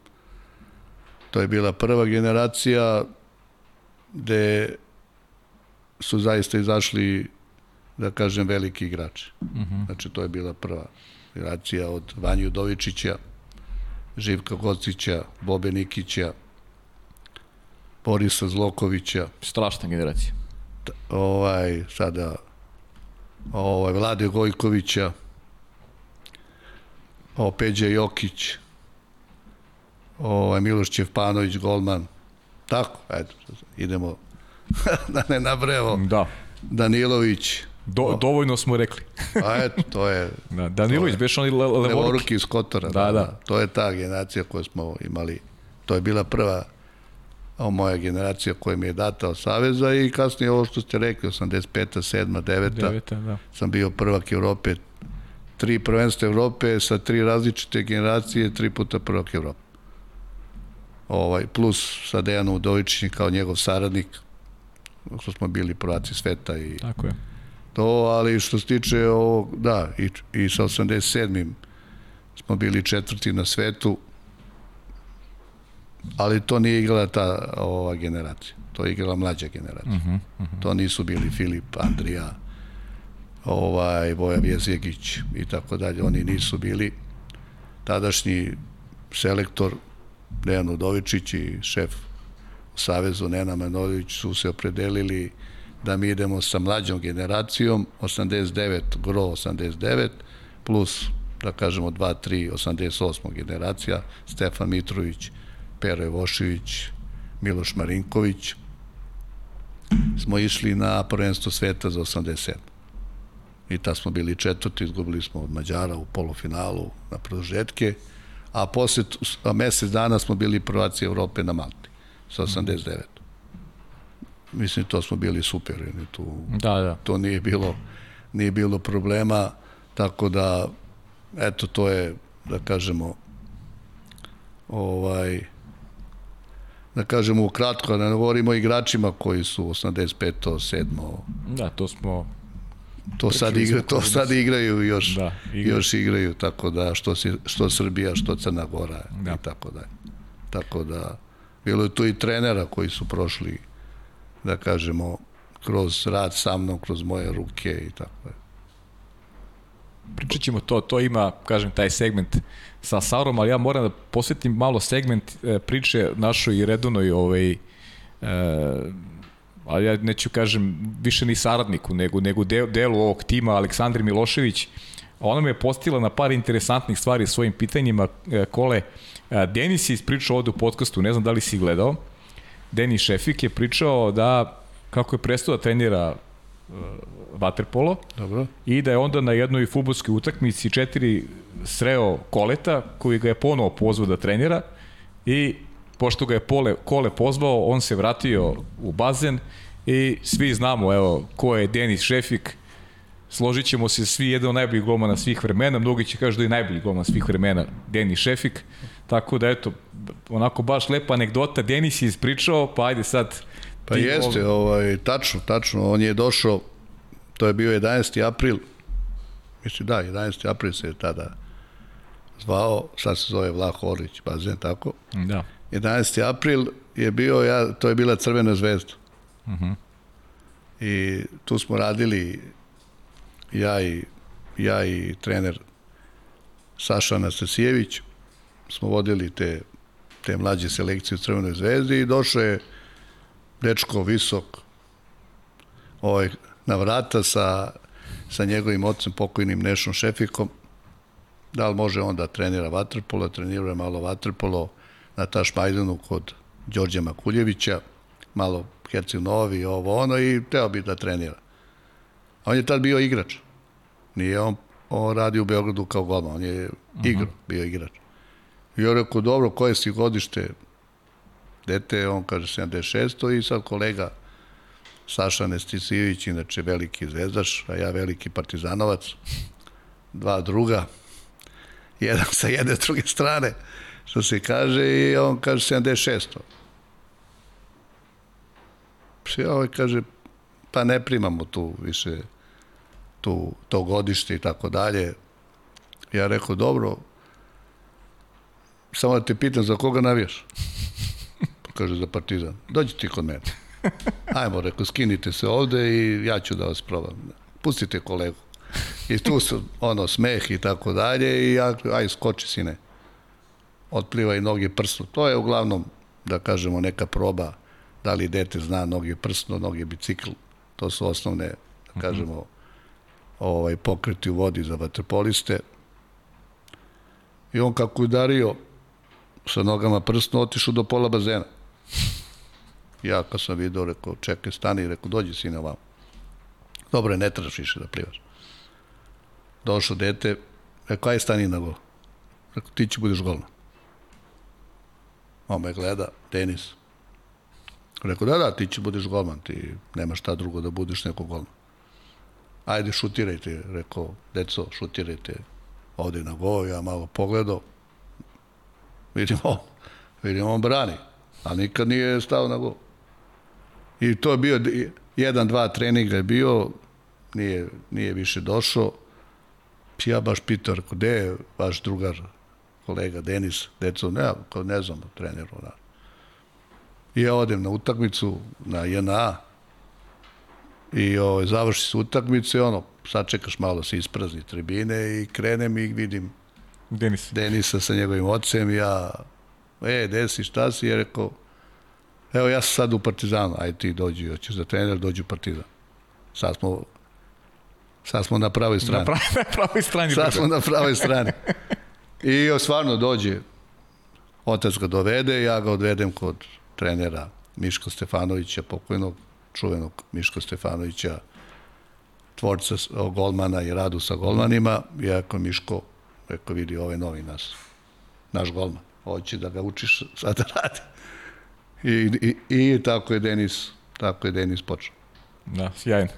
[SPEAKER 2] To je bila prva generacija gde su zaista izašli, da kažem, veliki igrači. Uh mhm. -huh. Znači, to je bila prva generacija od Vanju Dovičića, Živka Gocića, Bobe Nikića, Borisa Zlokovića.
[SPEAKER 1] Strašna generacija.
[SPEAKER 2] Ovaj, sada, ovaj, Vlade Gojkovića, o, Peđa Jokić, ovaj, Miloš Čevpanović, Golman. Tako, eto, idemo da ne nabrajamo.
[SPEAKER 1] Da.
[SPEAKER 2] Danilović.
[SPEAKER 1] Do, dovoljno smo rekli.
[SPEAKER 2] A eto, to je...
[SPEAKER 1] Da, Danilović, beš oni le, levoruki.
[SPEAKER 2] Levoruki iz Kotora. Da, da, da. To je ta generacija koju smo imali. To je bila prva o, moja generacija koja mi je data od Saveza i kasnije ovo što ste rekli, 85. 7. 9. 9 da. sam bio prvak Evrope, tri prvenstva Evrope sa tri različite generacije, tri puta prvak Evrope. Ovaj, plus sa Dejanom Udovičićem kao njegov saradnik, što smo bili prvaci sveta i
[SPEAKER 1] Tako je.
[SPEAKER 2] to, ali što se tiče ovog, da, i, i sa 87. smo bili četvrti na svetu, ali to nije igrala ta ova generacija. To je igrala mlađa generacija. Uh -huh, uh -huh. To nisu bili Filip, Andrija, ovaj, Voja Vjezegić i tako dalje. Oni nisu bili tadašnji selektor Dejan Udovičić i šef Savezu Nena Manojlović su se opredelili da mi idemo sa mlađom generacijom, 89, gro 89, plus, da kažemo, 2, 3, 88 generacija, Stefan Mitrović, Pero Evošević, Miloš Marinković, smo išli na prvenstvo sveta za 87. I ta smo bili četvrti, izgubili smo od Mađara u polufinalu na produžetke, a posle a mesec dana smo bili prvaci Evrope na Malti sa 89. Mislim, to smo bili super, tu,
[SPEAKER 1] da, da.
[SPEAKER 2] to nije bilo, nije bilo problema, tako da, eto, to je, da kažemo, ovaj, da kažemo ukratko, da ne govorimo o igračima koji su 85. 7.
[SPEAKER 1] Da, to smo
[SPEAKER 2] to sad igra, to sad igraju još da, igraju. još igraju tako da što se što Srbija što Crna Gora da. i tako da tako da Bilo je tu i trenera koji su prošli, da kažemo, kroz rad sa mnom, kroz moje ruke i tako je.
[SPEAKER 1] Pričat ćemo to, to ima, kažem, taj segment sa Saurom, ali ja moram da posvetim malo segment e, priče našoj i redonoj ovaj, e, ali ja neću kažem više ni saradniku, nego, nego delu ovog tima Aleksandri Milošević. Ona me je postila na par interesantnih stvari svojim pitanjima, e, Kole, Denis je ispričao ovde u podcastu, ne znam da li si gledao, Denis Šefik je pričao da kako je prestao da trenira uh, vaterpolo
[SPEAKER 2] Dobro.
[SPEAKER 1] i da je onda na jednoj futbolskoj utakmici četiri sreo koleta koji ga je ponovo pozvao da trenira i pošto ga je pole, kole pozvao, on se vratio u bazen i svi znamo evo ko je Denis Šefik složit ćemo se svi jedan od najboljih golmana svih vremena, mnogi će kažu da je najbolji golman svih vremena Denis Šefik, tako da eto, onako baš lepa anegdota, Denis je ispričao, pa ajde sad...
[SPEAKER 2] Pa jeste, ovaj, tačno, tačno, on je došao, to je bio 11. april, mislim da, 11. april se je tada zvao, sad se zove Vlaho Orlić, bazen, tako?
[SPEAKER 1] Da.
[SPEAKER 2] 11. april je bio, ja, to je bila Crvena zvezda. Uh mhm. -huh. I tu smo radili ja i, ja i trener Saša Anastasijević smo vodili te, te mlađe selekcije u Crvenoj zvezdi i došao je dečko visok ovaj, na vrata sa, sa njegovim ocem pokojnim Nešom Šefikom da li može on da trenira vaterpolo, trenira malo vaterpolo na Tašmajdanu kod Đorđe Makuljevića, malo Herceg Novi, ovo ono i teo bi da trenira. On je tad bio igrač. Nije on, on radi u Beogradu kao golman, on je igrao, bio igrač. I ja rekao, dobro, koje si godište? Dete, on kaže 76. i sad kolega Saša Nestisivić, inače veliki zvezdaš, a ja veliki partizanovac, dva druga, jedan sa jedne druge strane, što se kaže, i on kaže 76. Psi ovaj kaže, pa ne primamo tu više tu, to godište i tako dalje. Ja rekao, dobro, samo da te pitam za koga navijaš? Pa kaže, za partizan. Dođi ti kod mene. Ajmo, rekao, skinite se ovde i ja ću da vas probam. Pustite kolegu. I tu su, ono, smeh i tako dalje i ja, aj, skoči sine. Otpliva i noge prsnu. To je uglavnom, da kažemo, neka proba da li dete zna noge prsno, noge bicikl. To su osnovne, da kažemo, ovaj, pokreti u vodi za vaterpoliste. I on kako je udario sa nogama prsno, otišao do pola bazena. Ja kad sam vidio, rekao, čekaj, stani, rekao, dođi sine ovamo. Dobro, ne trebaš više da plivaš. Došao dete, rekao, aj stani na gol. Rekao, ti će budeš golman. On me gleda, tenis. Rekao, da, da, ti će budeš golman, ti nemaš šta drugo da budeš neko golman. Ajde, šutirajte, rekao, deco, šutirajte ovde na gol, ja malo pogledao, vidimo, vidimo on brani, a nikad nije stao na gol. I to je bio, jedan, dva treninga je bio, nije, nije više došao, ja baš pitao, rekao, gde je vaš drugar, kolega Denis, deco, ne, ne znam, treneru, na. I ja odem na utakmicu, na JNA, i ovaj, završi se utakmicu i ono, sačekaš malo se isprazni tribine i krenem i vidim
[SPEAKER 1] Denis.
[SPEAKER 2] Denisa sa njegovim ocem, ja, e, desi, šta si? Je rekao, evo ja sam sad u Partizanu, aj ti dođi, hoćeš za trener, dođi u Partizan. Sad smo, sad smo na pravoj strani.
[SPEAKER 1] Na, pravi, na pravoj strani.
[SPEAKER 2] Sad smo na pravoj strani. I o, stvarno dođe, otac ga dovede, ja ga odvedem kod trenera Miško Stefanovića, pokojnog, čuvenog Miško Stefanovića, tvorca golmana i radu sa golmanima, ja ako Miško, rekao, vidi, ovaj novi nas, naš golman, hoće da ga učiš sad da radi. I, i, i tako je Denis, tako je Denis počeo.
[SPEAKER 1] Da, sjajno.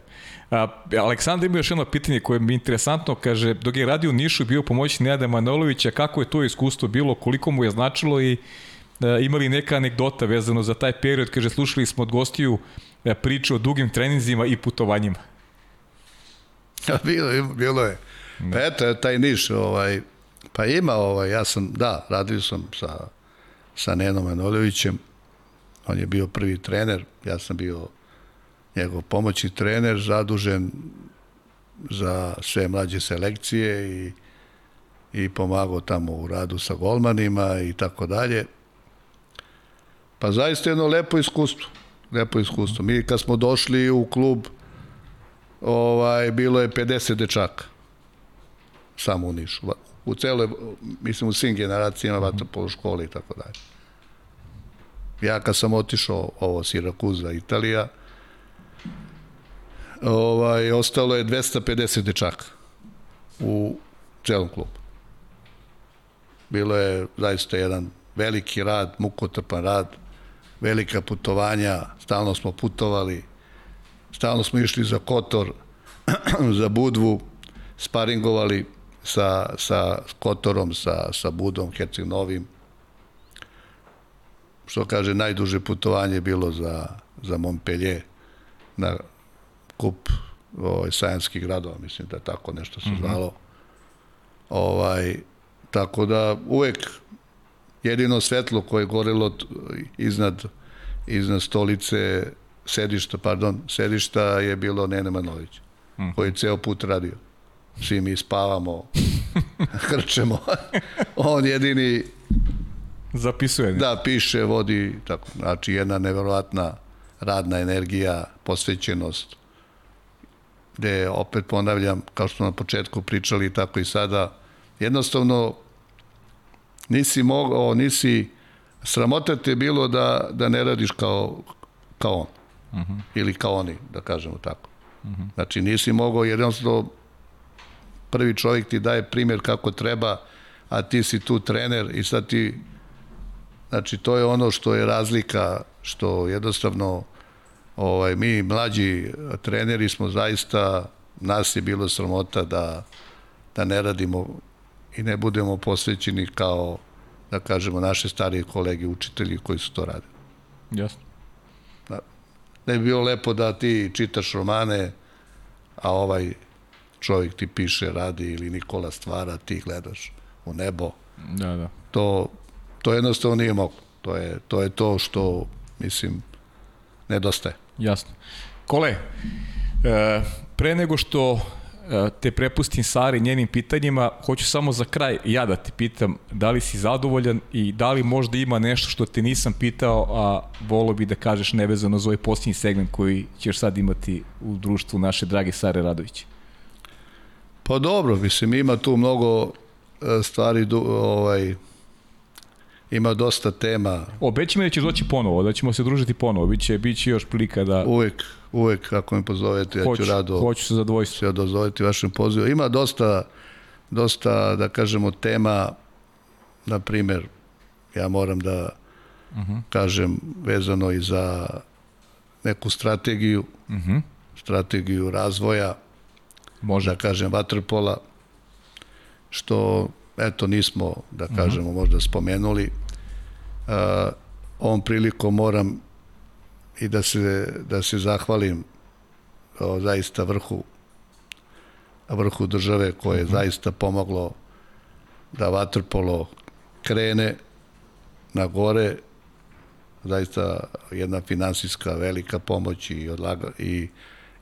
[SPEAKER 1] A, Aleksandar ima još jedno pitanje koje mi je interesantno, kaže, dok je radio u Nišu bio pomoćnik Nenada Manolovića, kako je to iskustvo bilo, koliko mu je značilo i e, imali neka anegdota vezano za taj period, kaže, slušali smo od gostiju e, priču o dugim treninzima i putovanjima.
[SPEAKER 2] bilo, bilo je. Da. Pa eto, taj Niš, ovaj, pa ima, ovaj, ja sam, da, radio sam sa, sa Nenom Manoljevićem, on je bio prvi trener, ja sam bio njegov pomoćni trener, zadužen za sve mlađe selekcije i, i pomagao tamo u radu sa golmanima i tako dalje. Pa zaista jedno lepo iskustvo. Lepo iskustvo. Mi kad smo došli u klub, ovaj, bilo je 50 dečaka. Samo u Nišu. U celoj, mislim u svim generacijama vaterpolo škole i tako dalje. Ja kad sam otišao ovo Sirakuza, Italija, ovaj, ostalo je 250 dečaka u celom klubu. Bilo je zaista jedan veliki rad, mukotrpan rad, velika putovanja, stalno smo putovali, stalno smo išli za Kotor, za Budvu, sparingovali sa, sa Kotorom, sa, sa Budom, Herceg Novim. Što kaže, najduže putovanje je bilo za, za Montpellier na kup ovaj, sajanskih gradova, mislim da tako nešto se mhm. zvalo. Mm -hmm. ovaj, tako da uvek jedino svetlo koje je gorelo iznad, iznad stolice sedišta, pardon, sedišta je bilo Nene Manović, mm. koji je ceo put radio. Svi mi spavamo, hrčemo. On jedini
[SPEAKER 1] zapisuje.
[SPEAKER 2] Da, piše, vodi, tako. Znači, jedna neverovatna radna energija, posvećenost, gde opet ponavljam, kao što na početku pričali, tako i sada, jednostavno nisi mogao, nisi Sramota te bilo da, da ne radiš kao, kao on. Uh -huh. Ili kao oni, da kažemo tako. Uh -huh. Znači, nisi mogao, jednostavno, prvi čovjek ti daje primjer kako treba, a ti si tu trener i sad ti znači to je ono što je razlika što jednostavno ovaj mi mlađi treneri smo zaista nas je bilo sramota da da ne radimo i ne budemo posvećeni kao da kažemo naše starije kolege učitelji koji su to radili.
[SPEAKER 1] Jasno.
[SPEAKER 2] Da, ne bi bilo lepo da ti čitaš romane a ovaj čovjek ti piše, radi ili Nikola stvara, ti gledaš u nebo.
[SPEAKER 1] Da, da.
[SPEAKER 2] To, to jednostavno nije moglo. To je, to je to što, mislim, nedostaje.
[SPEAKER 1] Jasno. Kole, e, pre nego što te prepustim Sari njenim pitanjima, hoću samo za kraj ja da te pitam da li si zadovoljan i da li možda ima nešto što te nisam pitao, a volo bi da kažeš nevezano za ovaj posljednji segment koji ćeš sad imati u društvu naše drage Sare Radovića.
[SPEAKER 2] Pa dobro, mislim, ima tu mnogo e, stvari, ovaj, ima dosta tema.
[SPEAKER 1] Obeći mi da ćeš doći ponovo, da ćemo se družiti ponovo, biće, biće još prilika da...
[SPEAKER 2] Uvek, uvek, ako me pozovete, ja
[SPEAKER 1] hoću,
[SPEAKER 2] ću rado...
[SPEAKER 1] Hoću se zadovoljstvo.
[SPEAKER 2] Se dozvoliti vašem pozivu. Ima dosta, dosta, da kažemo, tema, na primer, ja moram da uh mhm. -huh. kažem, vezano i za neku strategiju, uh mhm. -huh. strategiju razvoja,
[SPEAKER 1] Može.
[SPEAKER 2] da kažem, vaterpola, što, eto, nismo, da mhm. kažemo, uh -huh. možda spomenuli. Uh, ovom prilikom moram i da se, da se zahvalim o, zaista vrhu vrhu države koje je -huh. zaista pomoglo da vaterpolo krene na gore zaista jedna finansijska velika pomoć i, odlaga, i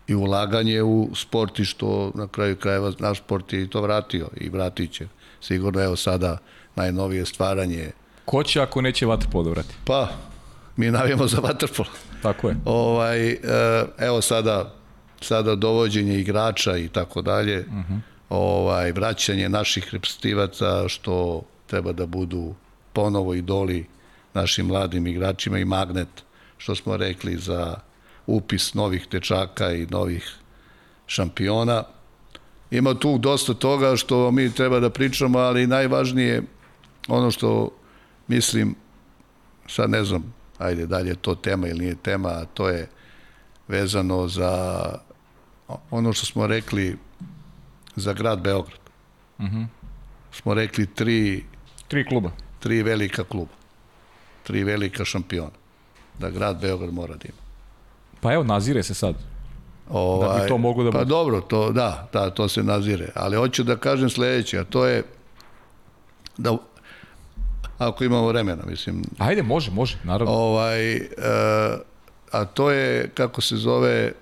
[SPEAKER 2] i ulaganje u sport i što na kraju krajeva naš sport je i to vratio i vratit će. Sigurno evo sada najnovije stvaranje.
[SPEAKER 1] Ko će ako neće vaterpolo da vrati?
[SPEAKER 2] Pa, mi navijamo za vaterpolo.
[SPEAKER 1] Tako je.
[SPEAKER 2] Ovaj, e, evo sada, sada dovođenje igrača i tako dalje, mhm. ovaj, vraćanje naših reprezentativaca što treba da budu ponovo idoli našim mladim igračima i magnet, što smo rekli za upis novih tečaka i novih šampiona. Ima tu dosta toga što mi treba da pričamo, ali najvažnije ono što mislim, sad ne znam, ajde, da li je to tema ili nije tema, a to je vezano za ono što smo rekli za grad Beograd. Uh mhm. -huh. Smo rekli tri...
[SPEAKER 1] Tri kluba.
[SPEAKER 2] Tri velika kluba. Tri velika šampiona. Da grad Beograd mora da ima.
[SPEAKER 1] Pa evo, nazire se sad.
[SPEAKER 2] Ovaj,
[SPEAKER 1] da bi to moglo da
[SPEAKER 2] Pa dobro, to, da, da, to se nazire. Ali hoću da kažem sledeće, a to je da ako imamo vremena, mislim.
[SPEAKER 1] Ajde, može, može, naravno.
[SPEAKER 2] Ovaj, e, a to je, kako se zove, e,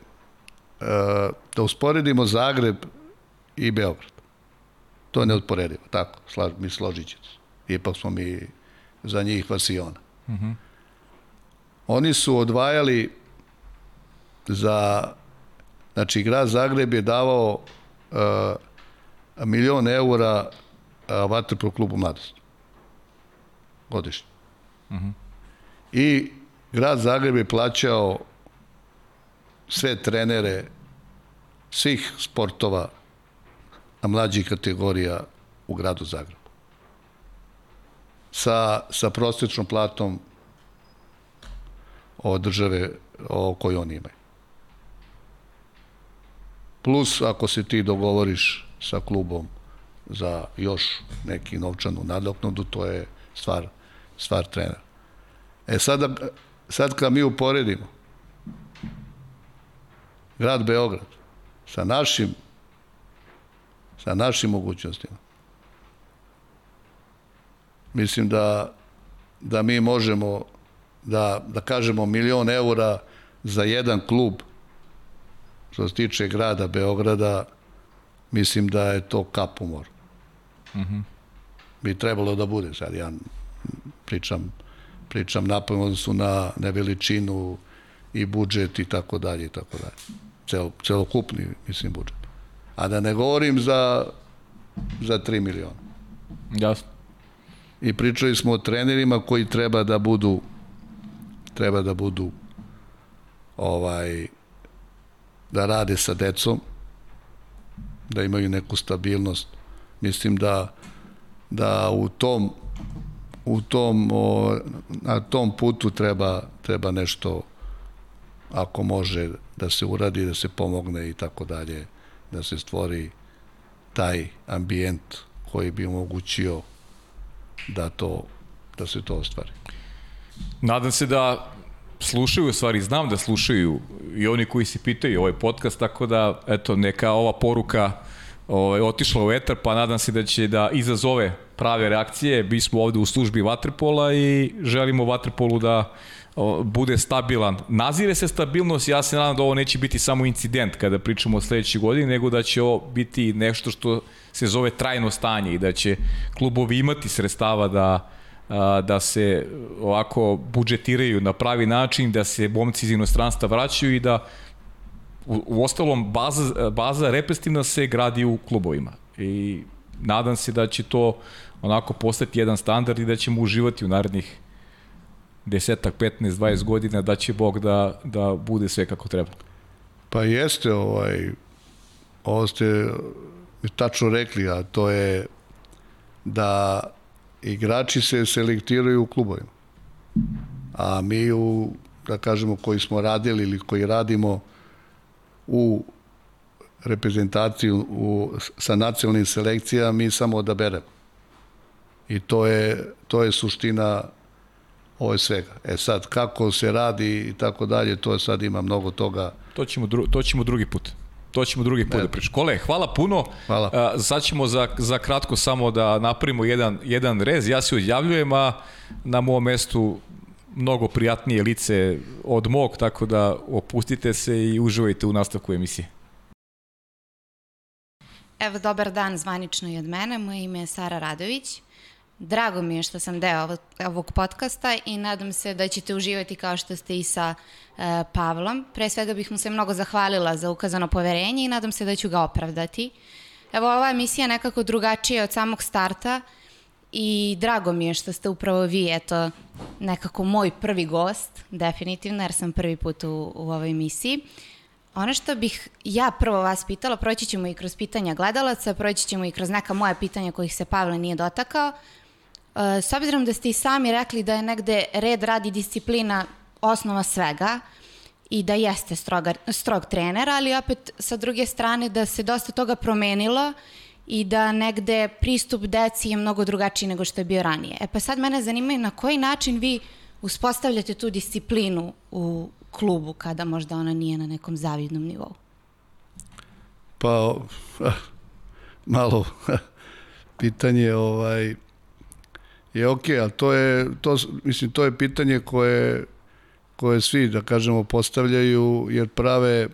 [SPEAKER 2] da usporedimo Zagreb i Beograd. To je neodporedivo, tako, slaž, mi složit ćete. Ipak smo mi za njih vasiona. Uh mhm. -huh. Oni su odvajali za znači grad Zagreb je davao uh, milion eura uh, vaterpolo klubu mladost godišnje. Uh mhm. -huh. I grad Zagreb je plaćao sve trenere svih sportova na mlađih kategorija u gradu Zagrebu. Sa, sa prosječnom platom o države o kojoj oni imaju plus ako se ti dogovoriš sa klubom za još neki novčanu nadoknadu, to je stvar, stvar trenera. E sada, sad kad mi uporedimo grad Beograd sa našim sa našim mogućnostima mislim da da mi možemo da, da kažemo milion eura za jedan klub Što se tiče grada Beograda, mislim da je to kap u moru. Mm -hmm. Bi trebalo da bude, sad ja pričam, pričam napojno su na, na veličinu i budžet i tako dalje i tako dalje. Cel, celokupni, mislim, budžet. A da ne govorim za, za 3 miliona.
[SPEAKER 1] Jasno.
[SPEAKER 2] i pričali smo o trenerima koji treba da budu treba da budu ovaj da rade sa decom da imaju neku stabilnost mislim da da u tom u tom o, na tom putu treba treba nešto ako može da se uradi da se pomogne i tako dalje da se stvori taj ambijent koji bi omogućio da to da se to ostvari.
[SPEAKER 1] Nadam se da slušaju, u stvari znam da slušaju i oni koji se pitaju ovaj podcast, tako da eto neka ova poruka ovaj, otišla u etar, pa nadam se da će da izazove prave reakcije. Mi smo ovde u službi Vatrpola i želimo Vatrpolu da bude stabilan. Nazire se stabilnost, ja se nadam da ovo neće biti samo incident kada pričamo o sledećoj godini, nego da će ovo biti nešto što se zove trajno stanje i da će klubovi imati sredstava da da se ovako budžetiraju na pravi način, da se momci iz inostranstva vraćaju i da u, u ostalom baza, baza represivna se gradi u klubovima. I nadam se da će to onako postati jedan standard i da ćemo uživati u narednih desetak, 15, 20 godina da će Bog da, da bude sve kako treba.
[SPEAKER 2] Pa jeste, ovaj, ovo ste tačno rekli, a to je da igrači se selektiraju u klubovima. A mi u, da kažemo, koji smo radili ili koji radimo u reprezentaciji u, sa nacionalnim selekcijama, mi samo odaberemo. I to je, to je suština ovo je svega. E sad, kako se radi i tako dalje, to sad ima mnogo toga.
[SPEAKER 1] To ćemo, dru, to ćemo drugi put. To ćemo drugi put da pričamo. Kole, hvala puno.
[SPEAKER 2] Hvala.
[SPEAKER 1] Uh, sad ćemo za, za kratko samo da napravimo jedan, jedan rez. Ja se odjavljujem, a na mom mestu mnogo prijatnije lice od mog, tako da opustite se i uživajte u nastavku emisije.
[SPEAKER 5] Evo, dobar dan zvanično i od mene. Moje ime je Sara Radović. Drago mi je što sam deo ovog, podcasta i nadam se da ćete uživati kao što ste i sa e, Pavlom. Pre svega bih mu se mnogo zahvalila za ukazano poverenje i nadam se da ću ga opravdati. Evo, ova emisija je nekako drugačija od samog starta i drago mi je što ste upravo vi, eto, nekako moj prvi gost, definitivno, jer sam prvi put u, u ovoj emisiji. Ono što bih ja prvo vas pitala, proći ćemo i kroz pitanja gledalaca, proći ćemo i kroz neka moja pitanja kojih se Pavle nije dotakao, s obzirom da ste i sami rekli da je negde red, radi, disciplina osnova svega i da jeste stroga, strog trener, ali opet sa druge strane da se dosta toga promenilo i da negde pristup deci je mnogo drugačiji nego što je bio ranije. E pa sad mene zanima na koji način vi uspostavljate tu disciplinu u klubu kada možda ona nije na nekom zavidnom nivou?
[SPEAKER 2] Pa, malo pitanje ovaj je ok, ali to je, to, mislim, to je pitanje koje, koje svi, da kažemo, postavljaju, jer prave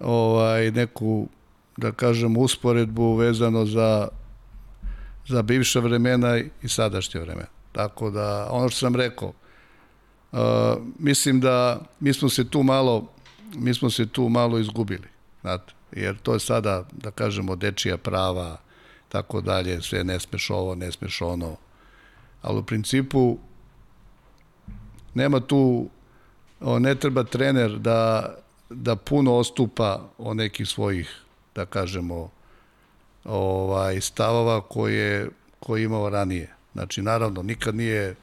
[SPEAKER 2] ovaj, neku, da kažem, usporedbu vezano za, za bivša vremena i sadašnje vreme. Tako da, ono što sam rekao, uh, mislim da mi smo se tu malo, mi smo se tu malo izgubili, znate, jer to je sada, da kažemo, dečija prava, tako dalje, sve ne smeš ovo, ne smeš ono, ali u principu nema tu, ne treba trener da, da puno ostupa o nekih svojih, da kažemo, ovaj, stavova koje, koje imao ranije. Znači, naravno, nikad nije,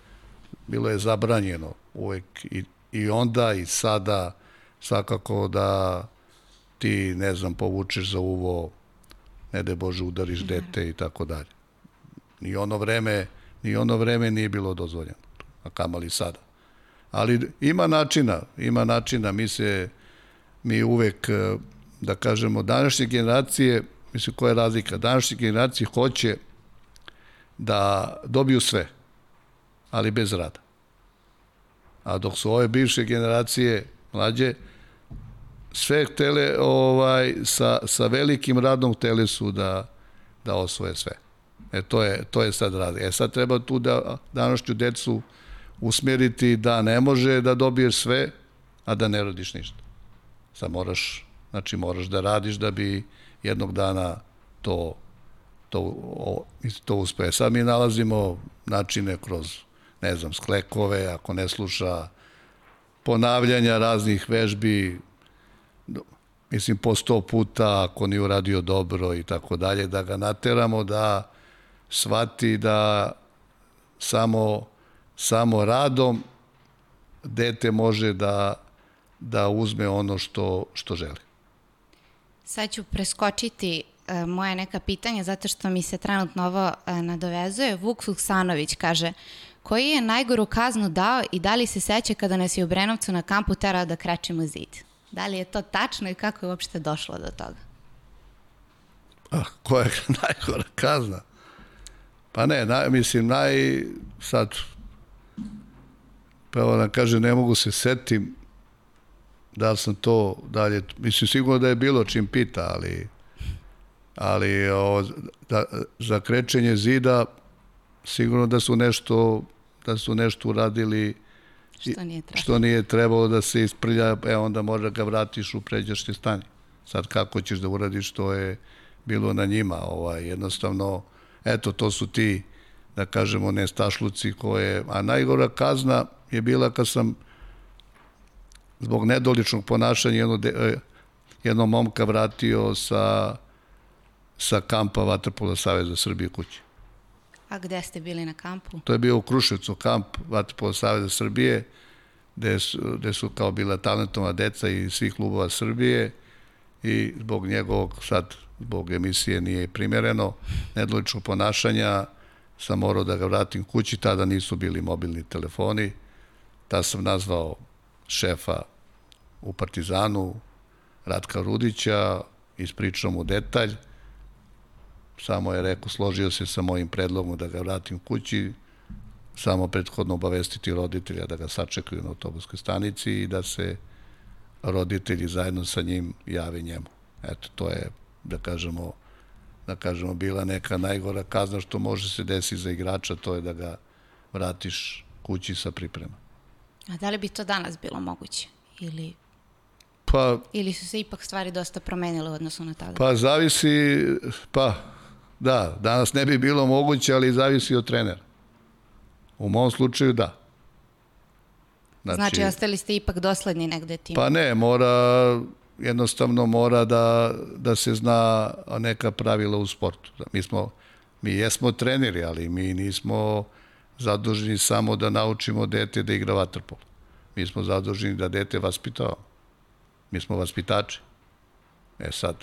[SPEAKER 2] bilo je zabranjeno uvek i, i onda i sada svakako da ti, ne znam, povučeš za uvo, ne da Bože udariš dete i tako dalje. I ono vreme Ni ono vreme nije bilo dozvoljeno, a kamali sada. Ali ima načina, ima načina, mi se, mi uvek, e, da kažemo, današnje generacije, mislim koja je razlika, današnje generacije hoće da dobiju sve, ali bez rada. A dok su ove bivše generacije mlađe, sve htele ovaj, sa, sa velikim radom htele su da, da osvoje sve. E, to je, to je sad radi. E, sad treba tu da današnju decu usmeriti da ne može da dobiješ sve, a da ne radiš ništa. Sad moraš, znači moraš da radiš da bi jednog dana to to, o, to uspe. Sad mi nalazimo načine kroz, ne znam, sklekove, ako ne sluša ponavljanja raznih vežbi, mislim po sto puta ako nije uradio dobro i tako dalje, da ga nateramo da shvati da samo, samo radom dete može da, da uzme ono što, što želi.
[SPEAKER 5] Sad ću preskočiti e, moje neka pitanja zato što mi se trenutno ovo e, nadovezuje. Vuk Fuksanović kaže koji je najgoru kaznu dao i da li se seća kada nas je u Brenovcu na kampu terao da krećemo zid? Da li je to tačno i kako je uopšte došlo do toga?
[SPEAKER 2] Ah, koja je najgora kazna? Pa ne, naj, mislim, naj, sad, pa evo da kaže, ne mogu se setim da li sam to dalje, mislim, sigurno da je bilo čim pita, ali, ali o, da, za krečenje zida sigurno da su nešto da su nešto uradili
[SPEAKER 5] što nije trebalo,
[SPEAKER 2] što nije trebalo da se isprlja, e onda možda ga vratiš u pređašnje stanje. Sad kako ćeš da uradiš, to je bilo na njima. Ovaj, jednostavno, eto, to su ti, da kažemo, nestašluci koje... A najgora kazna je bila kad sam zbog nedoličnog ponašanja jedno, de, e, jedno momka vratio sa, sa kampa Vatrpola Saveza Srbije kući.
[SPEAKER 5] A gde ste bili na kampu?
[SPEAKER 2] To je bio u Kruševcu kamp Vatrpola Saveza Srbije, gde su, gde su kao bila talentovna deca i svih klubova Srbije i zbog njegovog, sad zbog emisije nije primjereno, nedoličnog ponašanja, sam morao da ga vratim kući, tada nisu bili mobilni telefoni, tada sam nazvao šefa u Partizanu, Ratka Rudića, ispričao mu detalj, samo je rekao, složio se sa mojim predlogom da ga vratim kući, samo prethodno obavestiti roditelja da ga sačekaju na autobuskoj stanici i da se roditelji zajedno sa njim jave njemu. Eto, to je, da kažemo, da kažemo, bila neka najgora kazna što može se desiti za igrača, to je da ga vratiš kući sa priprema.
[SPEAKER 5] A da li bi to danas bilo moguće? Ili,
[SPEAKER 2] Pa,
[SPEAKER 5] ili su se ipak stvari dosta promenile u odnosu na tada?
[SPEAKER 2] pa zavisi, pa, da, danas ne bi bilo moguće, ali zavisi od trenera. U mom slučaju da.
[SPEAKER 5] Znači, znači ostali ste ipak dosledni negde tim?
[SPEAKER 2] Pa ne, mora, jednostavno mora da, da se zna neka pravila u sportu. Mi smo, mi jesmo treneri, ali mi nismo zaduženi samo da naučimo dete da igra vaterpol. Mi smo zaduženi da dete vaspitavamo. Mi smo vaspitači. E sad,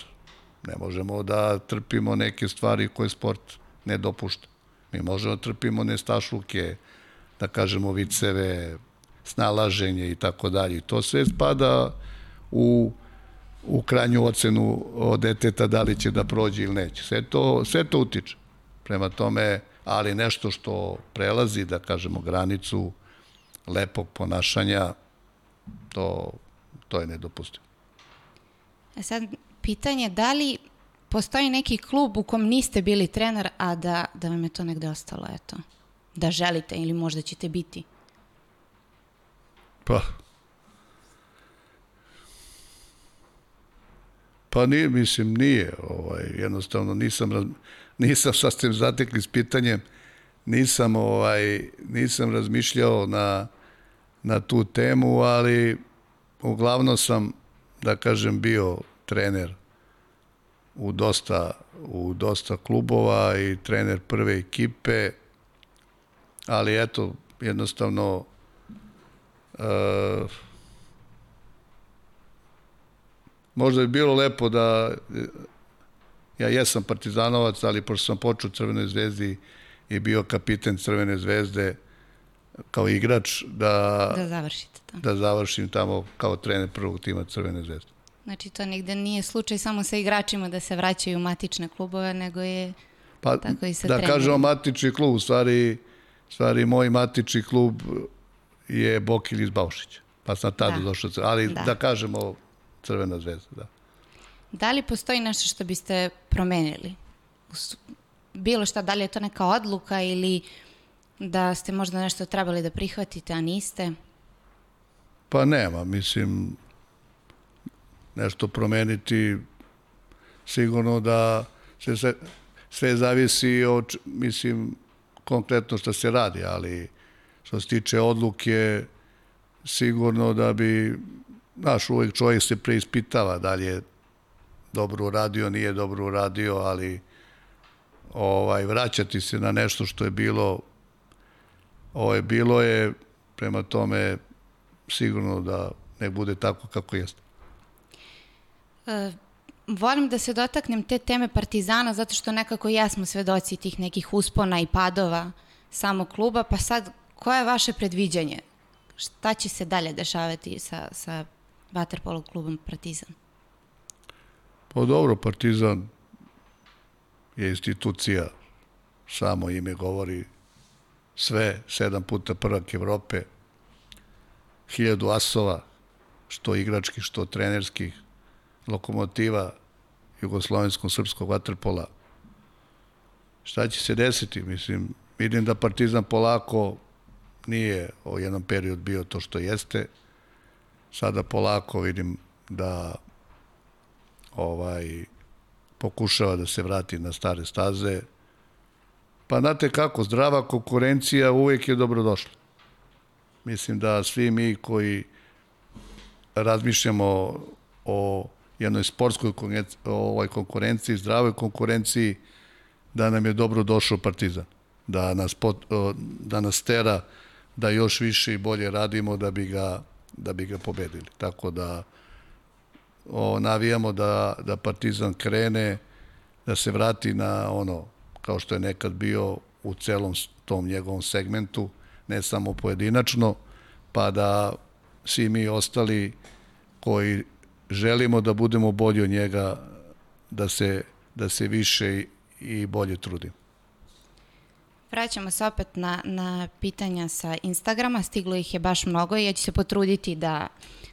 [SPEAKER 2] ne možemo da trpimo neke stvari koje sport ne dopušta. Mi možemo da trpimo nestašluke, da kažemo viceve, snalaženje i tako dalje. To sve spada u, u krajnju ocenu od deteta da li će da prođe ili neće. Sve to, sve to utiče. Prema tome, ali nešto što prelazi, da kažemo, granicu lepog ponašanja, to, to je nedopustivo.
[SPEAKER 5] E sad, pitanje da li postoji neki klub u kom niste bili trener, a da, da vam je to negde ostalo, eto, da želite ili možda ćete biti?
[SPEAKER 2] Pa, Pa nije, mislim, nije. Ovaj, jednostavno nisam, nisam, sad ste zatekli s pitanjem, nisam, ovaj, nisam razmišljao na, na tu temu, ali uglavnom sam, da kažem, bio trener u dosta, u dosta klubova i trener prve ekipe, ali eto, jednostavno uh, možda bi bilo lepo da ja jesam partizanovac, ali pošto sam počeo u Crvenoj zvezdi i bio kapiten Crvene zvezde kao igrač, da,
[SPEAKER 5] Da završite to.
[SPEAKER 2] da završim tamo kao trener prvog tima Crvene zvezde.
[SPEAKER 5] Znači, to nigde nije slučaj samo sa igračima da se vraćaju u matične klubove, nego je
[SPEAKER 2] Pa,
[SPEAKER 5] tako i sa
[SPEAKER 2] da
[SPEAKER 5] trenerima.
[SPEAKER 2] kažemo matični klub, u stvari, stvari moj matični klub je Bokil iz Baušića. Pa sam tada
[SPEAKER 5] Da.
[SPEAKER 2] da. došao, ali
[SPEAKER 5] Da.
[SPEAKER 2] da. da kažemo Crvena zvezda, da.
[SPEAKER 5] Da li postoji nešto što biste promenili? Bilo šta, da li je to neka odluka ili da ste možda nešto trebali da prihvatite, a niste?
[SPEAKER 2] Pa nema, mislim, nešto promeniti, sigurno da se, se sve zavisi od, mislim, konkretno što se radi, ali što se tiče odluke, sigurno da bi, znaš, uvek čovjek se preispitava da li je dobro uradio, nije dobro uradio, ali ovaj, vraćati se na nešto što je bilo ovaj, bilo je prema tome sigurno da ne bude tako kako jeste.
[SPEAKER 5] E, volim da se dotaknem te teme Partizana zato što nekako jesmo svedoci tih nekih uspona i padova samog kluba, pa sad koje je vaše predviđanje? Šta će se dalje dešavati sa, sa Waterpolo klubom Partizan?
[SPEAKER 2] Pa dobro, Partizan je institucija, samo ime govori sve, sedam puta prvak Evrope, hiljadu asova, što igračkih, što trenerskih, lokomotiva jugoslovenskog srpskog vaterpola. Šta će se desiti? Mislim, vidim da Partizan polako nije o jednom period bio to što jeste. Sada polako vidim da ovaj pokušava da se vrati na stare staze. Pa znate kako, zdrava konkurencija uvek je dobrodošla. Mislim da svi mi koji razmišljamo o jednoj sportskoj ovaj konkurenciji, zdravoj konkurenciji, da nam je dobro došao Partizan. Da nas, pot, da nas tera da još više i bolje radimo da bi ga, da bi ga pobedili. Tako da o, navijamo da, da Partizan krene, da se vrati na ono, kao što je nekad bio u celom tom njegovom segmentu, ne samo pojedinačno, pa da svi mi ostali koji želimo da budemo bolji od njega, da se, da se više i bolje trudimo.
[SPEAKER 5] Vraćamo se opet na, na pitanja sa Instagrama, stiglo ih je baš mnogo i ja ću se potruditi da,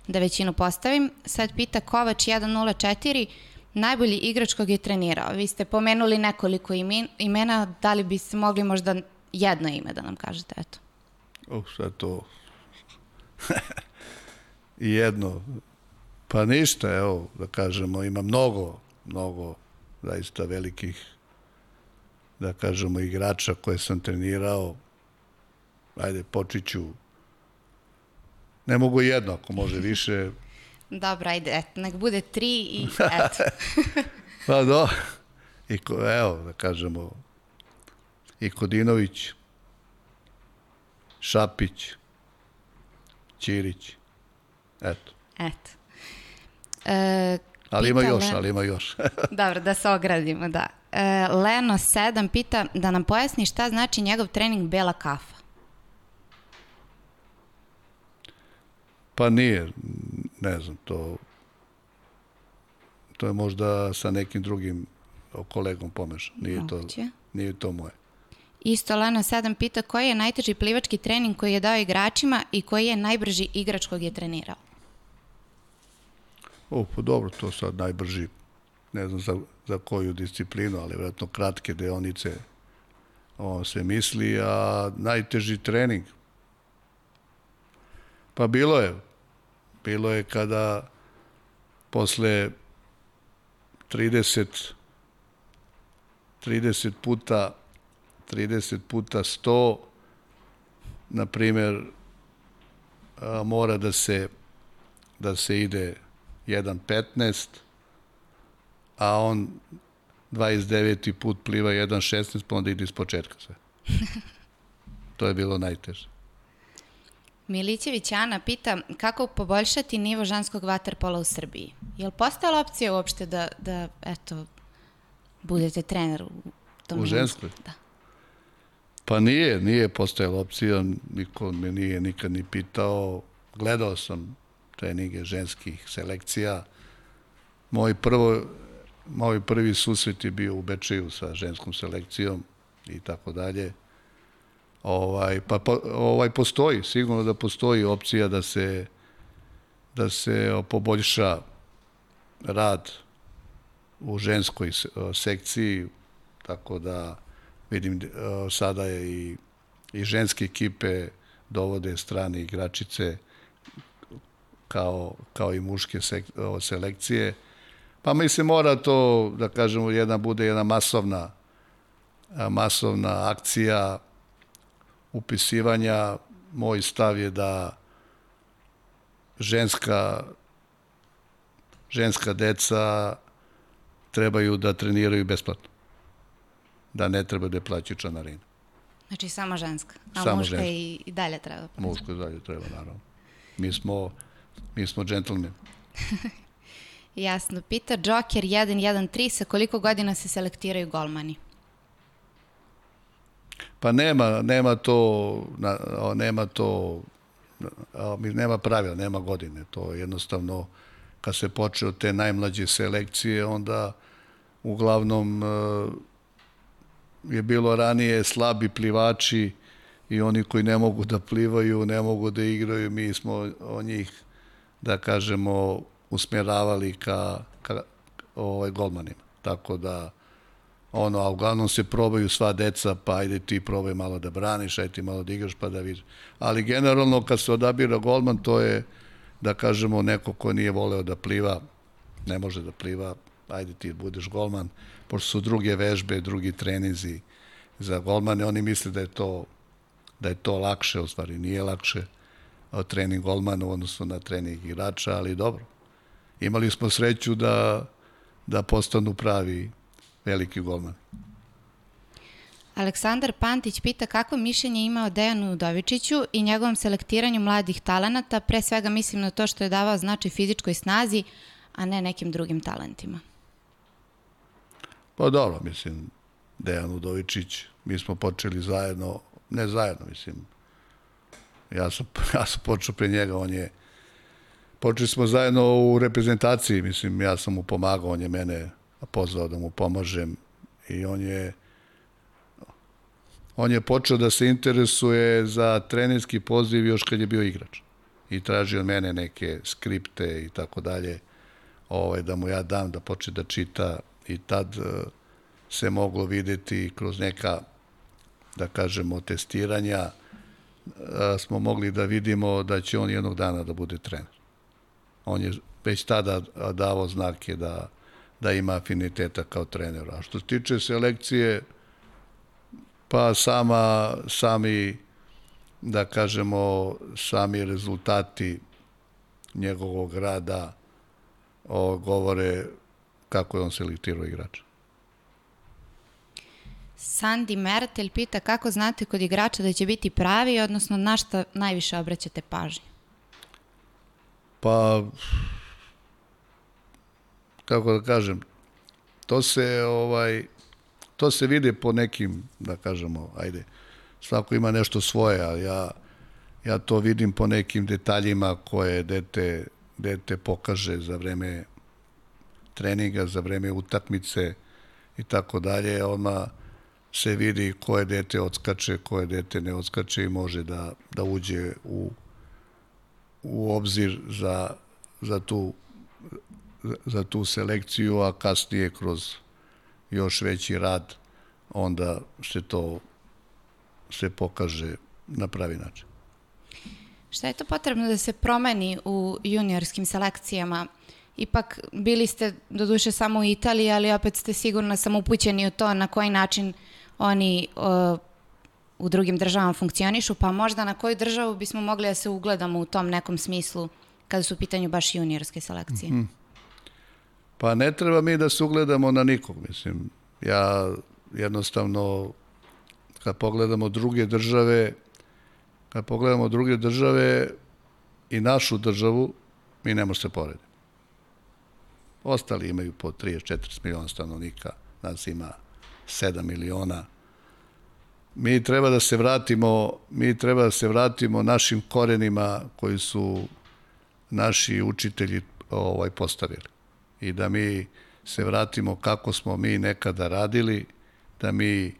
[SPEAKER 5] da većinu postavim. Sad pita Kovač 104, najbolji igrač kog je trenirao. Vi ste pomenuli nekoliko imena, da li bi se mogli možda jedno ime da nam kažete, eto.
[SPEAKER 2] O, šta to? jedno. Pa ništa, evo, da kažemo, ima mnogo, mnogo zaista velikih da kažemo, igrača koje sam trenirao, ajde, počiću, ne mogu jedno, ako može više.
[SPEAKER 5] Dobro, ajde, et, nek bude tri i eto.
[SPEAKER 2] pa do, i ko, evo, da kažemo, i Kodinović, Šapić, Ćirić, eto.
[SPEAKER 5] Eto. E,
[SPEAKER 2] ali ima još, ali ima još.
[SPEAKER 5] Dobro, da se ogradimo, da. E, Leno 7 pita da nam pojasni šta znači njegov trening bela kafa.
[SPEAKER 2] Pa nije, ne znam, to to je možda sa nekim drugim kolegom pomešan. Nije Moguće. to, nije to moje.
[SPEAKER 5] Isto Leno 7 pita koji je najteži plivački trening koji je dao igračima i koji je najbrži igrač kog je trenirao?
[SPEAKER 2] O, pa dobro, to sad najbrži, ne znam za, za koju disciplinu, ali vjerojatno kratke deonice on se misli, a najteži trening, pa bilo je, bilo je kada posle 30 30 puta 30 puta 100 na primer mora da se da se ide 1.15, a on 29. put pliva 1.16, pa onda ide iz početka sve. to je bilo najteže.
[SPEAKER 5] Milićević Ana pita kako poboljšati nivo ženskog vaterpola u Srbiji. Je li postala opcija uopšte da, da eto, budete trener u tom
[SPEAKER 2] U ženskoj?
[SPEAKER 5] Da.
[SPEAKER 2] Pa nije, nije postojala opcija, niko me nije nikad ni pitao. Gledao sam treninge ženskih selekcija. Moj, prvo, moj prvi susret je bio u Bečeju sa ženskom selekcijom i tako dalje. Ovaj, pa, pa, ovaj postoji, sigurno da postoji opcija da se da se poboljša rad u ženskoj sekciji, tako da vidim sada je i, i ženske ekipe dovode strane igračice kao, kao i muške sek, selekcije. Pa mislim mora to, da kažemo, jedna bude jedna masovna masovna akcija upisivanja. Moj stav je da ženska ženska deca trebaju da treniraju besplatno. Da ne treba da plaćaju članarinu.
[SPEAKER 5] Znači samo ženska, a
[SPEAKER 2] Samo
[SPEAKER 5] muška
[SPEAKER 2] ženska.
[SPEAKER 5] i, i dalje treba.
[SPEAKER 2] Muško i dalje treba, naravno. Mi smo, mi smo džentlmeni.
[SPEAKER 5] Jasno. Pita Joker 113 sa koliko godina se selektiraju golmani?
[SPEAKER 2] Pa nema, nema to, nema to, nema pravila, nema godine. To je jednostavno, kad se počne od te najmlađe selekcije, onda uglavnom e, je bilo ranije slabi plivači i oni koji ne mogu da plivaju, ne mogu da igraju, mi smo o njih, da kažemo, usmjeravali ka, ka ovaj, golmanima. Tako da, ono, a uglavnom se probaju sva deca, pa ajde ti probaj malo da braniš, ajde ti malo da igraš, pa da vidiš. Ali generalno kad se odabira golman, to je, da kažemo, neko ko nije voleo da pliva, ne može da pliva, ajde ti budeš golman, pošto su druge vežbe, drugi trenizi za golmane, oni misle da je to da je to lakše, u stvari nije lakše trening golmana u odnosu na trening igrača, ali dobro. Imali smo sreću da, da postanu pravi veliki golman.
[SPEAKER 5] Aleksandar Pantić pita kakvo mišljenje ima o Dejanu Udovičiću i njegovom selektiranju mladih talenata, pre svega mislim na to što je davao značaj fizičkoj snazi, a ne nekim drugim talentima.
[SPEAKER 2] Pa dobro, mislim, Dejan Udovičić, mi smo počeli zajedno, ne zajedno, mislim, ja sam, ja sam počeo pre njega, on je, počeli smo zajedno u reprezentaciji, mislim, ja sam mu pomagao, on je mene pozvao da mu pomažem i on je, on je počeo da se interesuje za trenerski poziv još kad je bio igrač. I tražio od mene neke skripte i tako dalje, ovaj, da mu ja dam da počne da čita i tad eh, se moglo videti kroz neka, da kažemo, testiranja, eh, smo mogli da vidimo da će on jednog dana da bude trener. On je već tada davao znake da, da ima afiniteta kao trener. A što se tiče selekcije, pa sama, sami, da kažemo, sami rezultati njegovog rada o, govore kako je on selektirao igrača.
[SPEAKER 5] Sandi Mertel pita kako znate kod igrača da će biti pravi, odnosno na šta najviše obraćate pažnju.
[SPEAKER 2] Pa, kako da kažem, to se, ovaj, to se vidi po nekim, da kažemo, ajde, svako ima nešto svoje, ali ja, ja to vidim po nekim detaljima koje dete, dete pokaže za vreme treninga, za vreme utakmice i tako dalje, odmah se vidi koje dete odskače, koje dete ne odskače i može da, da uđe u, u obzir za, za, tu, za tu selekciju, a kasnije kroz još veći rad onda se to se pokaže na pravi način.
[SPEAKER 5] Šta je to potrebno da se promeni u juniorskim selekcijama? Ipak bili ste doduše samo u Italiji, ali opet ste sigurno sam upućeni u to na koji način oni u drugim državama funkcionišu, pa možda na koju državu bismo mogli da se ugledamo u tom nekom smislu kada su u pitanju baš juniorske selekcije? Mm -hmm.
[SPEAKER 2] Pa ne treba mi da se ugledamo na nikog, mislim. Ja jednostavno, kad pogledamo druge države, kad pogledamo druge države i našu državu, mi ne možemo se porediti. Ostali imaju po 30-40 miliona stanovnika, nas ima 7 miliona. Mi treba da se vratimo, mi treba da se vratimo našim korenima koji su naši učitelji ovaj postavili. I da mi se vratimo kako smo mi nekada radili, da mi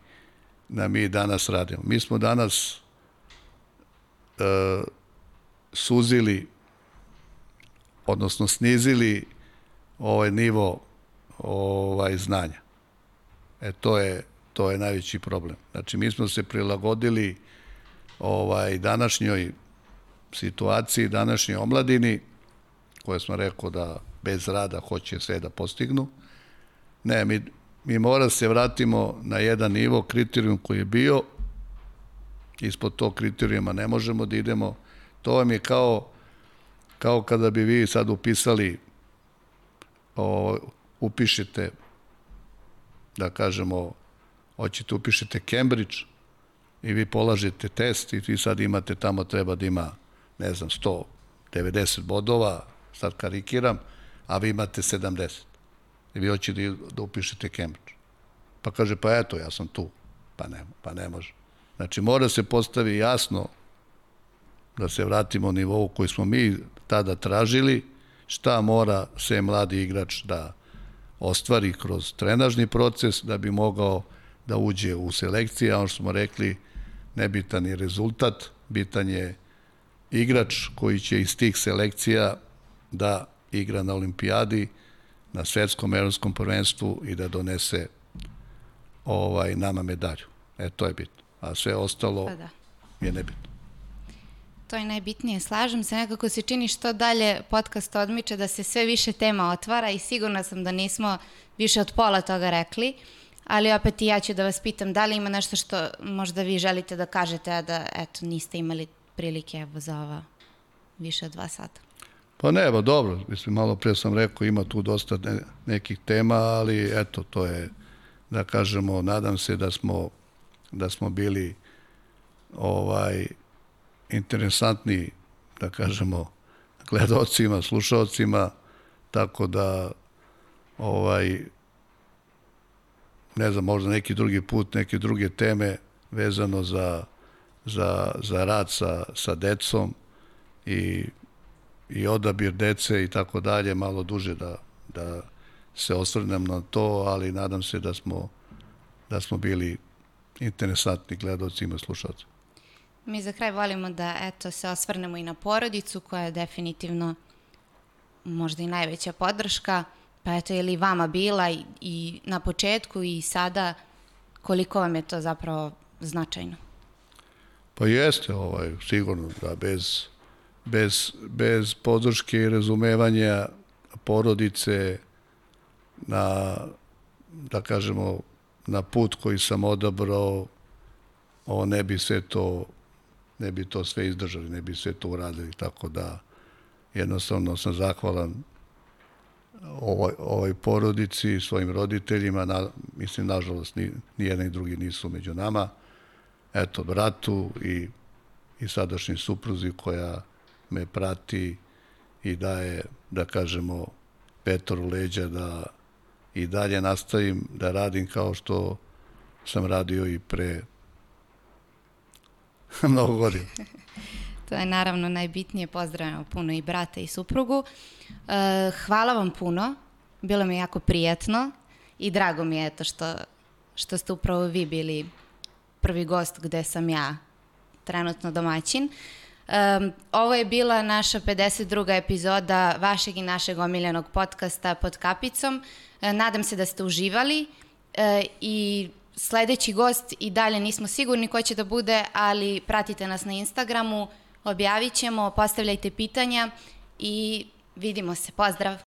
[SPEAKER 2] da mi danas radimo. Mi smo danas e, suzili odnosno snizili ovaj nivo ovaj znanja. E to je to je najveći problem. Znači mi smo se prilagodili ovaj današnjoj situaciji, današnjoj omladini koje smo rekao da bez rada hoće sve da postignu. Ne, mi mi mora se vratimo na jedan nivo kriterijum koji je bio, ispod tog kriterijuma ne možemo da idemo. To vam je kao, kao kada bi vi sad upisali, o, upišete, da kažemo, hoćete upišete Cambridge i vi polažete test i vi sad imate tamo treba da ima, ne znam, 190 bodova, sad karikiram, a vi imate 70. I vi hoćete da upišete Cambridge. Pa kaže, pa eto, ja sam tu. Pa ne, pa ne može. Znači, mora se postavi jasno da se vratimo u nivou koji smo mi tada tražili, šta mora sve mladi igrač da ostvari kroz trenažni proces da bi mogao da uđe u selekcije, a ono što smo rekli, nebitan je rezultat, bitan je igrač koji će iz tih selekcija da igra na olimpijadi, na svetskom evropskom prvenstvu i da donese ovaj nama medalju. E, to je bitno. A sve ostalo pa da. je nebitno.
[SPEAKER 5] To je najbitnije. Slažem se, nekako se čini što dalje podcast odmiče da se sve više tema otvara i sigurna sam da nismo više od pola toga rekli, ali opet i ja ću da vas pitam da li ima nešto što možda vi želite da kažete, a da eto, niste imali prilike evo, za ova više od dva sata.
[SPEAKER 2] Pa ne, ba dobro, mislim, malo pre sam rekao, ima tu dosta ne, nekih tema, ali eto, to je, da kažemo, nadam se da smo, da smo bili ovaj, interesantni, da kažemo, gledalcima, slušalcima, tako da ovaj ne znam, možda neki drugi put, neke druge teme vezano za, za, za rad sa, sa decom i, i odabir dece i tako dalje, malo duže da, da se osvrnem na to, ali nadam se da smo, da smo bili interesantni gledalcima i slušalcima.
[SPEAKER 5] Mi za kraj volimo da eto, se osvrnemo i na porodicu koja je definitivno možda i najveća podrška, pa eto je li vama bila i, i na početku i sada koliko vam je to zapravo značajno?
[SPEAKER 2] Pa jeste, ovaj, sigurno da bez, bez, bez podrške i razumevanja porodice na, da kažemo, na put koji sam odabrao, ovo ne bi sve to ne bi to sve izdržali, ne bi sve to uradili, tako da jednostavno sam zahvalan ovoj, ovoj porodici, svojim roditeljima, na, mislim, nažalost, ni, ni jedan i drugi nisu među nama, eto, bratu i, i sadašnji supruzi koja me prati i daje, da kažemo, petor u leđa da i dalje nastavim da radim kao što sam radio i pre mnogo godina.
[SPEAKER 5] to je naravno najbitnije. Pozdravljamo puno i brata i suprugu. E, hvala vam puno. Bilo mi jako prijetno i drago mi je to što, što ste upravo vi bili prvi gost gde sam ja trenutno domaćin. Um, ovo je bila naša 52. epizoda vašeg i našeg omiljenog podcasta pod kapicom. E, nadam se da ste uživali e, i sledeći gost i dalje nismo sigurni ko će da bude, ali pratite nas na Instagramu, objavit ćemo, postavljajte pitanja i vidimo se. Pozdrav!